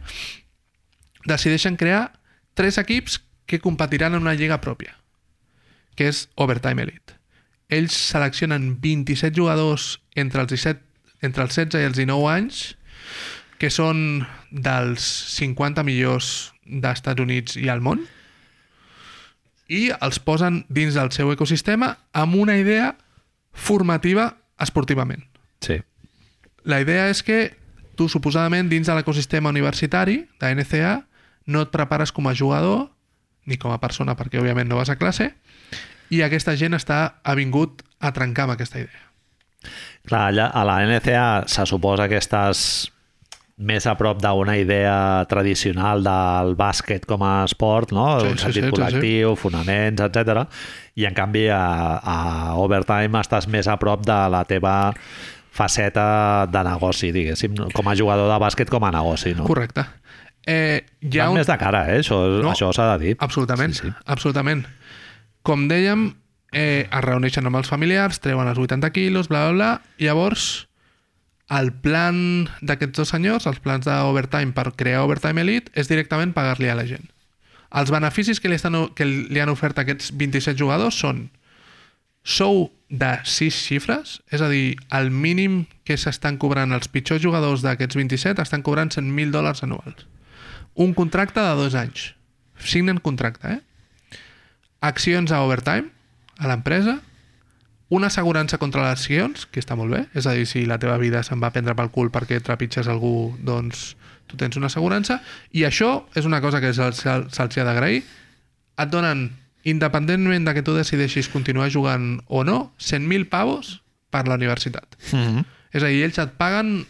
decideixen crear tres equips que competiran en una lliga pròpia, que és Overtime Elite. Ells seleccionen 27 jugadors entre els, 17, entre els 16 i els 19 anys, que són dels 50 millors d'Estats Units i al món, i els posen dins del seu ecosistema amb una idea formativa esportivament. Sí. La idea és que tu, suposadament, dins de l'ecosistema universitari de NCA, no et prepares com a jugador ni com a persona, perquè òbviament no vas a classe, i aquesta gent està ha vingut a trencar amb aquesta idea. Clar, allà, a la NCA se suposa que estàs més a prop d'una idea tradicional del bàsquet com a esport, no? Sí, un sí, sentit sí, sí, col·lectiu, fonaments, etc. I en canvi a, a Overtime estàs més a prop de la teva faceta de negoci, diguéssim, com a jugador de bàsquet com a negoci, no? Correcte. Eh, hi ha Van un... més de cara, eh? Això, No, això s'ha de dir. Absolutament, Sí, sí. absolutament. Com dèiem, eh, es reuneixen amb els familiars, treuen els 80 quilos, bla, bla, bla, i llavors el plan d'aquests dos senyors, els plans d'Overtime per crear Overtime Elite, és directament pagar-li a la gent. Els beneficis que li, estan, que li han ofert aquests 27 jugadors són sou de 6 xifres, és a dir, el mínim que s'estan cobrant els pitjors jugadors d'aquests 27 estan cobrant 100.000 dòlars anuals. Un contracte de dos anys. Signen contracte, eh? Accions a Overtime, a l'empresa, una assegurança contra les lesions, que està molt bé, és a dir, si la teva vida se'n va prendre pel cul perquè trepitges algú, doncs tu tens una assegurança, i això és una cosa que se'ls se, se ha d'agrair. Et donen, independentment de que tu decideixis continuar jugant o no, 100.000 pavos per la universitat. Mm -hmm. És a dir, ells et paguen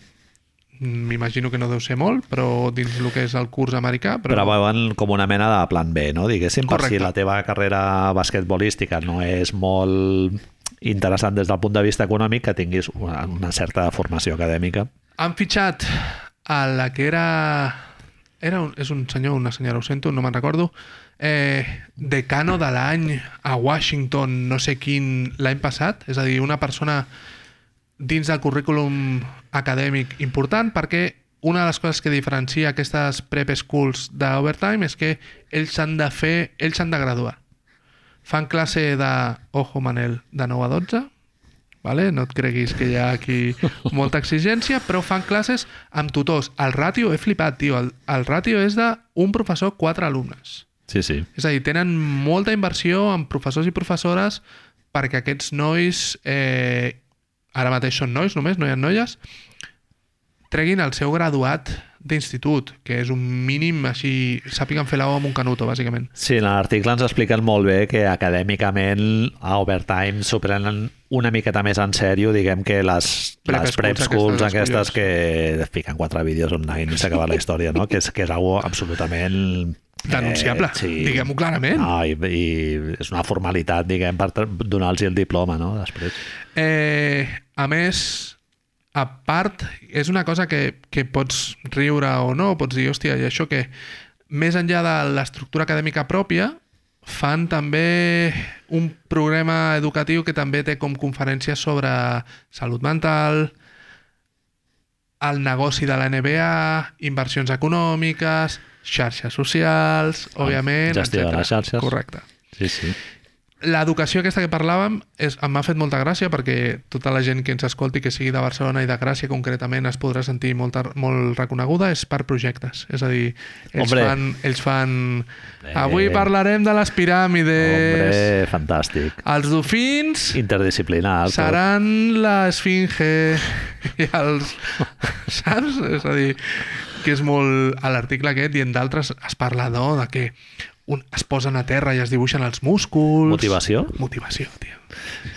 m'imagino que no deu ser molt, però dins el que és el curs americà... Però, Però veuen com una mena de plan B, no? Diguéssim, per Correcte. si la teva carrera basquetbolística no és molt interessant des del punt de vista econòmic, que tinguis una, una certa formació acadèmica. Han fitxat a la que era... era un, és un senyor, una senyora, ho sento, no me'n recordo, eh, decano de l'any a Washington, no sé quin, l'any passat, és a dir, una persona dins del currículum acadèmic important perquè una de les coses que diferencia aquestes prep schools d'overtime és que ells s'han de fer, ells s'han de graduar. Fan classe de, ojo Manel, de 9 a 12, vale? no et creguis que hi ha aquí molta exigència, però fan classes amb tutors. El ràtio, he flipat, tio, el, el ràtio és de un professor, quatre alumnes. Sí, sí. És a dir, tenen molta inversió en professors i professores perquè aquests nois, eh, ara mateix són nois només, no hi ha noies, treguin el seu graduat d'institut, que és un mínim així, sàpiguen fer l'au amb un canuto, bàsicament. Sí, en l'article ens expliquen molt bé que acadèmicament a Overtime s'ho prenen una miqueta més en sèrio, diguem que les, Prep les prep schools aquestes, aquestes, que fiquen quatre vídeos online i s'ha acabat la història, no? que, és, que és algo absolutament... Denunciable, Eh, sí. diguem-ho clarament. No, i, i és una formalitat, diguem, per donar-los el diploma, no?, després. Eh, a més, a part, és una cosa que, que pots riure o no, pots dir, hòstia, i això que més enllà de l'estructura acadèmica pròpia, fan també un programa educatiu que també té com conferències sobre salut mental, el negoci de la NBA, inversions econòmiques, xarxes socials, òbviament, gestió de etcètera. les xarxes. Correcte Sí, sí. L'educació aquesta que parlàvem és, m'ha fet molta gràcia perquè tota la gent que ens escolti que sigui de Barcelona i de Gràcia concretament es podrà sentir molt, molt reconeguda és per projectes, és a dir ells Hombre. fan, ells fan Eh. avui parlarem de les piràmides Hombre, fantàstic. els dofins Interdisciplinar. seran l'esfinge i els... saps? És a dir, que és molt... A l'article aquest i en d'altres es parla no, de que un, es posen a terra i es dibuixen els músculs. Motivació? Motivació, tio.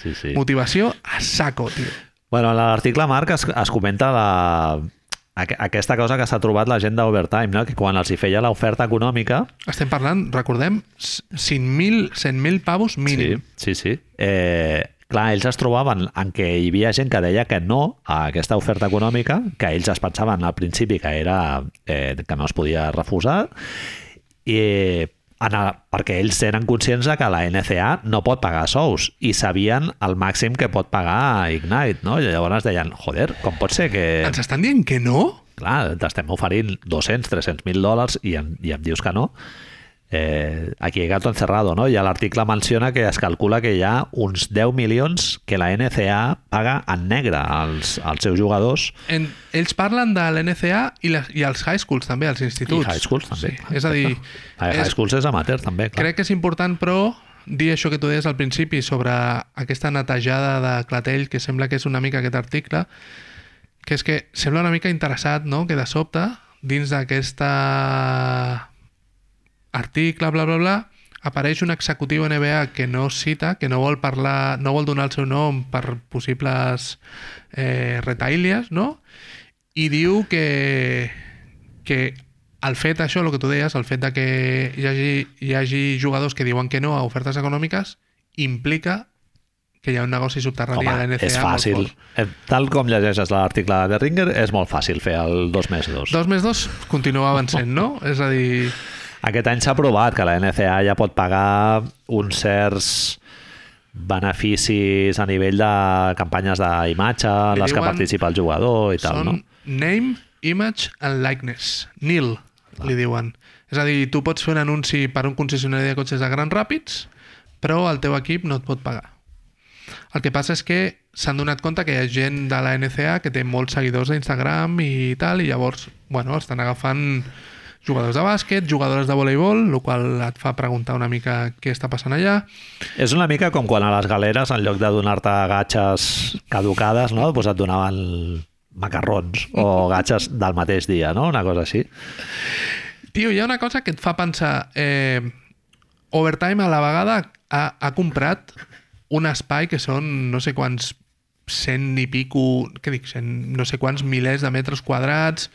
Sí, sí. Motivació a saco, tio. Bueno, a l'article, Marc, es, es comenta la, aqu- aquesta cosa que s'ha trobat la gent d'Overtime, no? que quan els hi feia l'oferta econòmica... Estem parlant, recordem, 100.000 100.000 pavos mínim. Sí, sí, sí. Eh, clar, ells es trobaven en què hi havia gent que deia que no a aquesta oferta econòmica, que ells es pensaven al principi que era eh, que no es podia refusar, i en el, perquè ells eren conscients de que la NCA no pot pagar sous i sabien el màxim que pot pagar Ignite, no? I llavors deien, joder, com pot ser que... Ens estan dient que no? Clar, t'estem oferint 200, 300 mil dòlars i, em, i em dius que no. Eh, aquí gato encerrado, no? I a l'article menciona que es calcula que hi ha uns 10 milions que la NCA paga en negre als, als seus jugadors En, ells parlen de l'NCA i, les, i els high schools també, els instituts. i high schools també. Sí, és a dir, A high és, schools és amateur també, clar. crec que és important, però, dir això que tu deies al principi sobre aquesta netejada de clatell que sembla que és una mica aquest article, que és que sembla una mica interessat, no?, que de sobte, dins d'aquesta article, bla, bla, bla, apareix un executiu NBA que no cita, que no vol parlar, no vol donar el seu nom per possibles eh, retaïlies, no? I diu que, que el fet això, el que tu deies, el fet de que hi hagi, hi hagi jugadors que diuen que no a ofertes econòmiques implica que hi ha un negoci subterrani a la Home, NCA és fàcil. Eh, Tal com llegeixes l'article de Ringer, és molt fàcil fer el 2 més 2. Dos més dos continua avançant, no? És a dir, Aquest any s'ha provat que la NCA ja pot pagar uns certs beneficis a nivell de campanyes d'imatge en les que participa el jugador i tal, no? name, image and likeness. NIL, li diuen. És a dir, tu pots fer un anunci per un concessionari de cotxes de Gran Ràpids, però el teu equip no et pot pagar. El que passa és que s'han donat compte que hi ha gent de la NCA que té molts seguidors a Instagram i tal, i llavors, bueno, estan agafant jugadors de bàsquet, jugadores de voleibol, el qual et fa preguntar una mica què està passant allà. És una mica com quan a les galeres, en lloc de donar-te gatxes caducades, no? pues et donaven macarrons o gatxes del mateix dia, no? Una cosa així. Tio, hi ha una cosa que et fa pensar... Eh, Overtime a la vegada ha, ha comprat un espai que són no sé quants cent i pico, què dic, cent, no sé quants milers de metres quadrats,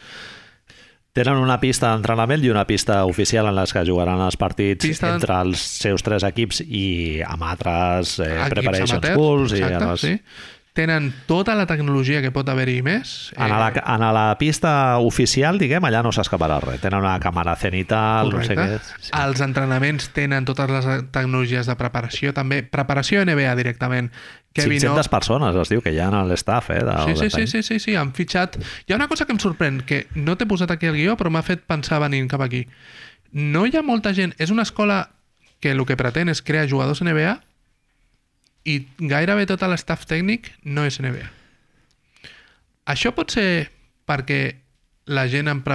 Tenen una pista d'entrenament i una pista oficial en les que jugaran els partits Pista entre els seus tres equips i amb altres eh, equips preparations amateurs, pools. I exacte, amb els... sí. Tenen tota la tecnologia que pot haver-hi més. En, la, eh, en la pista oficial, diguem, allà no s'escaparà res. Tenen una càmera cenital, no sé què. Correcte. Els entrenaments tenen totes les tecnologies de preparació, també. Preparació NBA directament. Kevin 500 O- persones es diu que hi ha en l'estaf, eh? De Sí, sí, sí, sí, sí, sí, han fitxat... Hi ha una cosa que em sorprèn, que no t'he posat aquí el guió, però m'ha fet pensar venint cap aquí. No hi ha molta gent... És una escola que el que pretén és crear jugadors NBA i gairebé tot l'estaf tècnic no és NBA. Això pot ser perquè la gent amb,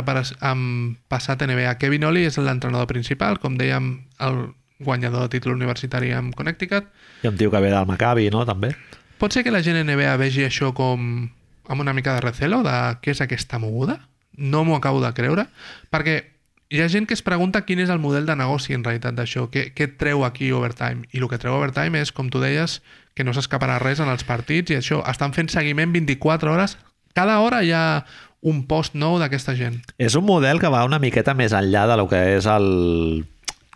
amb passat NBA. Kevin Ollie és l'entrenador principal, com dèiem, el guanyador de títol universitari amb Connecticut. Ha un tio que ve del Maccabi, no?, també. Pot ser que la gent NBA vegi això com amb una mica de recelo, de què és aquesta moguda? No m'ho acabo de creure, perquè hi ha gent que es pregunta quin és el model de negoci en realitat d'això, què, què treu aquí Overtime? I el que treu Overtime és, com tu deies, que no s'escaparà res en els partits i això, estan fent seguiment 24 hores, cada hora hi ha un post nou d'aquesta gent. És un model que va una miqueta més enllà de lo que és el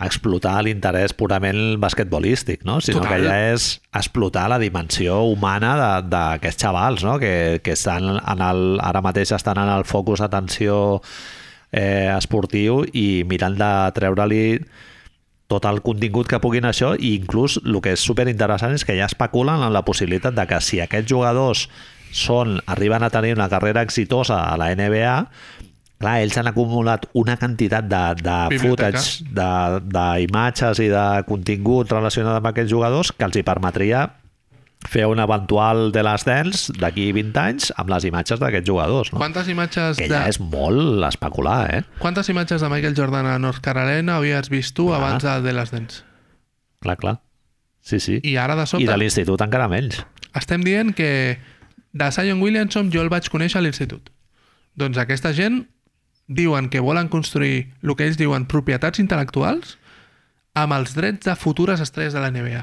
explotar l'interès purament basquetbolístic, no? sinó Total. que ja és explotar la dimensió humana de- d'aquests xavals, no? que, que estan en el, ara mateix estan en el focus d'atenció eh, esportiu i mirant de treure-li tot el contingut que puguin això i inclús el que és superinteressant és que ja especulen en la possibilitat de que si aquests jugadors són, arriben a tenir una carrera exitosa a la NBA clar, ells han acumulat una quantitat de, de Biblioteca. footage, de- d'imatges i de contingut relacionat amb aquests jugadors que els hi permetria fer un eventual de les Dance d'aquí 20 anys amb les imatges d'aquests jugadors. No? Quantes imatges Que de... ja és molt especular, eh? Quantes imatges de Michael Jordan a North Carolina havies vist tu Clar. abans de The Last Dance? Clar, clar. Sí, sí. I ara de I sobte... de l'institut encara menys. estem dient que de Zion Williamson jo el vaig conèixer a l'institut. Doncs aquesta gent diuen que volen construir el que ells diuen propietats intel·lectuals amb els drets de futures estrelles de la NBA.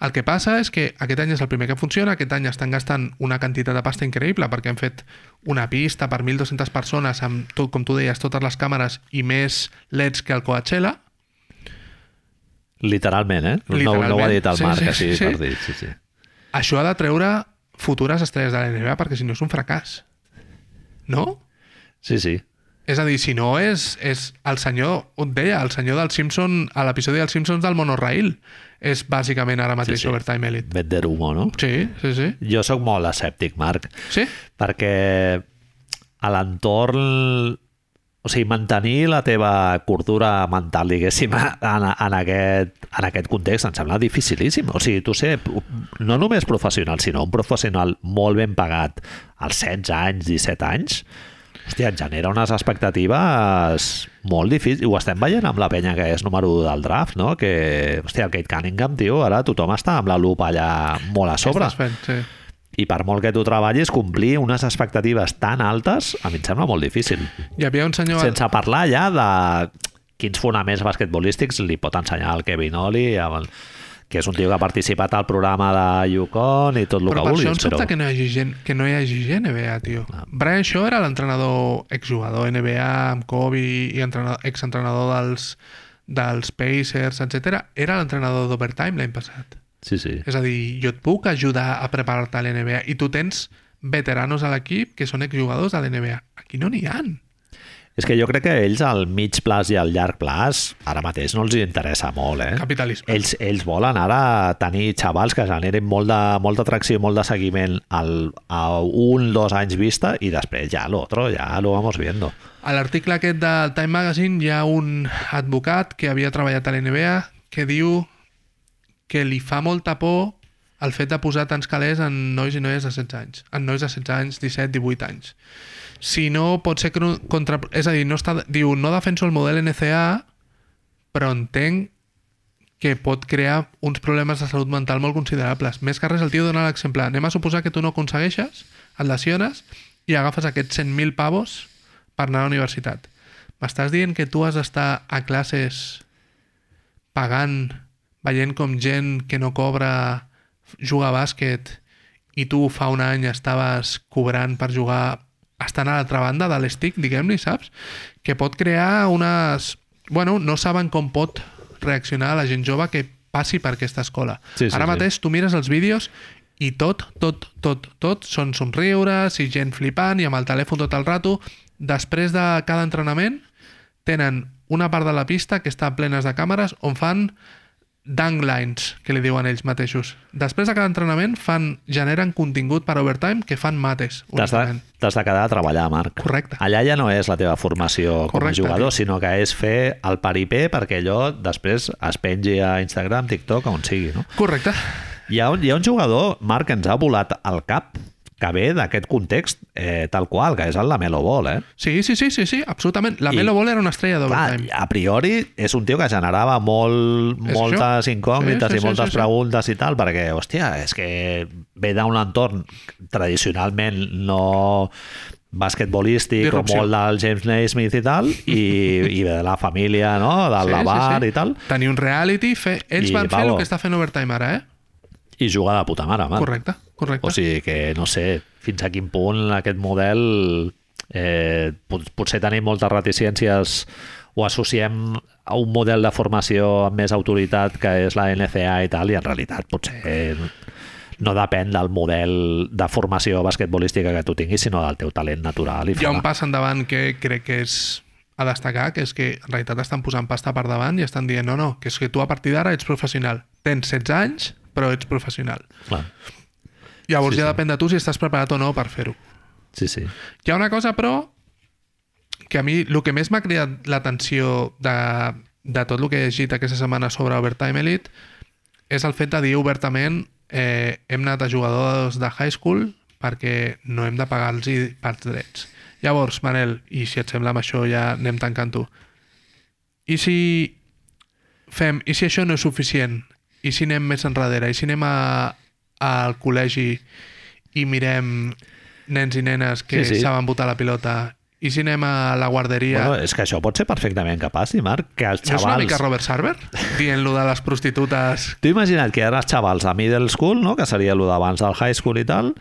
El que passa és que aquest any és el primer que funciona, aquest any estan gastant una quantitat de pasta increïble perquè han fet una pista per 1.200 persones amb, tot, com tu deies, totes les càmeres i més LEDs que el Coachella, Literalment, eh? No, no ho ha Literalment. dit el Sí, Marc, sí, així sí. per dir. Sí, sí. això ha de treure futures estrelles de la NBA perquè si no és un fracàs. No? sí, sí. És a dir, si no és, és el senyor, on deia, el senyor del Simpson, a l'episodi dels Simpsons del monorail, és bàsicament ara mateix Sí, sí. Overtime Elite. Vet humo, no? Sí, sí, sí. Jo sóc molt escèptic, Marc, Sí? perquè a l'entorn... O sigui, mantenir la teva cordura mental, diguéssim, en, en, aquest, en aquest context em sembla dificilíssim. O sigui, tu ser no només professional, sinó un professional molt ben pagat als 16 anys, 17 anys, hòstia, et genera unes expectatives molt difícils. I ho estem veient amb la penya que és número 1 del draft, no? Que, hòstia, el Kate Cunningham, tio, ara tothom està amb la lupa allà molt a sobre. Fent, sí. I per molt que tu treballis, complir unes expectatives tan altes, a mi em sembla molt difícil. Hi havia un senyor... Sense parlar ja de quins fonaments basquetbolístics li pot ensenyar el Kevin Oli, amb el, que és un tio que ha participat al programa de Yukon i tot el Però que per vulguis. això em sobta però... que no hi hagi gent, que no hi hagi gent NBA, tio. Brian Shaw era l'entrenador, exjugador NBA amb Kobe i entrenador, exentrenador dels, dels Pacers, etc. Era l'entrenador d'Overtime l'any passat. Sí, sí. És a dir, jo et puc ajudar a preparar-te a l'NBA i tu tens veteranos a l'equip que són exjugadors de l'NBA. Aquí no n'hi han. És que jo crec que ells al mig plaç i al llarg plaç ara mateix no els interessa molt, eh? Capitalisme. Ells, ells volen ara tenir xavals que generin molt de, molta atracció i molt de seguiment al, a un, dos anys vista i després ja l'altre, ja lo vamos viendo. A l'article aquest del Time Magazine hi ha un advocat que havia treballat a l'NBA que diu que li fa molta por el fet de posar tants calés en nois i noies de 16 anys. En nois de 16 anys, 17, 18 anys. Si no, pot ser contra... És a dir, no està... diu, no defenso el model NCA, però entenc que pot crear uns problemes de salut mental molt considerables. Més que res, el tio dona l'exemple. Anem a suposar que tu no aconsegueixes, et lesiones, i agafes aquests 100.000 pavos per anar a la universitat. M'estàs dient que tu has d'estar a classes pagant, veient com gent que no cobra juga a bàsquet i tu fa un any estaves cobrant per jugar estan a l'altra banda de l'estick, diguem-li, saps? Que pot crear unes... Bueno, no saben com pot reaccionar la gent jove que passi per aquesta escola. Sí, sí, Ara sí. mateix tu mires els vídeos i tot, tot, tot, tot són somriures i gent flipant i amb el telèfon tot el rato. Després de cada entrenament tenen una part de la pista que està plenes de càmeres on fan dunk lines, que li diuen ells mateixos. Després de cada entrenament fan, generen contingut per overtime que fan mates. T'has de, de quedar a treballar, Marc. Correcte. Allà ja no és la teva formació com Correcte, a jugador, tio. sinó que és fer el paripé perquè allò després es pengi a Instagram, TikTok, on sigui, no? Correcte. Hi ha un, hi ha un jugador, Marc, que ens ha volat al cap que ve d'aquest context eh, tal qual, que és el Lamelo Ball, eh? Sí, sí, sí, sí, sí absolutament. La Melo Ball era una estrella Clar, d'overtime. a priori és un tio que generava molt, És moltes això. incògnites Sí, sí, i sí, moltes sí, sí. preguntes i tal, perquè, hòstia, és que ve d'un entorn tradicionalment no basquetbolístic Disrupció. molt del James Naismith i tal, i, i de la família, no?, del Sí, sí, Lavar sí. i tal, Tenir un reality, fer... ells I, van fer el que està fent overtime ara, eh? I juga de puta mare, Marc. Correcte, correcte. O sigui que no sé fins a quin punt aquest model eh, pot, potser tenim moltes reticències o associem a un model de formació amb més autoritat que és la NCA i tal, i en realitat potser no depèn del model de formació basquetbolística que tu tinguis, sinó del teu talent natural. I Hi ha un pas endavant que crec que és a destacar, que és que en realitat estan posant pasta per davant i estan dient no, no, que és que tu a partir d'ara ets professional. Tens 16 anys, però ets professional. Clar. Llavors Sí, ja sí. depèn de tu si estàs preparat o no per fer-ho. Sí, sí. Hi ha una cosa, però, que a mi el que més m'ha cridat l'atenció de, de tot el que he llegit aquesta setmana sobre Overtime Elite és el fet de dir obertament eh, hem anat a jugadors de high school perquè no hem de pagar-los pels drets. Llavors, Manel, i si et sembla amb això ja anem tancant-ho, i si fem, i si això no és suficient, i si anem més enrere, i si anem a, al col·legi i mirem nens i nenes que Sí, sí. saben botar la pilota, i si anem a la guarderia... Bueno, és que això pot ser perfectament que passi, Marc, que els no és una xavals... mica Robert Sarver? Dient-lo de les prostitutes... Tu imagina't que ara els xavals a middle school, no? que seria el d'abans del high school i tal,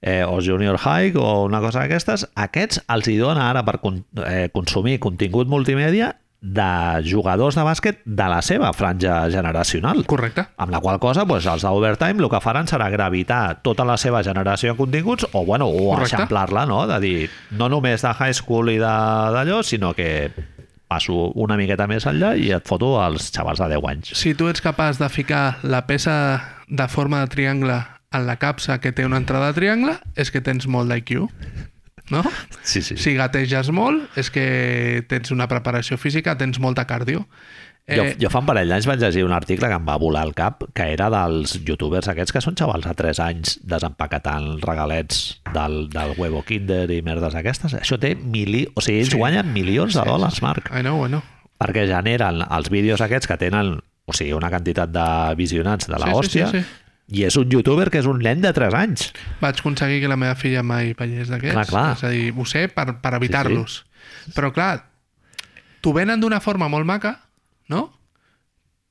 eh, o junior high o una cosa d'aquestes, aquests els hi dona ara per con eh, consumir contingut multimèdia de jugadors de bàsquet de la seva franja generacional. Correcte. Amb la qual cosa, doncs, els d'Overtime el que faran serà gravitar tota la seva generació de continguts o, bueno, o eixamplar-la, no? De dir, no només de high school i d'allò, sinó que passo una miqueta més enllà i et foto als xavals de 10 anys. Si tu ets capaç de ficar la peça de forma de triangle en la capsa que té una entrada de triangle, és que tens molt d'IQ. No? Sí, sí. Si gateges molt, és que tens una preparació física, tens molta cardio. Jo, jo fa un parell d'anys vaig llegir un article que em va volar al cap, que era dels youtubers aquests que són xavals de 3 anys desempaquetant regalets del, del huevo kinder i merdes aquestes. Això té mili... O sigui, ells Sí. guanyen milions de Sí, sí, dòlars, sí. Marc, I know, I know. perquè generen els vídeos aquests que tenen o sigui, una quantitat de visionats de la Sí, sí, hòstia sí, sí. I és un youtuber que és un nen de 3 anys. Vaig aconseguir que la meva filla mai veiés d'aquests. Clar, clar. És a dir, ho sé per, per evitar-los. Però clar, t'ho venen d'una forma molt maca, no?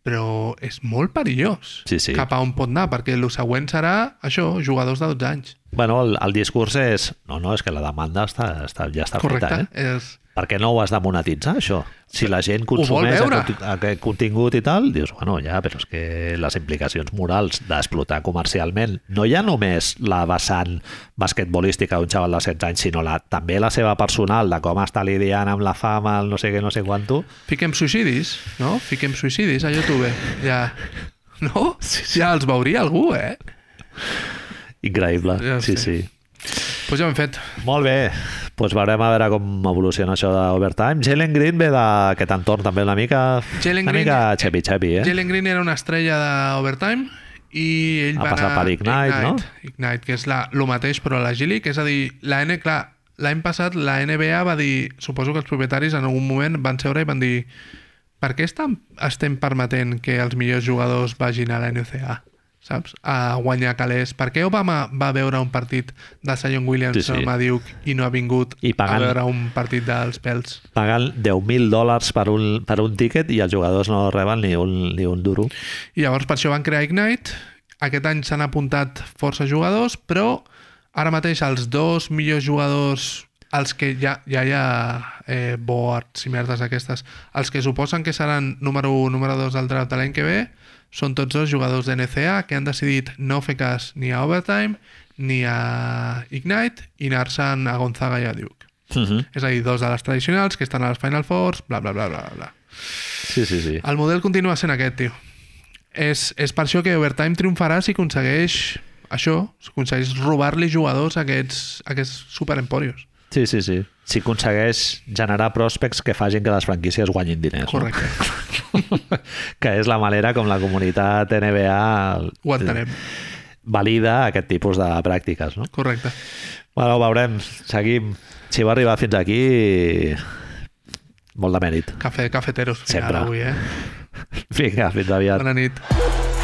Però és molt perillós Sí, sí. cap a on pot anar, perquè el següent serà això, jugadors de 12 anys. Bueno, el, el discurs és... No, no, és que la demanda està, està, ja està Correcte? feta, eh? És... Per què no ho has de monetitzar, això? Si la gent consumeix aquest, contingut i tal, dius, bueno, ja, però és que les implicacions morals d'explotar comercialment no hi ha només la vessant basquetbolística d'un xaval de 16 anys, sinó la, també la seva personal, de com està lidiant amb la fama, el no sé què, no sé quanto. Fiquem suïcidis, no? Fiquem suïcidis a YouTube. Ja... No? Ja els veuria algú, eh? Increïble, Ja sí, sí. Pues ja ho hem fet. Molt bé, doncs veurem a veure com evoluciona això d'Overtime. Jalen Green ve d'aquest entorn també una mica... Jalen una Green- mica xepi-xepi, eh? Jalen Green era una estrella d'Overtime i ell Ha va passat anar per Ignite, no? Ignite, que és la, lo mateix però a la G-League, és a dir, la N, clar, l'any passat la NBA va dir, suposo que els propietaris en algun moment van seure i van dir per què estem permetent que els millors jugadors vagin a la NCA? Saps? A guanyar calés. Per què Obama va veure un partit de Zion Williamson Sí, sí. a Duke i no ha vingut I pagant- a veure un partit dels pèls? Pagant 10.000 dòlars per un, per un tíquet i els jugadors no reben ni un, ni un duro. I llavors per això van crear Ignite. Aquest any s'han apuntat força jugadors, però ara mateix els dos millors jugadors, els que ja, ja hi ha eh, boards i merdes aquestes, els que suposen que seran número 1, número 2 del draft de l'any que ve, són tots dos jugadors de NCA que han decidit no fer cas ni a Overtime ni a Ignite i anar-se'n a Gonzaga i a Duke. Uh -huh. És a dir, dos de les tradicionals que estan a les Final Fours, bla, bla, bla, bla, bla. Sí, sí, sí. El model continua sent aquest, tio. És, és per això que Overtime triomfarà si aconsegueix això, si aconsegueix robar-li jugadors a aquests, a aquests superemporios. Sí, sí, sí. Si aconsegueix generar prospects que facin que les franquícies guanyin diners. Correcte. No? que és la manera com la comunitat NBA Ho entenem. valida aquest tipus de pràctiques. No? Correcte. Bueno, veurem, seguim. Si va arribar fins aquí, molt de mèrit. Cafè, cafeteros final Sempre. avui, eh? Vinga, fins aviat. Bona nit.